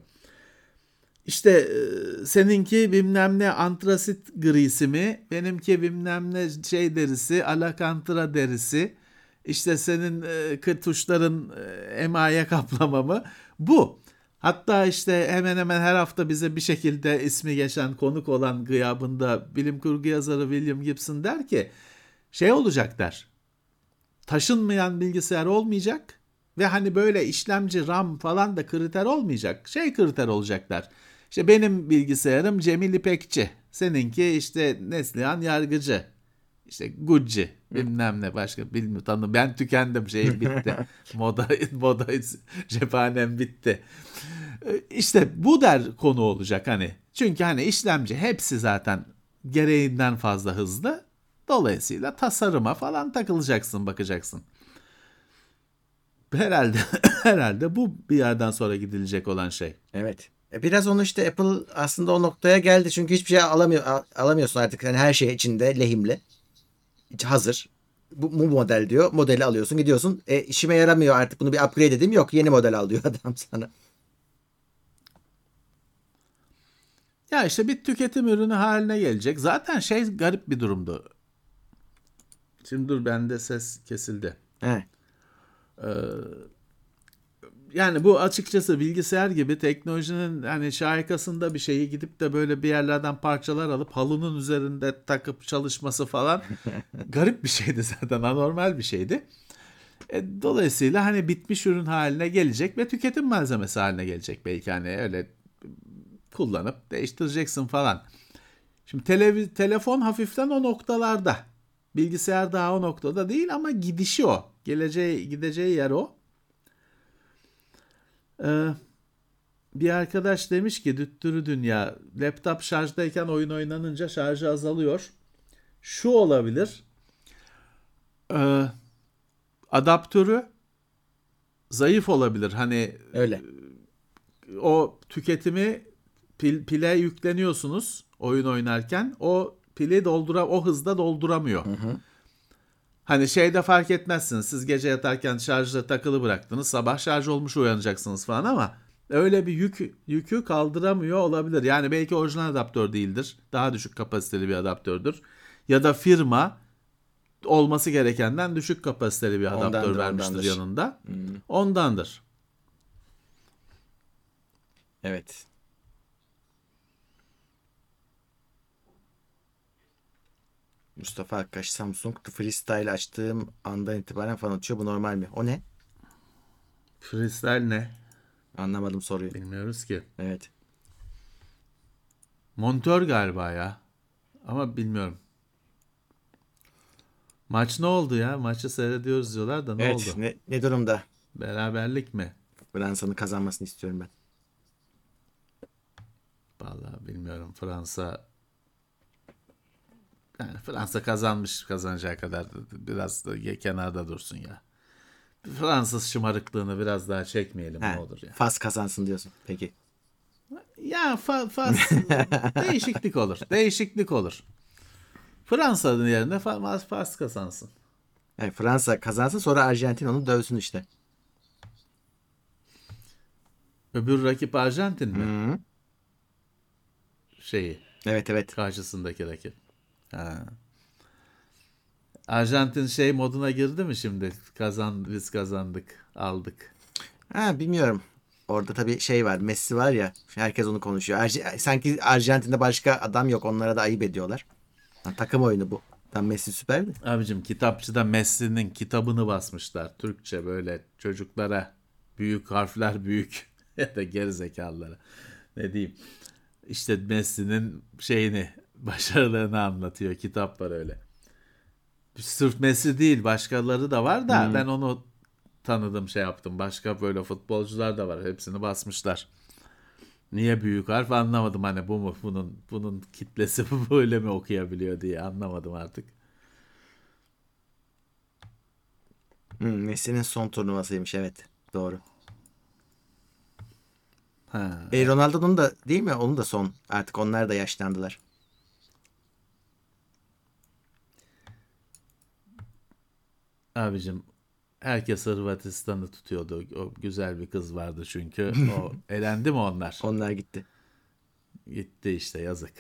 İşte e, seninki bilmem ne antrasit grisi mi, benimki bilmem ne şey derisi, alakantra derisi, işte senin e, tuşların e, emaye kaplama mı? Bu. Hatta işte hemen hemen her hafta bize bir şekilde ismi geçen konuk olan gıyabında bilim kurgu yazarı William Gibson der ki şey olacak der. Taşınmayan bilgisayar olmayacak ve hani böyle işlemci RAM falan da kriter olmayacak. Şey kriter olacaklar. İşte benim bilgisayarım Cemil İpekçi. Seninki işte Neslihan Yargıcı. İşte Gucci bilmem ne başka bilmiyorum tanım. Ben tükendim şeyim bitti. moda moda cephanem bitti. İşte bu der konu olacak hani. Çünkü hani işlemci hepsi zaten gereğinden fazla hızlı. Dolayısıyla tasarıma falan takılacaksın, bakacaksın. Herhalde herhalde bu bir yerden sonra gidilecek olan şey. Evet. E, Biraz onu işte Apple aslında o noktaya geldi. Çünkü hiçbir şey alamıyor, al- alamıyorsun artık. Yani her şey içinde lehimli. Hazır. Bu, bu model diyor. Modeli alıyorsun gidiyorsun. E, işime yaramıyor artık bunu bir upgrade edeyim. Yok yeni model al diyor adam sana. Ya işte bir tüketim ürünü haline gelecek. Zaten şey garip bir durumdu. Şimdi dur bende ses kesildi. He. Yani bu açıkçası bilgisayar gibi teknolojinin hani şahikasında bir şeyi gidip de böyle bir yerlerden parçalar alıp halının üzerinde takıp çalışması falan garip bir şeydi zaten anormal bir şeydi. E, dolayısıyla hani bitmiş ürün haline gelecek ve tüketim malzemesi haline gelecek belki hani öyle kullanıp değiştireceksin falan. Şimdi televi- telefon hafiften o noktalarda. Bilgisayar daha o noktada değil ama gidişi o. Geleceği gideceği yer o. Ee, bir arkadaş demiş ki düttürü dünya laptop şarjdayken oyun oynanınca şarjı azalıyor. Şu olabilir. Ee, adaptörü zayıf olabilir. Hani Öyle. o tüketimi pil, pile yükleniyorsunuz oyun oynarken o pili doldura o hızda dolduramıyor. Hani şeyde fark etmezsiniz. Siz gece yatarken şarjda takılı bıraktınız. Sabah şarj olmuş uyanacaksınız falan ama öyle bir yük yükü kaldıramıyor olabilir. Yani belki orijinal adaptör değildir. Daha düşük kapasiteli bir adaptördür. Ya da firma olması gerekenden düşük kapasiteli bir adaptör Ondandır, vermiştir ondandır. yanında. Ondandır. Evet. Mustafa Akkaş Samsung Freestyle açtığım andan itibaren falan açıyor. Bu normal mi? O ne? Freestyle ne? Anlamadım soruyu. Bilmiyoruz ki. Evet. Montör galiba ya. Ama bilmiyorum. Maç ne oldu ya? Maçı seyrediyoruz diyorlar da ne evet. oldu? Ne, ne durumda? Beraberlik mi? Fransa'nın kazanmasını istiyorum ben. Vallahi bilmiyorum. Fransa yani Fransa kazanmış kazanacağı kadar biraz da kenarda dursun ya. Fransız şımarıklığını biraz daha çekmeyelim He, ne olur ya. Fas kazansın diyorsun. Peki. Ya fa, fas değişiklik olur. Değişiklik olur. Fransa'nın yerine Fas, Fas kazansın. Yani Fransa kazansın sonra Arjantin onu dövsün işte. Öbür rakip Arjantin mi? Hı. Şeyi Evet evet. karşısındaki rakip. Ha. Arjantin şey moduna girdi mi şimdi? Kazan biz kazandık, aldık. Ha bilmiyorum. Orada tabii şey var. Messi var ya. Herkes onu konuşuyor. Arj- sanki Arjantin'de başka adam yok. Onlara da ayıp ediyorlar. Ha, takım oyunu bu. Tam Messi süperdi. Abicim kitapçıda Messi'nin kitabını basmışlar. Türkçe böyle çocuklara büyük harfler büyük ya da gerizekalılara. Ne diyeyim? İşte Messi'nin şeyini başarılarını anlatıyor. Kitap var öyle. Sırf Messi değil başkaları da var da ben onu tanıdım şey yaptım. Başka böyle futbolcular da var. Hepsini basmışlar. Niye büyük harf anlamadım hani bu mu bunun bunun kitlesi böyle mi okuyabiliyor diye anlamadım artık. Hmm, Messi'nin son turnuvasıymış evet. Doğru. Ha. E, Ronaldo'nun da değil mi? Onun da son. Artık onlar da yaşlandılar. Abicim herkes Hırvatistan'ı tutuyordu. O güzel bir kız vardı çünkü. O elendi mi onlar? Onlar gitti. Gitti işte yazık.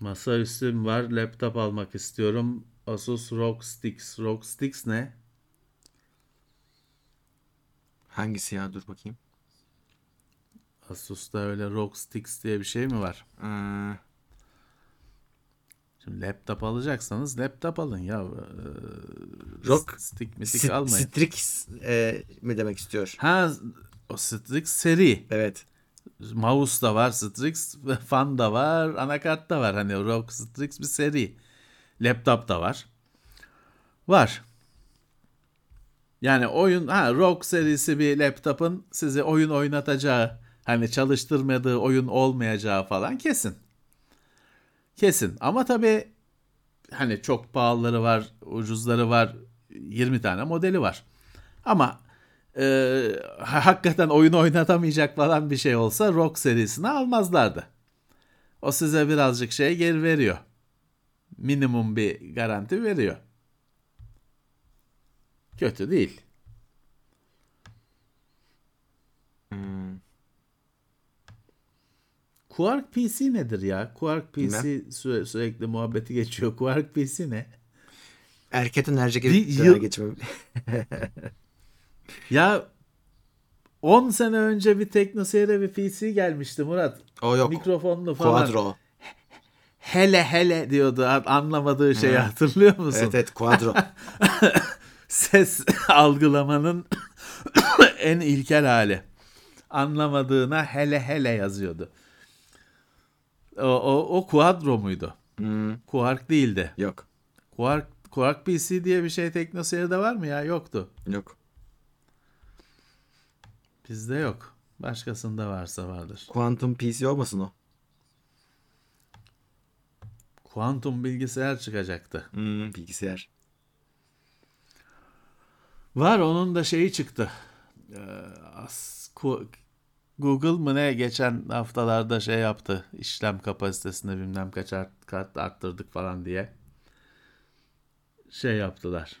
Masaüstüm var. Laptop almak istiyorum. Asus ROG Strix. ROG Strix ne? Hangisi ya? Dur bakayım. Asus'ta öyle ROG Strix diye bir şey mi var? Ee, Şimdi laptop alacaksanız laptop alın ya. Ee, ROG Stick mistik St- almayın. Strix e, mi demek istiyor? Ha o Strix seri. Evet. Mouse da var, Strix fan da var, anakart da var. Hani ROG Strix bir seri. Laptop da var. Var. Yani oyun ha ROG serisi bir laptopun sizi oyun oynatacağı, hani çalıştırmadığı oyun olmayacağı falan kesin. Kesin. Ama tabii hani çok pahalıları var, ucuzları var. 20 tane modeli var. Ama e, hakikaten oyun oynatamayacak falan bir şey olsa Rock serisini almazlardı. O size birazcık şey geri veriyor. Minimum bir garanti veriyor. Kötü değil. Quark PC nedir ya? Quark PC süre- sürekli muhabbeti geçiyor. Quark PC ne? Bir gibi yıl- geçmem. Ya 10 sene önce bir teknoseyre bir PC gelmişti Murat. O yok. Mikrofonlu falan. Quadro. Hele hele diyordu. Anlamadığı şeyi hatırlıyor musun? Evet evet Quadro. Ses algılamanın en ilkel hali. Anlamadığına hele hele yazıyordu. O, o, o Quadro muydu? Hmm, Quark değildi. yok. Quark, Quark PC diye bir şey teknoseyirde var mı ya? Yoktu. Yok. Bizde yok. Başkasında varsa vardır. Quantum PC olmasın o? Kuantum bilgisayar çıkacaktı. Hmm, bilgisayar. Var onun da şeyi çıktı. Ee, as- Ku- Google mı ne geçen haftalarda şey yaptı. İşlem kapasitesini bilmem kaç art, kat arttırdık falan diye. Şey yaptılar.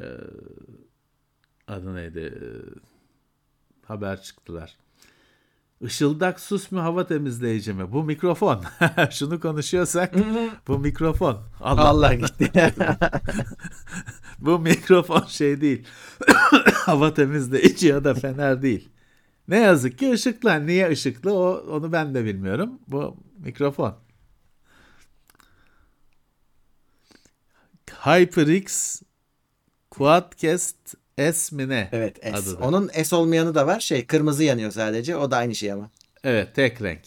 Ee, adı neydi? Ee, haber çıktılar. Işıldak sus mu hava temizleyici mi? Bu mikrofon. Şunu konuşuyorsak bu mikrofon. Allah Allah gitti. Bu mikrofon şey değil. Hava temizleyici ya da fener değil. Ne yazık ki ışıklar. Niye ışıklı o onu ben de bilmiyorum. Bu mikrofon. HyperX Quadcast S mi ne? evet S. Adı da. Onun S olmayanı da var. Şey kırmızı yanıyor sadece. O da aynı şey ama. Evet tek renk.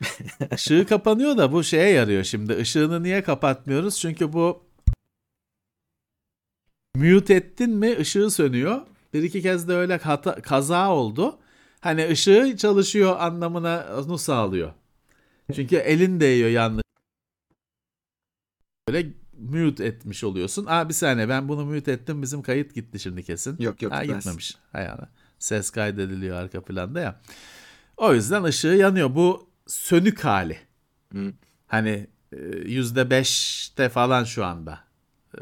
Işığı kapanıyor da bu şeye yarıyor şimdi. Işığını niye kapatmıyoruz? Çünkü bu mute ettin mi ışığı sönüyor. Bir iki kez de öyle hata, kaza oldu. Hani ışığı çalışıyor anlamına onu sağlıyor. Çünkü elin değiyor yanlış. Böyle mute etmiş oluyorsun. Aa bir saniye ben bunu mute ettim bizim kayıt gitti şimdi kesin. Yok, yok, Ha, gitmemiş. Hay Allah. Ses kaydediliyor arka planda ya. O yüzden ışığı yanıyor. Bu sönük hali. Hı. Hani e, yüzde beşte falan şu anda. E,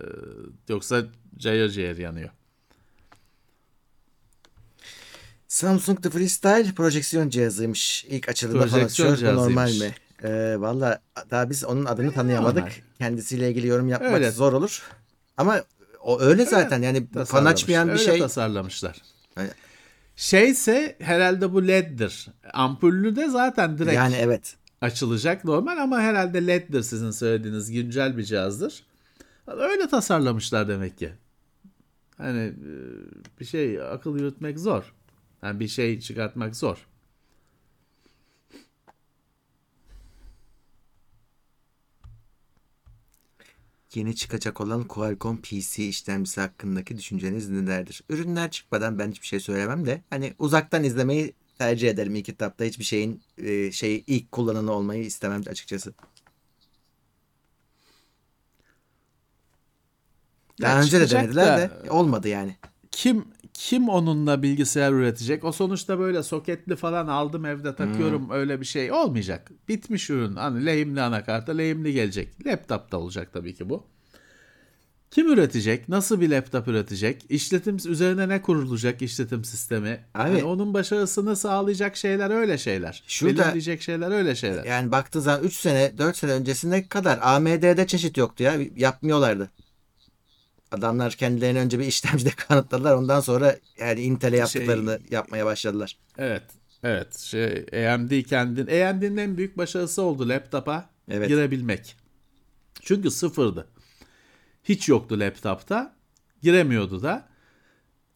Yoksa cayır cayır yanıyor. Samsung The Freestyle projeksiyon cihazıymış. İlk açılımda falan. Bu normal mi? Ee, Valla daha biz onun adını tanıyamadık. normal. Kendisiyle ilgili yorum yapmak Öyle. zor olur. Ama o öyle zaten yani fan açmayan bir Öyle şey. tasarlamışlar. Yani- Şeyse herhalde bu LED'dir. Ampullü de zaten direkt Yani evet. açılacak normal ama herhalde LED'dir sizin söylediğiniz güncel bir cihazdır. Öyle tasarlamışlar demek ki. Hani e, bir şey akıl yürütmek zor. Yani bir şey çıkartmak zor. Yeni çıkacak olan Qualcomm PC işlemcisi hakkındaki düşünceniz nelerdir? Ürünler çıkmadan ben hiçbir şey söylemem de hani uzaktan izlemeyi tercih ederim ilk etapta. Hiçbir şeyin e, şey ilk kullananı olmayı istemem açıkçası. Daha Ya önce de denediler da- de olmadı yani. Kim kim onunla bilgisayar üretecek? O sonuçta böyle soketli falan aldım evde takıyorum öyle bir şey olmayacak. Bitmiş ürün. Hani lehimli anakarta lehimli gelecek. Laptopta olacak tabii ki bu. Kim üretecek? Nasıl bir laptop üretecek? İşletim üzerine ne kurulacak işletim sistemi? Abi- Hani onun başarısını sağlayacak şeyler öyle şeyler. Şurada- Belirleyecek şeyler öyle şeyler. Yani baktığı zaman 3 sene 4 sene öncesine kadar AMD'de çeşit yoktu ya. Yapmıyorlardı. Adamlar kendilerini önce bir işlemcide kanıtladılar. Ondan sonra yani Intel'e yaptıklarını yapmaya başladılar. Evet. Evet. Şey AMD kendin AMD'nin en büyük başarısı oldu laptopa Evet. girebilmek. Çünkü sıfırdı. Hiç yoktu laptopta. Giremiyordu da.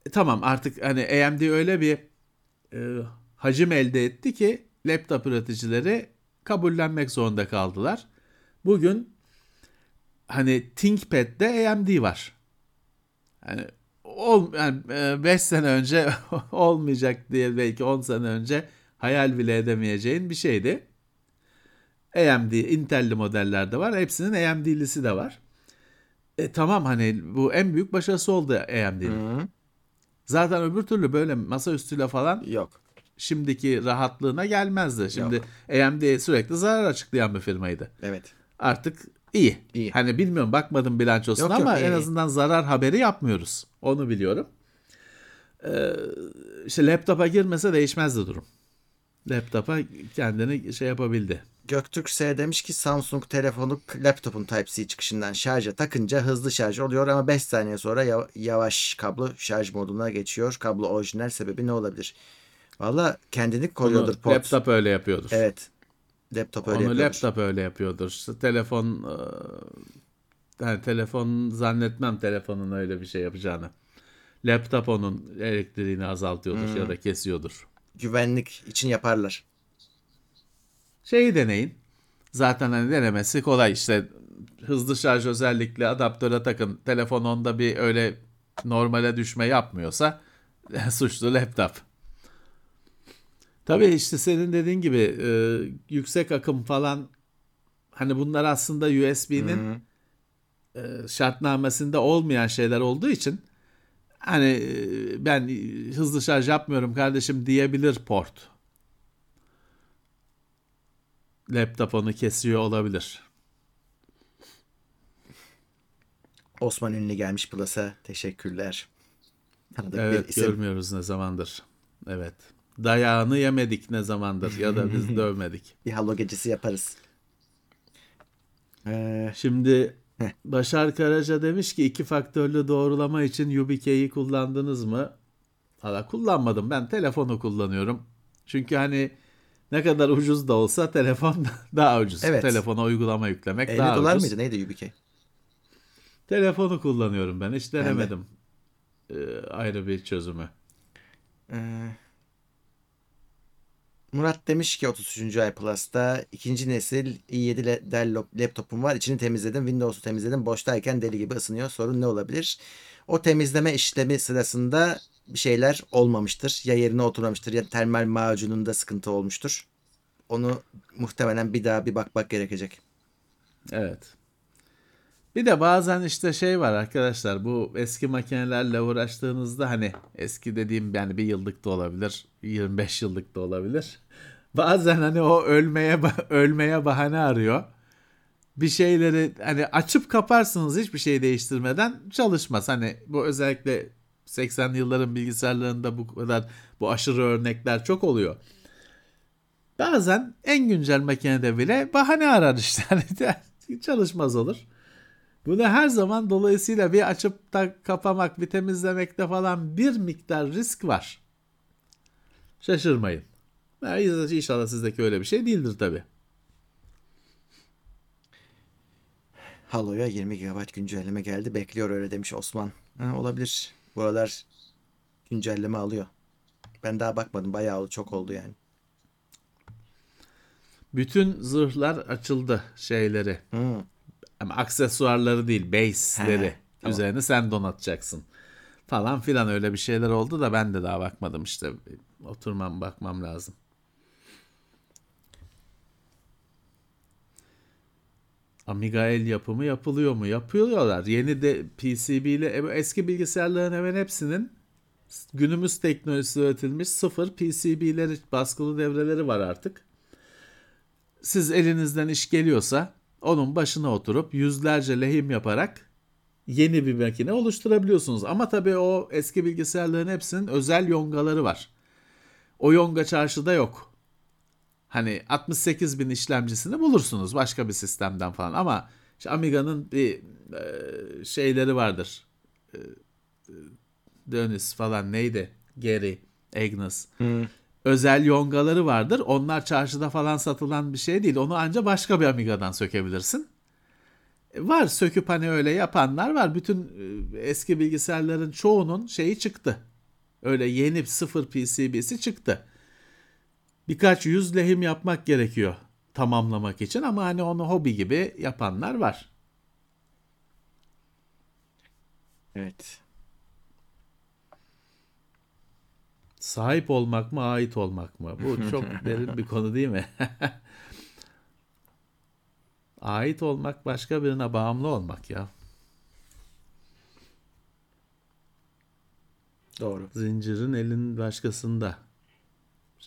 E, tamam artık hani AMD öyle bir e, hacim elde etti ki laptop üreticileri kabullenmek zorunda kaldılar. Bugün hani ThinkPad'de AMD var. Yani ol, yani 5 sene önce olmayacak diye belki 10 sene önce hayal bile edemeyeceğin bir şeydi. AMD, Intel'li modellerde var. Hepsinin AMD'lisi de var. E, tamam hani bu en büyük başarısı oldu AMD'nin. Zaten öbür türlü böyle masaüstüyle falan Yok. şimdiki rahatlığına gelmezdi. Şimdi AMD sürekli zarar açıklayan bir firmaydı. Evet. Artık iyi. İyi. Hani bilmiyorum bakmadım bilançosuna Yok, yok, ama iyi, en azından zarar haberi yapmıyoruz. Onu biliyorum. Ee, işte laptopa girmese değişmezdi durum. Laptopa kendini şey yapabildi. Göktürk S demiş ki Samsung telefonu laptopun Type-C çıkışından şarja takınca hızlı şarj oluyor ama 5 saniye sonra yav- yavaş kablo şarj moduna geçiyor. Kablo orijinal sebebi ne olabilir? Valla kendini koruyordur Onu port. laptop öyle yapıyordur. Evet. Laptop öyle Onu yapıyordur. laptop öyle yapıyordur. İşte telefon e, yani telefon zannetmem telefonun öyle bir şey yapacağını. Laptop onun elektriğini azaltıyordur Hmm. ya da kesiyordur. Güvenlik için yaparlar. Şeyi deneyin. Zaten hani denemesi kolay işte hızlı şarj özellikle adaptöre takın. Telefon onda bir öyle normale düşme yapmıyorsa suçlu laptop. Tabii işte senin dediğin gibi e, yüksek akım falan hani bunlar aslında USB'nin e, şartnamesinde olmayan şeyler olduğu için hani e, ben hızlı şarj yapmıyorum kardeşim diyebilir port. Laptop onu kesiyor olabilir. Osman Ünlü gelmiş Plus'a. Teşekkürler. Tanıdık bir Evet isim. görmüyoruz ne zamandır. Evet. Dayağını yemedik ne zamandır ya da biz dövmedik. Bir halo gecesi yaparız. Ee, Şimdi Heh. Başar Karaca demiş ki iki faktörlü doğrulama için YubiKey'i kullandınız mı? Valla kullanmadım. Ben telefonu kullanıyorum. Çünkü hani ne kadar ucuz da olsa telefon daha ucuz. Evet. Telefona uygulama yüklemek 50 daha dolar ucuz. mıydı? Neydi UBK? Telefonu kullanıyorum ben. Hiç de. denemedim. Ee, ayrı bir çözümü. Ee, Murat demiş ki 33. ay Plus'ta ikinci nesil i7 le- Dell lap- laptopum var. İçini temizledim. Windows'u temizledim. Boştayken deli gibi ısınıyor. Sorun ne olabilir? O temizleme işlemi sırasında bir şeyler olmamıştır. Ya yerine oturmamıştır ya termal macununda sıkıntı olmuştur. Onu muhtemelen bir daha bir bakmak gerekecek. Evet. Bir de bazen işte şey var arkadaşlar bu eski makinelerle uğraştığınızda hani eski dediğim yani bir yıllık da olabilir 25 yıllık da olabilir. Bazen hani o ölmeye ölmeye bahane arıyor. Bir şeyleri hani açıp kaparsınız hiçbir şey değiştirmeden çalışmaz. Hani bu özellikle 80'li yılların bilgisayarlarında bu kadar bu aşırı örnekler çok oluyor. Bazen en güncel makinede bile bahane arar işte. Hani çalışmaz olur. Bunu her zaman dolayısıyla bir açıp da kapamak, bir temizlemekte falan bir miktar risk var. Şaşırmayın. İnşallah sizdeki öyle bir şey değildir tabi. Halo'ya 20 GB güncelleme geldi. Bekliyor öyle demiş Osman. Ha, olabilir. Buralar güncelleme alıyor. Ben daha bakmadım. Bayağı oldu. Çok oldu yani. Bütün zırhlar açıldı şeyleri. Hı. Ama aksesuarları değil, base'leri tamam. üzerine sen donatacaksın. Falan filan öyle bir şeyler oldu da ben de daha bakmadım işte. Oturmam bakmam lazım. Amiga el yapımı yapılıyor mu? Yapıyorlar. Yeni de PCB ile e, eski bilgisayarların hemen hepsinin günümüz teknolojisi üretilmiş sıfır PCB'leri baskılı devreleri var artık. Siz elinizden iş geliyorsa onun başına oturup yüzlerce lehim yaparak yeni bir makine oluşturabiliyorsunuz. Ama tabii o eski bilgisayarların hepsinin özel yongaları var. O yonga çarşıda yok. Hani 68 bin işlemcisini bulursunuz başka bir sistemden falan ama işte Amiga'nın bir e, şeyleri vardır. E, e, Dönis falan neydi? Gary, Agnes. Özel yongaları vardır. Onlar çarşıda falan satılan bir şey değil. Onu ancak başka bir Amiga'dan sökebilirsin. E, Var söküp hani öyle yapanlar var. Bütün e, eski bilgisayarların çoğunun şeyi çıktı. Öyle yeni sıfır PCB'si çıktı. Birkaç yüz lehim yapmak gerekiyor tamamlamak için ama hani onu hobi gibi yapanlar var. Evet. Sahip olmak mı, ait olmak mı? Bu çok derin bir konu değil mi? ait olmak başka birine bağımlı olmak ya. Doğru. Zincirin elin başkasında.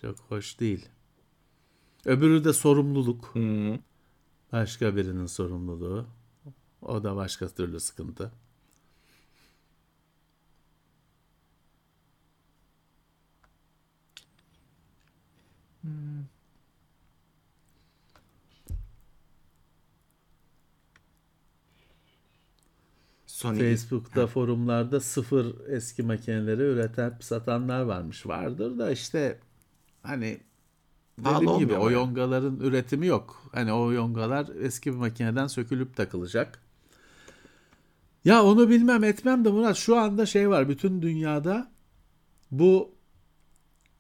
Çok hoş değil. Öbürü de sorumluluk. Hı. Başka birinin sorumluluğu. O da başka türlü sıkıntı. Sony Facebook'ta forumlarda sıfır eski makineleri üreten satanlar varmış. Vardır da işte hani Pahalı dediğim gibi o yani? yongaların üretimi yok. Hani o yongalar eski bir makineden sökülüp takılacak. Ya onu bilmem etmem de Murat şu anda şey var bütün dünyada bu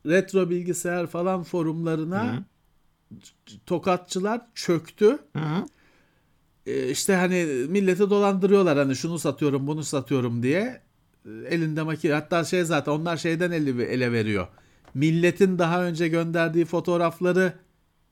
retro bilgisayar falan forumlarına tokatçılar çöktü. Hı. E, işte hani milleti dolandırıyorlar hani şunu satıyorum bunu satıyorum diye elinde makine hatta şey zaten onlar şeyden ele, ele veriyor. Milletin daha önce gönderdiği fotoğrafları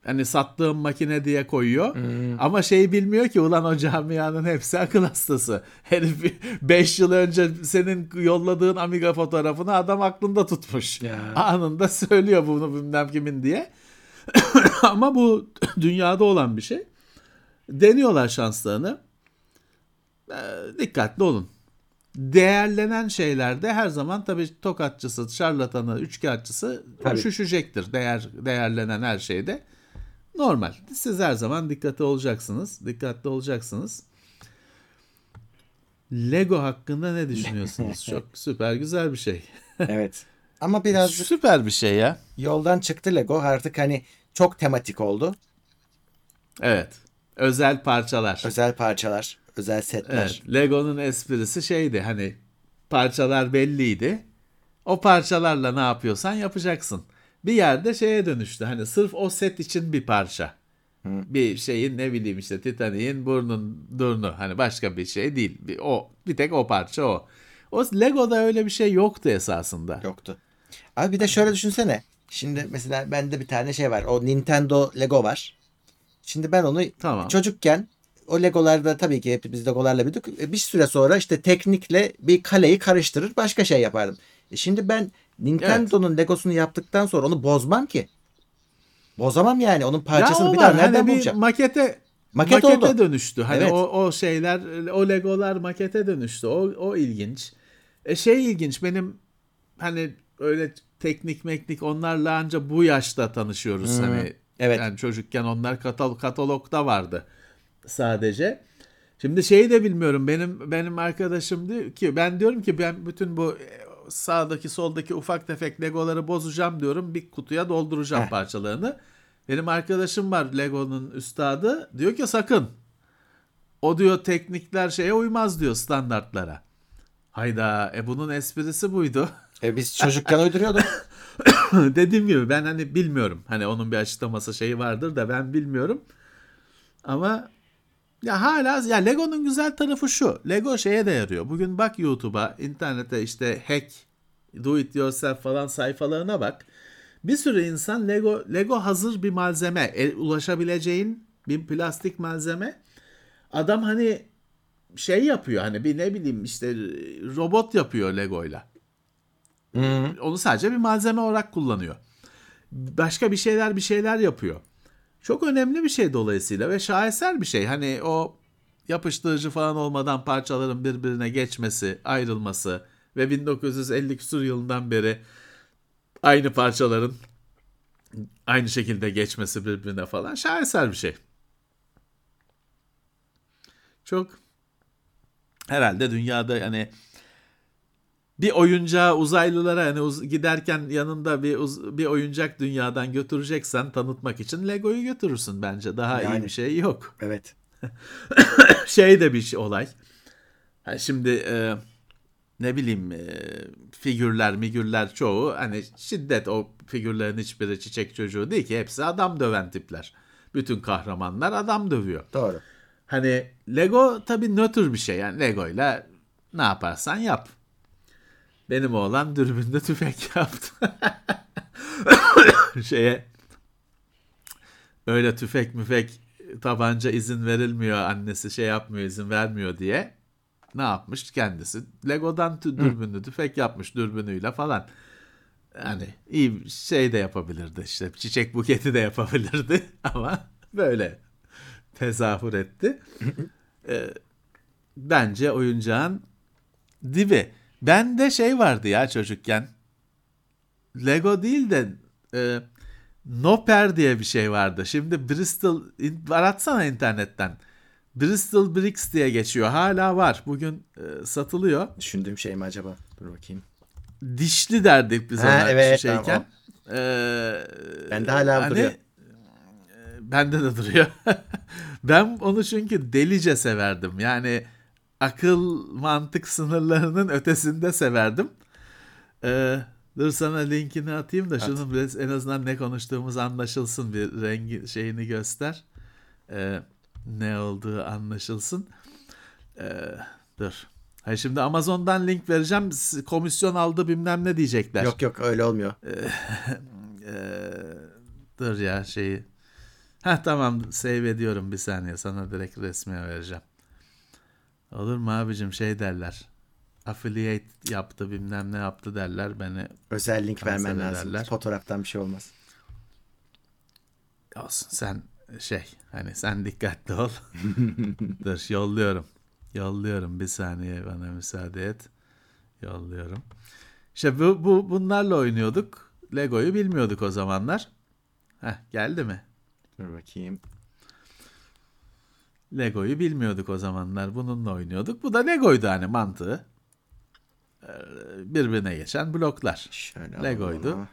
hani sattığım makine diye koyuyor. Ama şey bilmiyor ki ulan o camianın hepsi akıl hastası. Herif 5 yıl önce senin yolladığın Amiga fotoğrafını adam aklında tutmuş. Ya. Anında söylüyor bunu bilmem kimin diye. Ama bu dünyada olan bir şey. Deniyorlar şanslarını. Ee, dikkatli olun. Değerlenen şeylerde her zaman tabii tokatçısı, şarlatanı, üçkağıtçısı Tabii. üşüşecektir. Değer, değerlenen her şeyde. Normal. Siz her zaman dikkatli olacaksınız. Dikkatli olacaksınız. Lego hakkında ne düşünüyorsunuz? Çok süper güzel bir şey. Evet. Ama birazcık Süper bir şey ya. yoldan çıktı Lego. Artık hani çok tematik oldu. Evet. Özel parçalar. Özel parçalar, özel setler. Evet, Lego'nun esprisi şeydi hani parçalar belliydi. O parçalarla ne yapıyorsan yapacaksın. Bir yerde şeye dönüştü. Hani sırf o set için bir parça. Bir şeyin ne bileyim işte Titanic'in burnun durnu. Hani başka bir şey değil. Bir, o bir tek o parça o. O Lego'da öyle bir şey yoktu esasında. Yoktu. Abi bir de şöyle düşünsene. Şimdi mesela bende bir tane şey var. O Nintendo Lego var. Şimdi ben onu Tamam. çocukken o Legolarda tabii ki hepimiz Legolarla büyüdük. E, Bir süre sonra işte teknikle bir kaleyi karıştırır başka şey yapardım. E Şimdi ben Nintendo'nun Legosunu yaptıktan sonra onu bozmam ki. Bozamam yani. Onun parçasını Ya bir daha nereden hani bir bulacağım? makete Maket makete oldu. dönüştü. Hani Evet. o o şeyler o Legolar makete dönüştü. O o ilginç. E şey ilginç. Benim hani öyle teknik meknik onlarla anca bu yaşta tanışıyoruz hani. Evet. Yani çocukken onlar katal katalogda vardı sadece. Şimdi şeyi de bilmiyorum. Benim benim arkadaşım diyor ki ben diyorum ki ben bütün bu sağdaki soldaki ufak tefek Legoları bozacağım diyorum. Bir kutuya dolduracağım Heh. parçalarını. Benim arkadaşım var Lego'nun üstadı. Diyor ki sakın. O diyor teknikler şeye uymaz diyor standartlara. Hayda e bunun esprisi buydu. E biz çocukken uyduruyorduk. Dediğim gibi ben hani bilmiyorum. Hani onun bir açıklaması şeyi vardır da ben bilmiyorum. Ama Ya hala ya Lego'nun güzel tarafı şu. Lego şeye de yarıyor. Bugün bak YouTube'a, internete işte hack, do it yourself falan sayfalarına bak. Bir sürü insan Lego Lego hazır bir malzeme, el, ulaşabileceğin bir plastik malzeme. Adam hani şey yapıyor hani bir ne bileyim işte robot yapıyor Lego'yla. Onu sadece bir malzeme olarak kullanıyor. Başka bir şeyler bir şeyler yapıyor. Çok önemli bir şey dolayısıyla ve şaheser bir şey. Hani o yapıştırıcı falan olmadan parçaların birbirine geçmesi, ayrılması ve 1950 küsur yılından beri aynı parçaların aynı şekilde geçmesi birbirine falan şaheser bir şey. Çok herhalde dünyada hani bir oyuncağı uzaylılara hani uz- giderken yanında bir uz- bir oyuncak dünyadan götüreceksen tanıtmak için Lego'yu götürürsün bence. Daha iyi Yani. bir şey yok. Evet. şey de bir şey, olay. Ha şimdi e, ne bileyim e, figürler, migürler çoğu hani şiddet o figürlerin hiçbiri çiçek çocuğu değil ki hepsi adam döven tipler. Bütün kahramanlar adam dövüyor. Doğru. Hani Lego tabii nötr bir şey. Yani Lego'yla ne yaparsan yap. Benim oğlan dürbünde tüfek yaptı. Şeye öyle tüfek müfek tabanca izin verilmiyor annesi şey yapmıyor izin vermiyor diye ne yapmış kendisi Lego'dan tü- dürbünlü tüfek yapmış dürbünüyle falan. Yani iyi şey de yapabilirdi işte çiçek buketi de yapabilirdi ama böyle tezahür etti. Ee, bence oyuncağın dibi. Bende şey vardı ya çocukken. Lego değil de e, Noper diye bir şey vardı. Şimdi Bristol in- aratsana internetten. Bristol Bricks diye geçiyor. Hala var. Bugün e, satılıyor. Düşündüğüm şey mi acaba? Dur bakayım. Dişli derdik biz Ha, ona evet, şeyken. tamam. Ee, Bende hala hani, duruyor. e, Bende de duruyor. ben onu çünkü delice severdim. Yani akıl mantık sınırlarının ötesinde severdim. Ee, dur sana linkini atayım da şunun biraz en azından ne konuştuğumuz anlaşılsın bir rengi şeyini göster. Ee, ne olduğu anlaşılsın. Ee, dur. Hayır şimdi Amazon'dan link vereceğim. Komisyon aldı bilmem ne diyecekler. Yok yok öyle olmuyor. Ee, dur ya şeyi. Ha tamam save ediyorum bir saniye sana direkt resmiye vereceğim. Olur mu abicim şey derler. Affiliate yaptı bilmem ne yaptı derler beni. Özel link vermen lazım. ederler. Fotoğraftan bir şey olmaz. Olsun sen şey hani sen dikkatli ol. dur yolluyorum. Yolluyorum bir saniye bana müsaade et. Yolluyorum. İşte bu, bu bunlarla oynuyorduk. Lego'yu bilmiyorduk o zamanlar. Heh geldi mi? Dur bakayım. Lego'yu bilmiyorduk o zamanlar. Bununla oynuyorduk. Bu da Lego'ydu hani mantığı. Ee, Birbirine geçen bloklar. Şöyle Lego'ydu.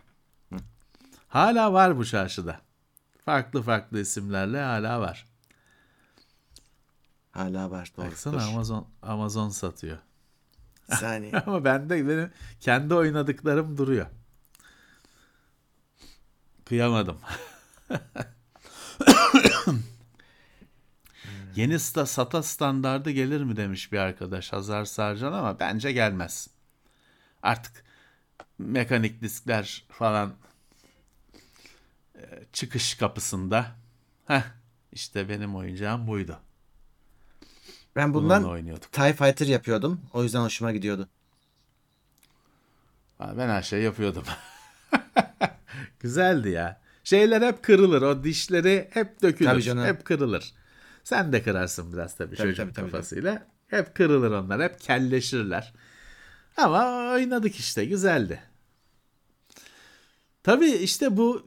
Hala var bu çarşıda. Farklı farklı isimlerle hala var. Hala var. Doğru. Baksana Dur. Amazon Amazon satıyor. Saniye. Ama bende benim kendi oynadıklarım duruyor. Kıyamadım. Yeni sta, SATA standardı gelir mi demiş bir arkadaş Hazar Sarcan ama bence gelmez. Artık mekanik diskler falan e, çıkış kapısında. Heh, işte benim oyuncağım buydu. Ben bundan. TIE Fighter yapıyordum. O yüzden hoşuma gidiyordu. Ben her şey yapıyordum. Güzeldi ya. Şeyler hep kırılır. O dişleri hep dökülür. Hep kırılır. Sen de kırarsın biraz tabii, Tabii, çocuk tabii, tabii, kafasıyla. Hep kırılır onlar. Hep kelleşirler. Ama oynadık işte. Güzeldi. Tabii işte bu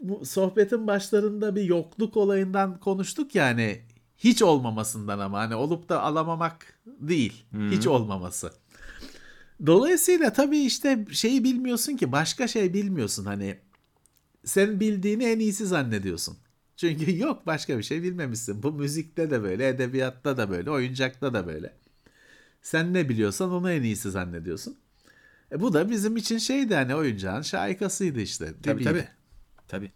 bu sohbetin başlarında bir yokluk olayından konuştuk yani hiç olmamasından ama hani olup da alamamak değil. Hiç olmaması. Dolayısıyla tabii işte şeyi bilmiyorsun ki başka şey bilmiyorsun hani sen bildiğini en iyisi zannediyorsun. Çünkü yok başka bir şey bilmemişsin. Bu müzikte de böyle, edebiyatta da böyle, oyuncakta da böyle. Sen ne biliyorsan onu en iyisi zannediyorsun. E bu da bizim için şeydi hani oyuncağın şaikasıydı işte. Tabii tabii. Tabii.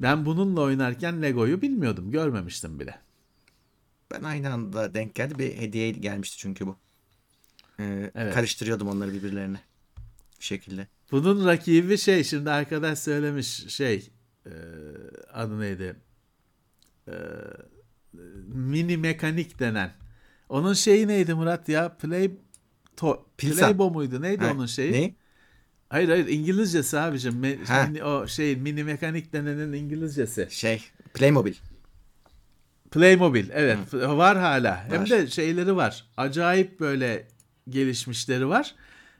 Ben bununla oynarken Lego'yu bilmiyordum. Görmemiştim bile. Ben aynı anda denk geldi. Bir hediye gelmişti çünkü bu. Ee, Evet. Karıştırıyordum onları birbirlerine. Bir şekilde. Bunun rakibi şey şimdi arkadaş söylemiş şey e, adı neydi? E, mini mekanik denen. Onun şeyi neydi Murat ya? Play to, Pilsa. Playbo muydu? Neydi Ha, onun şeyi? Ne? Hayır hayır İngilizcesi abicim. Me- Ha. mini- o şey mini mekanik denenin İngilizcesi. Şey. Playmobil. Playmobil evet var hala. Hem Var. de şeyleri var. Acayip böyle gelişmişleri var.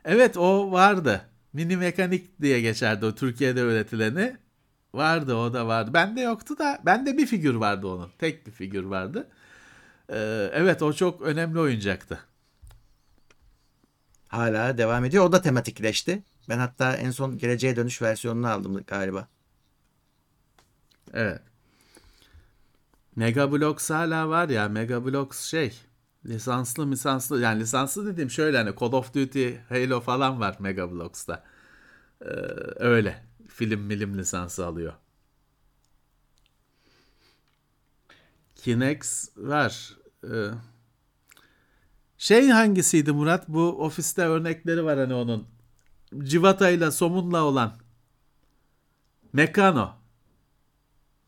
Evet o vardı. Mini mekanik diye geçerdi o Türkiye'de üretileni. Vardı o da vardı. Bende yoktu da bende bir figür vardı onun. Tek bir figür vardı. Ee, evet o çok önemli oyuncaktı. Hala devam ediyor. O da tematikleşti. Ben hatta en son Geleceğe Dönüş versiyonunu aldım galiba. Evet. Megablox hala var ya. Megablox şey lisanslı lisanslı yani lisanslı dediğim şöyle hani Call of Duty, Halo falan var Megablox'ta. Ee, öyle. Film milim lisansı alıyor. Kinex var. Ee, şey hangisiydi Murat? Bu ofiste örnekleri var hani onun. Civatayla somunla olan. Mekano.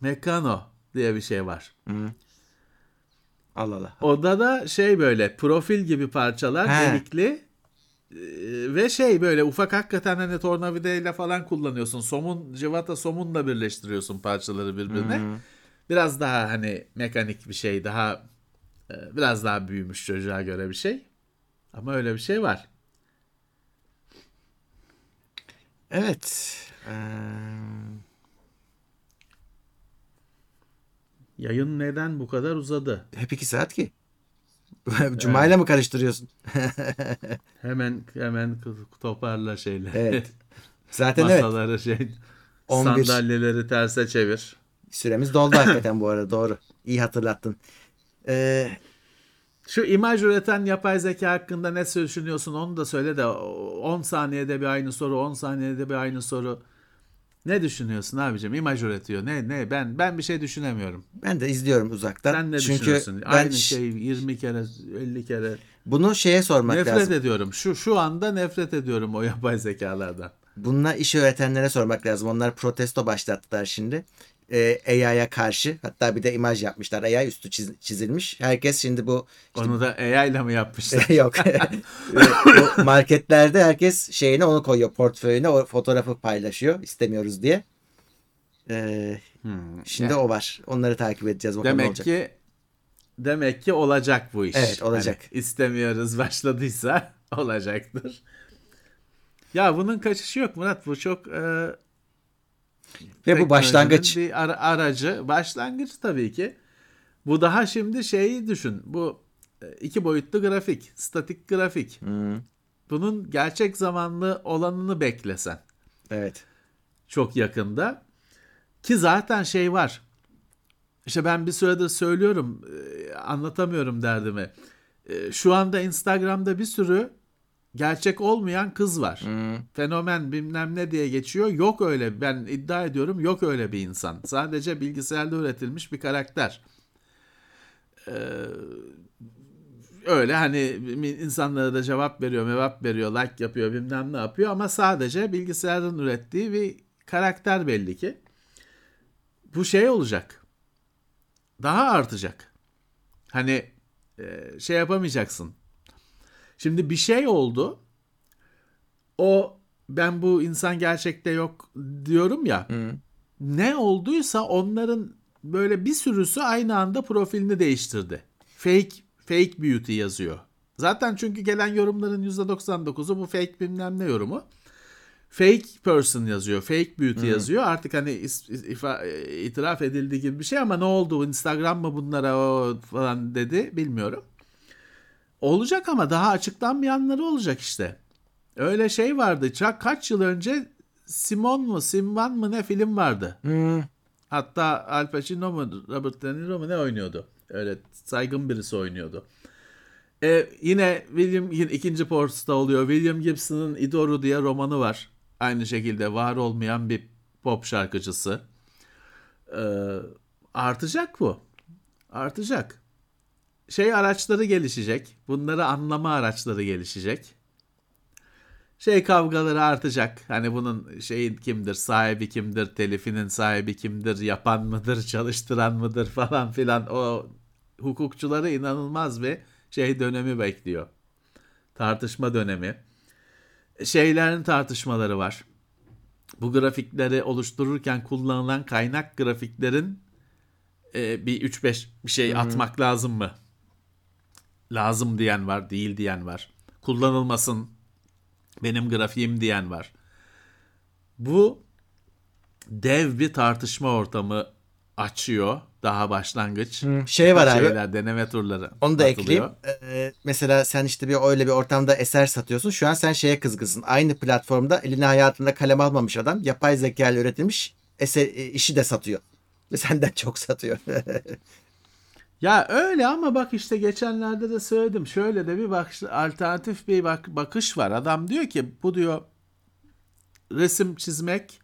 Mekano diye bir şey var. Allah Allah. Oda da şey böyle profil gibi parçalar He. delikli ve şey böyle ufak hakikaten hani tornavidayla falan kullanıyorsun. Somun, civata somunla birleştiriyorsun parçaları birbirine. Biraz daha hani mekanik bir şey daha e, biraz daha büyümüş çocuğa göre bir şey. Ama öyle bir şey var. Evet. Ee, Yayın neden bu kadar uzadı? hep iki saat ki. Cuma'yla mı karıştırıyorsun? Hemen hemen toparla şeyleri. Evet. Zaten evet. Masaları şey 11. sandalyeleri terse çevir. Süremiz doldu hakikaten bu arada. Doğru. İyi hatırlattın. Ee, Şu imaj üreten yapay zeka hakkında ne düşünüyorsun onu da söyle de 10 saniyede bir aynı soru 10 saniyede bir aynı soru. Ne düşünüyorsun abicim? İmaj üretiyor. Ne ne ben ben bir şey düşünemiyorum. ben de izliyorum uzaktan. Sen ne Çünkü düşünüyorsun? ben Aynı şey 20 kere 50 kere. bunu şeye sormak nefret lazım. ediyorum. Şu şu anda nefret ediyorum o yapay zekalardan. Bununla iş öğretenlere sormak lazım. Onlar protesto başlattılar şimdi. Ee, AI'ya karşı. Hatta bir de imaj yapmışlar. AI üstü çiz- çizilmiş. Herkes şimdi bu Onu da AI ile mi yapmışlar? yok. Bu marketlerde herkes şeyine onu koyuyor portföyüne o fotoğrafı paylaşıyor istemiyoruz diye. Ee, şimdi o var. Onları takip edeceğiz bakalım Demek olacak. ki demek ki olacak bu iş. Evet, olacak. Hani istemiyoruz başladıysa olacaktır. Ya bunun kaçışı yok Murat. Bu çok e, Ve bu başlangıç. bir ara- aracı. Başlangıç tabii ki. Bu daha şimdi şeyi düşün. Bu e, iki boyutlu grafik, statik grafik. Hmm, Bunun gerçek zamanlı olanını beklesen evet. çok yakında. Ki zaten şey var. İşte ben bir süredir söylüyorum, e, anlatamıyorum derdimi. E, Şu anda Instagram'da bir sürü gerçek olmayan kız var. Hmm, Fenomen bilmem ne diye geçiyor. Yok öyle, ben iddia ediyorum yok öyle bir insan. Sadece bilgisayarda üretilmiş bir karakter. Ee, öyle hani insanlara da cevap veriyor, cevap veriyor, like yapıyor, bilmem ne yapıyor ama sadece bilgisayarın ürettiği bir karakter belli ki. Bu şey olacak. Daha artacak. Hani e, şey yapamayacaksın. Şimdi bir şey oldu. O ben bu insan gerçekte yok diyorum ya. hmm. Ne olduysa onların böyle bir sürüsü aynı anda profilini değiştirdi. Fake fake beauty yazıyor. Zaten çünkü gelen yorumların %99'u bu fake bilmem ne yorumu. Fake person yazıyor. Fake beauty yazıyor. Artık hani e, itiraf edildiği gibi bir şey ama ne oldu? Instagram mı bunlara o falan dedi bilmiyorum. Olacak ama daha açıklanmayanları olacak işte. Öyle şey vardı. Ça- Kaç yıl önce Simon mu Simvan mı ne film vardı. Hmm, Hatta Al Pacino mu Robert De Niro mu ne oynuyordu? Öyle saygın birisi oynuyordu. E, yine William yine ikinci Ports'ta oluyor. William Gibson'ın Idoru diye romanı var. Aynı şekilde var olmayan bir pop şarkıcısı. Ee, artacak bu. Artacak. Şey araçları gelişecek. Bunları anlama araçları gelişecek. Şey kavgaları artacak. Hani bunun şeyin kimdir, sahibi kimdir, telifinin sahibi kimdir, yapan mıdır, çalıştıran mıdır falan filan. O hukukçuları inanılmaz bir şey dönemi bekliyor. Tartışma dönemi. Şeylerin tartışmaları var. Bu grafikleri oluştururken kullanılan kaynak grafiklerin e, bir 3-5 bir şey atmak lazım mı? Lazım diyen var, değil diyen var. Kullanılmasın benim grafiğim diyen var. Bu dev bir tartışma ortamı açıyor daha başlangıç. Şey var abi. Şeyler, deneme turları. Onu da atılıyor. ekleyeyim. Ee, mesela sen işte bir öyle bir ortamda eser satıyorsun. Şu an sen şeye kızgınsın. Aynı platformda eline hayatında kalem almamış adam yapay zeka ile üretilmiş eser, e, işi de satıyor. Ve senden çok satıyor. Ya öyle ama bak işte geçenlerde de söyledim. Şöyle de bir bakış, alternatif bir bak, bakış var. Adam diyor ki bu diyor resim çizmek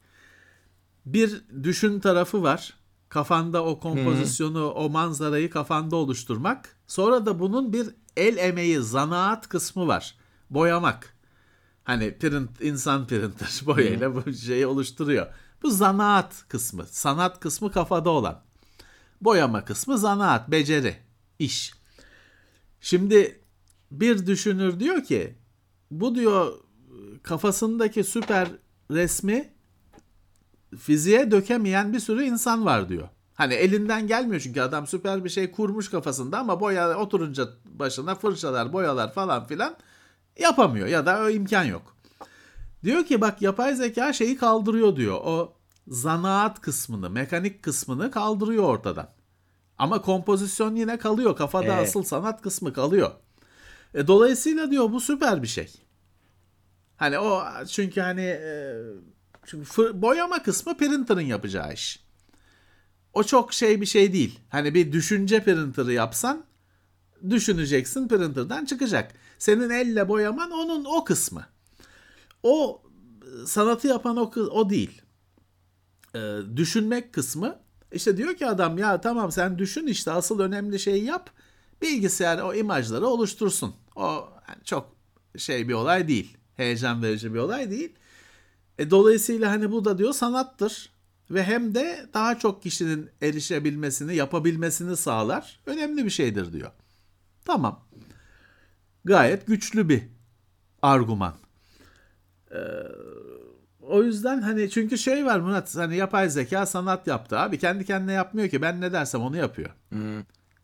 bir düşün tarafı var. Kafanda o kompozisyonu, o manzarayı kafanda oluşturmak. Sonra da bunun bir el emeği, zanaat kısmı var. Boyamak. Hani print, insan printer boyayla bu şeyi oluşturuyor. Bu zanaat kısmı. Sanat kısmı kafada olan. Boyama kısmı zanaat, beceri, iş. Şimdi bir düşünür diyor ki bu diyor kafasındaki süper resmi fiziğe dökemeyen bir sürü insan var diyor. Hani elinden gelmiyor çünkü adam süper bir şey kurmuş kafasında ama boya oturunca başına fırçalar, boyalar falan filan yapamıyor ya da o imkan yok. Diyor ki bak yapay zeka şeyi kaldırıyor diyor. O zanaat kısmını, mekanik kısmını kaldırıyor ortadan. Ama kompozisyon yine kalıyor. Kafada Evet. asıl sanat kısmı kalıyor. E, dolayısıyla diyor bu süper bir şey. Hani o çünkü hani e, çünkü fır- boyama kısmı printer'ın yapacağı iş. O çok şey bir şey değil. Hani bir düşünce printer'ı yapsan düşüneceksin printer'dan çıkacak. Senin elle boyaman onun o kısmı. O e, sanatı yapan o, o değil. Ee, düşünmek kısmı işte diyor ki adam ya tamam sen düşün işte asıl önemli şeyi yap. Bilgisayar o imajları oluştursun. O yani çok şey bir olay değil. Heyecan verici bir olay değil. E, dolayısıyla hani bu da diyor sanattır ve hem de daha çok kişinin erişebilmesini, yapabilmesini sağlar. Önemli bir şeydir diyor. Tamam. Gayet güçlü bir argüman. Ee, o yüzden hani çünkü şey var Murat hani yapay zeka sanat yaptı abi kendi kendine yapmıyor ki ben ne dersem onu yapıyor.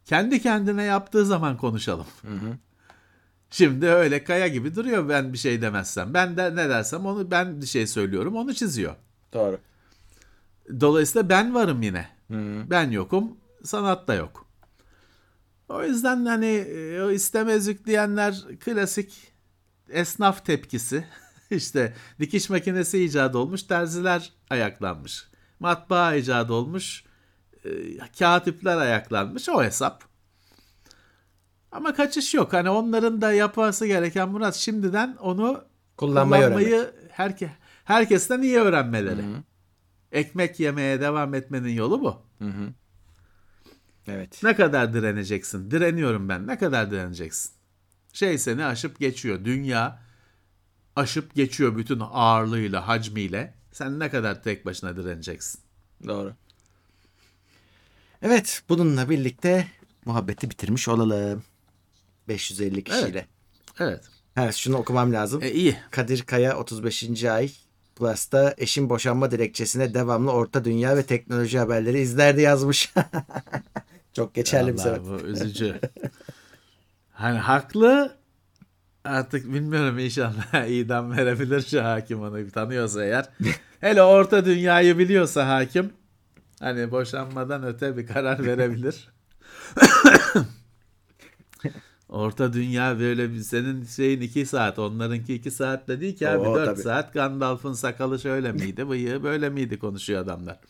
Kendi kendine yaptığı zaman konuşalım. Şimdi öyle kaya gibi duruyor ben bir şey demezsem. Ben de ne dersem onu ben bir şey söylüyorum onu çiziyor. Doğru. Dolayısıyla ben varım yine. Ben yokum, sanat da yok. O yüzden hani e, o istemezlik diyenler klasik esnaf tepkisi. işte dikiş makinesi icat olmuş, terziler ayaklanmış. Matbaa icat olmuş, e, katipler ayaklanmış o hesap. Ama kaçış yok. Hani onların da yapması gereken Murat şimdiden onu Kullanmayı kullanmayı herke, herkesten iyi öğrenmeleri. Ekmek yemeye devam etmenin yolu bu. Evet. Ne kadar direneceksin? Direniyorum ben. Ne kadar direneceksin? Şey seni aşıp geçiyor. Dünya aşıp geçiyor bütün ağırlığıyla, hacmiyle. Sen ne kadar tek başına direneceksin? Doğru. Evet, bununla birlikte muhabbeti bitirmiş olalım. 550 kişiyle. Evet. Evet, şunu okumam lazım. E, iyi. Kadir Kaya 35. ay Plus'ta eşim boşanma dilekçesine devamlı orta dünya ve teknoloji haberleri izlerdi yazmış. Çok geçerli bir sebep. bu üzücü. hani haklı artık bilmiyorum inşallah idam verebilir şu hakim onu tanıyorsa eğer. Hele orta dünyayı biliyorsa hakim hani boşanmadan öte bir karar verebilir. Orta dünya böyle bir senin şeyin iki saat onlarınki iki saat de değil ki abi Oo, dört tabii. saat Gandalf'ın sakalı şöyle miydi bıyığı böyle miydi konuşuyor adamlar.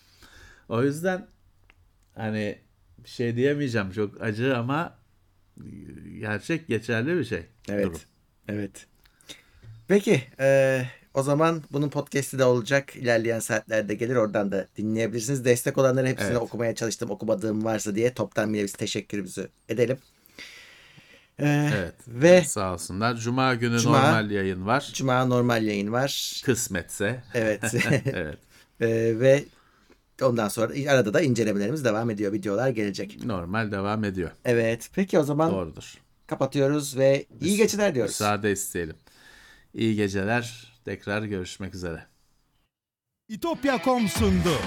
O yüzden hani şey diyemeyeceğim çok acı ama gerçek geçerli bir şey. Evet. Durum. Evet. Peki, e, O zaman bunun podcast'i de olacak. İlerleyen saatlerde gelir. Oradan da dinleyebilirsiniz. Destek olanların hepsini Evet. okumaya çalıştım. Okumadığım varsa diye toptan bile biz teşekkürümüzü edelim. Ee, Evet. Ve Sağ olsunlar. Cuma günü Cuma- normal yayın var. Cuma normal yayın var. Kısmetse. Evet. evet. Ee, ve ondan sonra arada da incelemelerimiz devam ediyor. Videolar gelecek. Normal devam ediyor. Evet. Peki o zaman Doğrudur. Kapatıyoruz ve iyi geceler diyoruz. Müsaade isteyelim. İyi geceler. Tekrar görüşmek üzere. İtopya.com sundu.